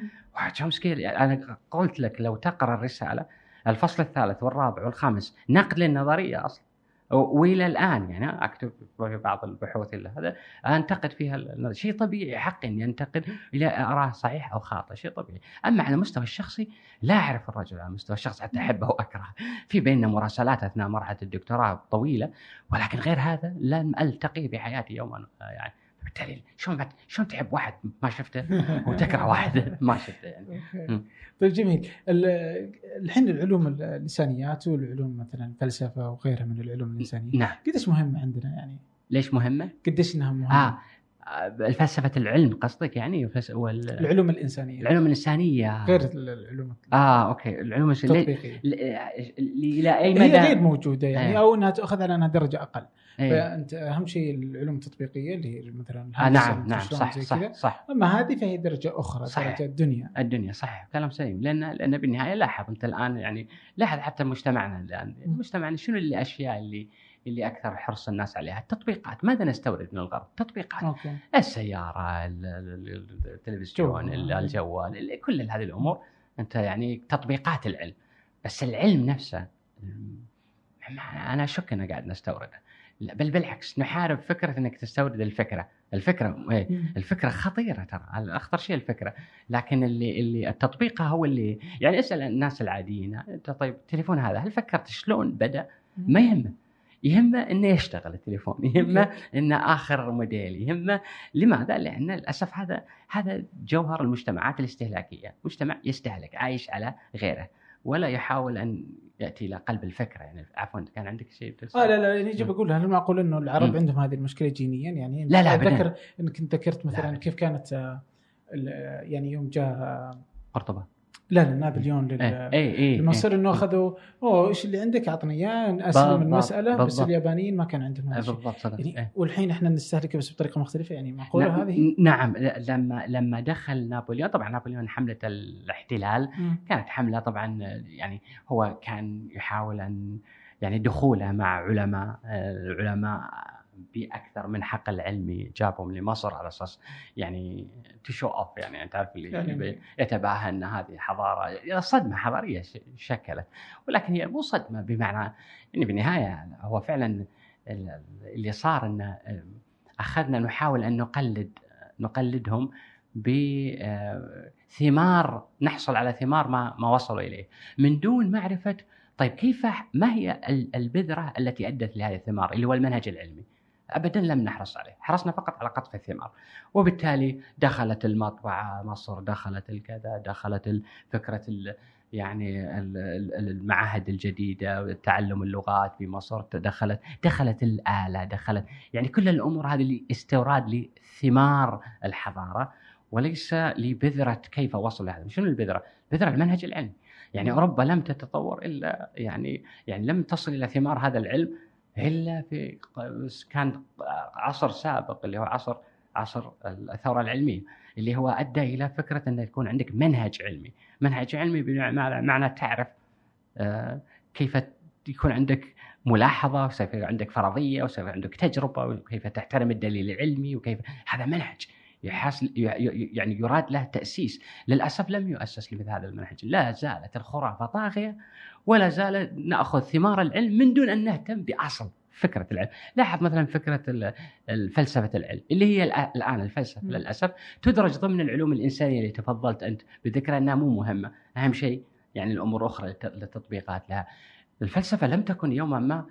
B: وتشومسكي أنا قلت لك لو تقرأ الرسالة الفصل الثالث والرابع والخامس نقد للنظرية أصلا. وإلى الآن يعني أكتب في بعض البحوث اللي هذا أنتقد فيها شيء طبيعي حقي اني انتقد إلى اراه صحيح أو خاطئ شيء طبيعي. أما على المستوى الشخصي لا أعرف الرجل على المستوى الشخصي حتى أحبه وأكرهه. في بيننا مراسلات أثناء مرحلة الدكتوراه طويلة ولكن غير هذا لم ألتقي بحياتي يوما يعني بالتالي شلون شلون تحب واحد ما شفته؟ وتكره واحد ما شفته يعني.
A: طيب جميل. ال- الحين العلوم اللسانيات والعلوم مثلا الفلسفة وغيرها من العلوم الإنسانية
B: نعم.
A: قديش مهمة عندنا يعني؟
B: ليش مهمة؟
A: قديش إنها مهمة؟
B: آه الفلسفه العلم قصدك يعني؟ وال...
A: العلوم الإنسانية.
B: العلوم الإنسانية.
A: غير العلوم.
B: آه أوكي. العلوم
A: التطبيقية.
B: ل- ل- إلى أي مدى؟
A: هي غير موجودة يعني
B: إيه.
A: أو إنها تؤخذ على أنها درجة أقل.
B: إيه.
A: فأنت أهم شيء العلوم التطبيقية اللي هي مثلا
B: آه نعم نعم صح صح. صح.
A: أما هذه فهي درجة أخرى
B: صحيح.
A: درجه الدنيا.
B: الدنيا صحيح. كلام سليم. لأن لأن بالنهاية لاحظ أنت الآن يعني لاحظ حتى مجتمعنا
A: الآن.
B: مجتمعنا شنو الأشياء اللي اللي أكثر حرص الناس عليها؟ التطبيقات، ماذا نستورد من الغرب؟ تطبيقات،
A: أوكي.
B: السيارة، ال- ال- ال- التلفزيون،
A: جوال.
B: ال- الجوال، ال- كل هذه الأمور. أنت يعني تطبيقات العلم، بس العلم نفسه أنا أشك إنه قاعد نستورده، بل بالعكس نحارب فكرة إنك تستورد الفكرة، الفكرة إيه، الفكرة خطيرة ترى. أخطر شيء الفكرة. لكن اللي اللي التطبيق هو اللي يعني اسأل الناس العاديين. أنت طيب التليفون هذا هل فكرت شلون بدأ؟ ما يهمه يهمه إنه يشتغل التليفون يهمه إنه آخر موديل يهمه لماذا؟ لأن للأسف هذا هذا جوهر المجتمعات الاستهلاكية، مجتمع يستهلك عايش على غيره ولا يحاول أن يأتي إلى قلب الفكرة يعني عفوا كان عندك شيء؟
A: آه لا لا يعني يجي
B: مم.
A: بقول هل معقول إنه العرب
B: مم.
A: عندهم هذه المشكلة جينيا يعني
B: لا، لا،.
A: أتذكر انك ذكرت مثلا
B: لا.
A: كيف كانت آه، يعني يوم جاء
B: قرطبة
A: لا لا نابليون لل
B: اي اي اي
A: لمصر إنه أخذوا أوه إيش اللي عندك أعطني إياه
B: بالضبط،
A: المساله بس
B: بالضبط.
A: اليابانيين ما كان عندهم
B: إيه،
A: هذا الشيء
B: بالضبط صدق
A: يعني
B: إيه.
A: والحين إحنا نستهلكه بس بطريقة مختلفة يعني معقولة
B: نعم
A: هذه؟
B: نعم لما لما دخل نابليون طبعا نابليون حملة الاحتلال
A: مم.
B: كانت حملة طبعا يعني هو كان يحاول أن يعني دخوله مع علماء آه، العلماء بأكثر من حقل علمي جابهم لمصر على أساس يعني تشو اوف يعني أنت عارف اللي
A: يعني-
B: يعني يتباهى إن هذه حضارة صدمة حضارية شكلت. ولكن هي مو صدمة بمعنى إن بالنهاية هو فعلا ال- اللي صار انه أخذنا نحاول أن نقلد نقلدهم بثمار نحصل على ثمار ما ما وصلوا إليه. من دون معرفة طيب كيف ما هي ال- البذرة التي أدت لهذه الثمار اللي هو المنهج العلمي؟ ابدا لم نحرص عليه. حرصنا فقط على قطف الثمار. وبالتالي دخلت المطبعة مصر دخلت الكذا دخلت فكرة يعني ال- ال- المعاهد الجديدة تعلم اللغات في مصر دخلت دخلت الآلة دخلت يعني كل الأمور هذه اللي استوراد لثمار الحضارة وليس لبذرة كيف وصل لهذا. شنو البذرة؟ بذرة المنهج العلمي. يعني أوروبا لم تتطور إلا يعني يعني لم تصل إلى ثمار هذا العلم إلا في كان عصر سابق اللي هو عصر عصر الثورة العلمية اللي هو أدى إلى فكرة أن يكون عندك منهج علمي، منهج علمي بمعنى معنى تعرف آه، كيف يكون عندك ملاحظة وسيف عندك فرضية وسيف عندك تجربة وكيف تحترم الدليل العلمي وكيف هذا منهج يحاس ي- ي- يعني يراد له تأسيس، للأسف لم يؤسس لمثل هذا المنهج، لا زالت الخرافة طاغية ولا زال نأخذ ثمار العلم من دون أن نهتم بأصل فكرة العلم، لاحظ مثلا فكرة الفلسفه العلم اللي هي الآن
A: الفلسفة.
B: للأسف تدرج ضمن العلوم الإنسانية اللي تفضلت أنت بذكرها أنها مو مهمة، أهم شيء يعني الأمور الاخرى للت- للتطبيقات لها. الفلسفة لم تكن يوما ما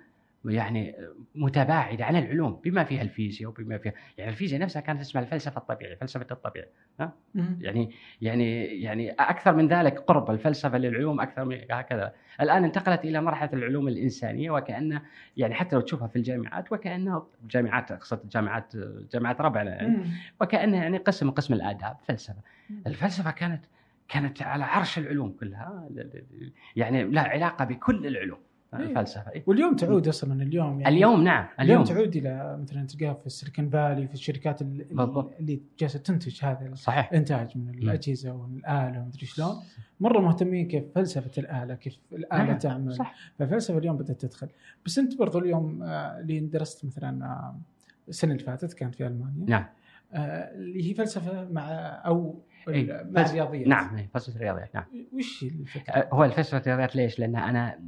B: يعني متباعده عن العلوم بما فيها الفيزياء وبما فيها يعني الفيزياء نفسها كانت اسمها الفلسفة الطبيعية فلسفة الطبيعه ها؟ يعني يعني يعني أكثر من ذلك قرب الفلسفة للعلوم أكثر من هكذا. الآن انتقلت إلى مرحلة العلوم الإنسانية وكأن يعني حتى لو تشوفها في الجامعات وكأنها جامعات أقصد جامعات جامعات ربعنا يعني وكانها يعني قسم قسم الآداب فلسفة. الفلسفة كانت كانت على عرش العلوم كلها يعني لها علاقة بكل العلوم. الفلسفه إيه.
A: واليوم تعود أصلا اليوم يعني
B: اليوم نعم
A: اليوم. تعود إلى مثلا تلقاها في السيليكون فالي في الشركات ال-
B: بالضبط.
A: اللي جالسة تنتج هذا
B: صحيح.
A: الانتاج من الأجهزة والآلة ومدري شلون. مرة مهتمين كيف فلسفة الآلة كيف الآلة
B: نعم،
A: تعمل.
B: صح.
A: فالفلسفه اليوم بدأت تدخل. بس أنت برضو اليوم آه، اللي درست مثلا آه، السنة اللي فاتت كانت في ألمانيا.
B: نعم.
A: آه، اللي هي فلسفة مع أو
B: إيه،
A: مع الرياضيات
B: نعم إيه، فلسفة الرياضيات نعم
A: وش هي الفكرة؟
B: أه، هو الفلسفة الرياضيات ليش؟ لأن أنا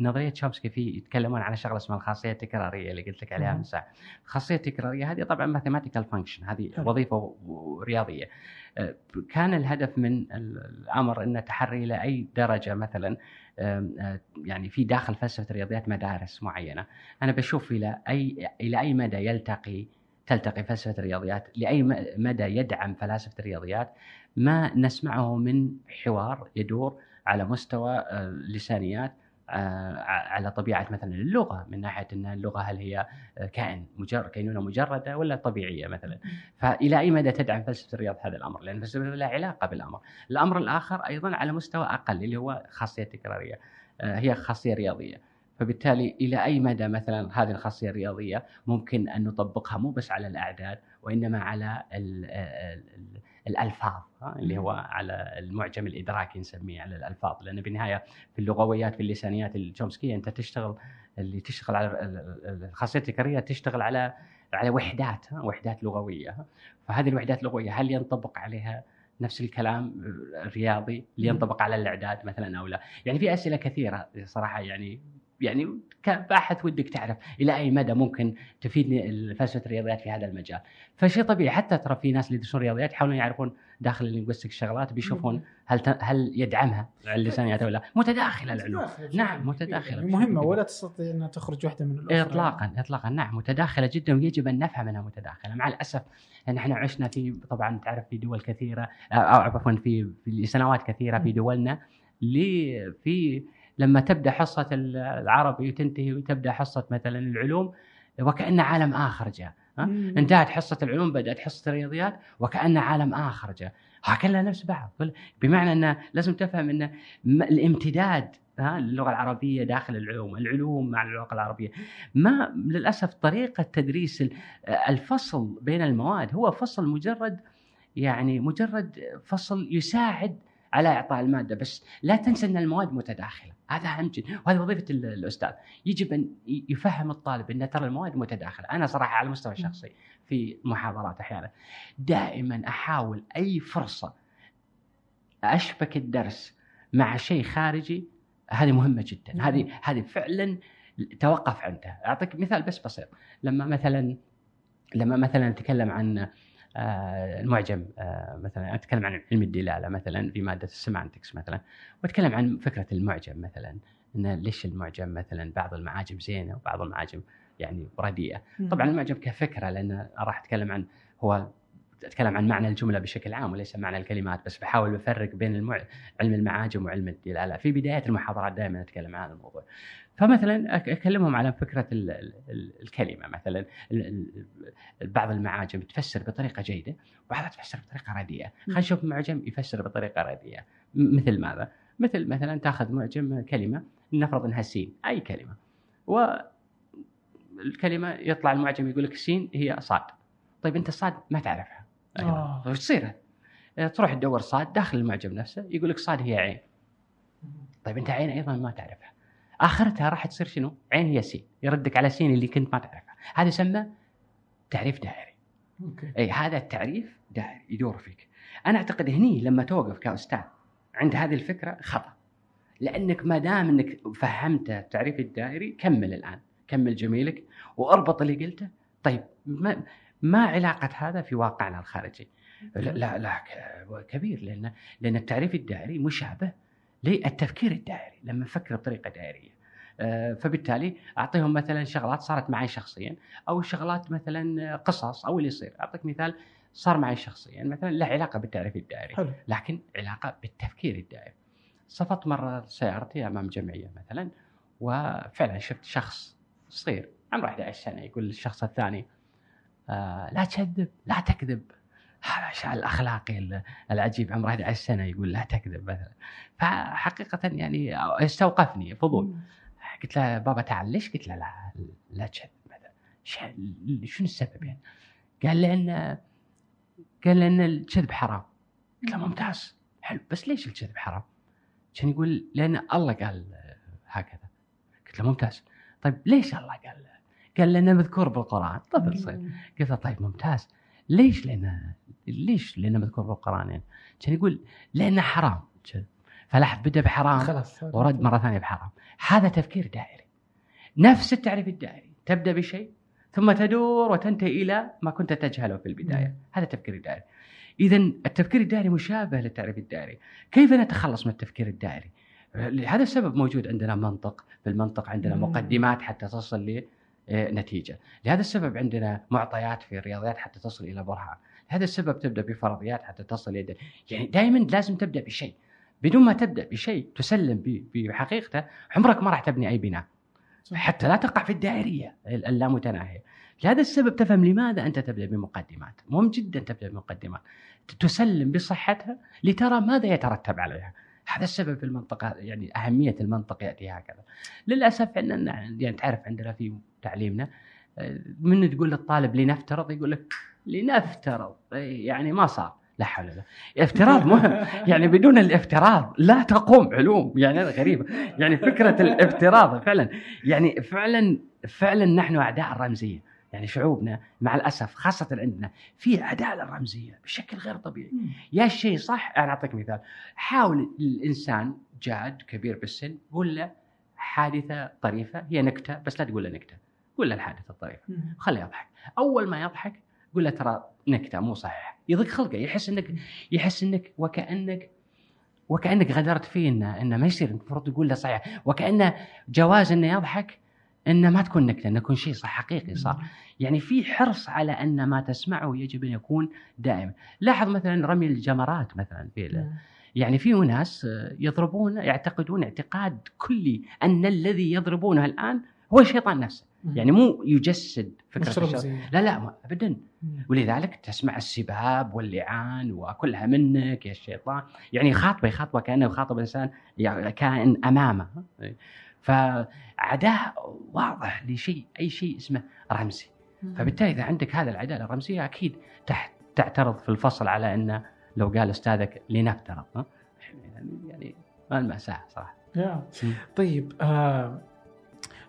B: نظرية شومسكي في يتكلمون على شغلة اسمها الخاصية التكرارية اللي قلت لك عليها. من ساعة. الخاصية التكرارية هذه طبعا mathematical function هذه. وظيفة رياضيه. أه، كان الهدف من ال- الأمر إنه تحري إلى أي درجة مثلا أه، يعني في داخل فلسفة الرياضيات مدارس معينة. أنا بشوف إلى اي إلى أي مدى يلتقي تلتقي فلسفة الرياضيات لأي مدى يدعم فلاسفة الرياضيات ما نسمعه من حوار يدور على مستوى آه، اللسانيات آه، على طبيعة مثلا اللغة من ناحية إن اللغة هل هي آه، كائن مجرد كينونه مجردة ولا طبيعية مثلا. فإلى أي مدى تدعم فلسفة الرياض هذا الأمر؟ لأن فلسفة لها علاقة بالأمر. الأمر الآخر أيضا على مستوى أقل اللي هو خاصية تكرارية هي خاصية رياضية. فبالتالي إلى أي مدى مثلا هذه الخاصية الرياضية ممكن أن نطبقها مو بس على الأعداد وإنما على ال ال ال الألفاظ ها، اللي هو على المعجم الإدراكي نسميه على الألفاظ لأن بالنهاية في اللغويات في اللسانيات الشومسكيه أنت تشتغل اللي تشتغل على ال- ال- الخاصية التكراريه تشتغل على على وحدات وحدات لغوية. فهذه الوحدات اللغويه هل ينطبق عليها نفس الكلام الرياضي اللي ينطبق على الأعداد مثلا أو لا؟ يعني في أسئلة كثيرة صراحة يعني يعني كباحث ودك تعرف إلى أي مدى ممكن تفيدني فلسفة الرياضيات في هذا المجال. فشيء طبيعي حتى ترى في ناس اللي يدرسون رياضيات يحاولون يعرفون داخل اللينغويستيك شغلات بيشوفون هل ت- هل يدعمها اللسانيات ولا لا؟ متداخلة العلوم. نعم.
A: متداخلة مهمة ولا تستطيع انها تخرج واحدة من الأخرى
B: اطلاقا اطلاقا نعم متداخلة جدا ويجب أن نفهم أنها متداخلة مع الأسف ان إحنا عشنا في طبعا تعرف في دول كثيرة أو عفوا في في سنوات كثيرة في دولنا لي في لما تبدأ حصة العربي وتنتهي وتبدأ حصة مثلا العلوم وكأن عالم آخر جاء. انتهت حصة العلوم بدأت حصة الرياضيات وكأن عالم آخر جاء كلها نفس بعض بمعنى انه لازم تفهم أن الامتداد ها اللغة العربية داخل العلوم، العلوم مع اللغة العربية. ما للأسف طريقة تدريس ال- الفصل بين المواد هو فصل مجرد يعني مجرد فصل يساعد على إعطاء المادة بس لا تنسى إن المواد متداخلة، هذا أهم جدا وهذه وظيفة ال- الأستاذ، يجب أن يفهم الطالب إن ترى المواد متداخلة، أنا صراحة على المستوى الشخصي في محاضرات أحيانا. دائما أحاول أي فرصة أشبك الدرس مع شيء خارجي هذه مهمة جدا. هذه هذه فعلا توقف عندها أعطيك مثال بس بسيط. لما مثلا لما مثلا نتكلم عن المعجم آه، مثلا أتكلم عن علم الدلالة مثلا في مادة السيمانتكس مثلا وأتكلم عن فكرة المعجم مثلا إن ليش المعجم مثلا بعض المعاجم زينة وبعض المعاجم يعني رديئة. طبعا المعجم كفكرة لأن راح أتكلم عن هو أتكلم عن معنى الجملة بشكل عام وليس معنى الكلمات بس بحاول أفرق بين المع... علم المعاجم وعلم الدلالة. في بداية المحاضرات دائما أتكلم عن هذا الموضوع. فمثلا أكلمهم على فكرة ال... ال... ال- الكلمة. مثلا ال... ال... بعض المعاجم تفسر بطريقة جيدة وبعضها تفسر بطريقة رديئة. خلينا نشوف معجم يفسر بطريقة رديئة. مثل ماذا؟ مثل مثلا تأخذ معجم كلمة نفرض إنها سين أي كلمة. والكلمة يطلع المعجم يقول لك سين هي صاد. طيب أنت الصاد ما تعرفها.
A: آه.
B: طيب إيش تصير؟ آه، تروح تدور صاد داخل المعجم نفسه يقول لك صاد هي عين. طيب أنت عين أيضا ما تعرفها. آخرتها راح تصير شنو؟ عين هي سين يردك على سين اللي كنت ما تعرفها. هذا يسمى تعريف دائري.
A: أوكي.
B: أي هذا التعريف دائري يدور فيك. أنا أعتقد هني لما توقف كأستاذ عند هذه الفكرة خطأ. لأنك ما دام أنك فهمت التعريف الدائري كمل الآن. كمل جميلك وأربط اللي قلته. طيب ما ما علاقة هذا في واقعنا الخارجي. لا لا, لا كبير لأن لأن التعريف الدائري مشابه للتفكير الدائري لما نفكر بطريقة دائرية. آه، فبالتالي أعطيهم مثلا شغلات صارت معي شخصيا أو شغلات مثلا قصص أو اللي يصير. أعطيك مثال صار معي شخصيا مثلا له علاقة بالتعريف الدائري
A: حلو.
B: لكن علاقة بالتفكير الدائري. صفت مرة سيارتي أمام جمعية مثلا وفعلا شفت شخص صغير عمره 11 سنة يقول للشخص الثاني لا تكذب لا تكذب. هذا الأخلاقي ال- العجيب عمره 11 سنة يقول لا تكذب مثلا. فحقيقة يعني استوقفني فضول. قلت له بابا تعال ليش؟ قلت له لا لا تكذب مثلا. شنو السبب يعني؟ قال لأن قال لأن الكذب حرام. قلت له ممتاز. حلو. بس ليش الكذب حرام؟ كان يقول لأن الله قال هكذا. قلت له ممتاز. طيب ليش الله قال قال لأنه مذكور بالقرآن. طفل صغير قلت له طيب ممتاز. ليش لأنه ليش لأنه مذكور بالقرآن يعني؟ كان يقول لأنه حرام. كذب. فلاحظ بدأ بحرام
A: خلاص
B: ورد مرة ثانية بحرام. هذا تفكير دائري. نفس التعريف الدائري. تبدأ بشيء ثم تدور وتنتهي إلى ما كنت تجهله في البداية. هذا التفكير الدائري اذا التفكير الدائري مشابه للتعريف الدائري. كيف نتخلص من التفكير الدائري؟ لهذا السبب موجود عندنا منطق. في المنطق عندنا. مقدمات حتى تصل لنتيجه لهذا السبب عندنا معطيات في الرياضيات حتى تصل إلى برهان. لهذا السبب تبدأ بفرضيات حتى تصل إلى دل. يعني دائما لازم تبدأ بشيء. بدون ما تبدأ بشيء تسلم بحقيقته عمرك ما راح تبني أي بناء. حتى لا تقع في الدائرية اللامتناهية. لهذا السبب تفهم لماذا أنت تبدأ بمقدمات. مهم جدا تبدأ بمقدمات. تسلم بصحتها لترى ماذا يترتب عليها. هذا السبب في المنطقة يعني أهمية المنطق يأتي هكذا. للأسف أننا يعني تعرف عندنا في تعليمنا. آه، من تقول للطالب لنفترض؟ يقول لك لنفترض. إيه، يعني ما صار. لا حول ولا افتراض مهم. يعني بدون الافتراض لا تقوم علوم. يعني هذا غريب. يعني فكرة الافتراض فعلا. يعني فعلا فعلا نحن أعداء الرمزية. يعني شعوبنا مع الأسف خاصة عندنا في عداء للرمزية بشكل غير طبيعي. يا الشيء صح أنا أعطيك مثال. حاول الإنسان جاد كبير بالسن قول له حادثة طريفة هي نكتة بس لا تقول له نكتة. قول له الحادثة الطريفة خليه يضحك. أول ما يضحك قول له ترى نكتة مو صحيح يضيق خلقه. يحس انك يحس إنك وكانك وكأنك غدرت فيه انه إنه ما يصير. المفروض تقول له صحيح. وكأنه جواز إنه يضحك إنه ما تكون نكتة إنه يكون شيء صح حقيقي صار. يعني في حرص على ان ما تسمعه يجب ان يكون دائما لاحظ مثلا رمي الجمرات مثلا في يعني في ناس يضربون يعتقدون اعتقاد كلي أن الذي يضربونه الآن هو الشيطان نفسه. يعني مو يجسد فكرة
A: رمزية.
B: لا لا ما- ابدا. ولذلك تسمع السباب واللعان وكلها منك يا الشيطان يعني يخاطبه يخاطبه كأنه يخاطب إنسان يعني كائن أمامه. فعداء واضح لشيء أي شيء اسمه رمزي. فبالتالي إذا عندك هذا العداء الرمزية أكيد تحت تعترض في الفصل على إنه لو قال أستاذك لنفترض؟ يعني ما المأساة
A: صراحة. طيب آه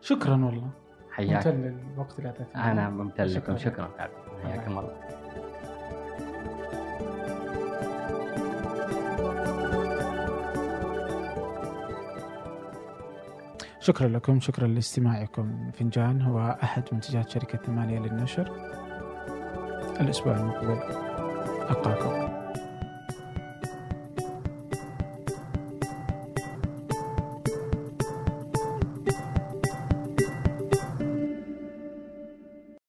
A: شكرا والله.
B: حياك.
A: ممتن للوقت اللي اعطيتنا
B: أنا ممتن لكم. شكراً. حياكم الله.
A: شكرا لكم. شكرا لاستماعكم. فنجان هو أحد منتجات شركة ثمانية للنشر. الأسبوع المقبل. ألقاكم.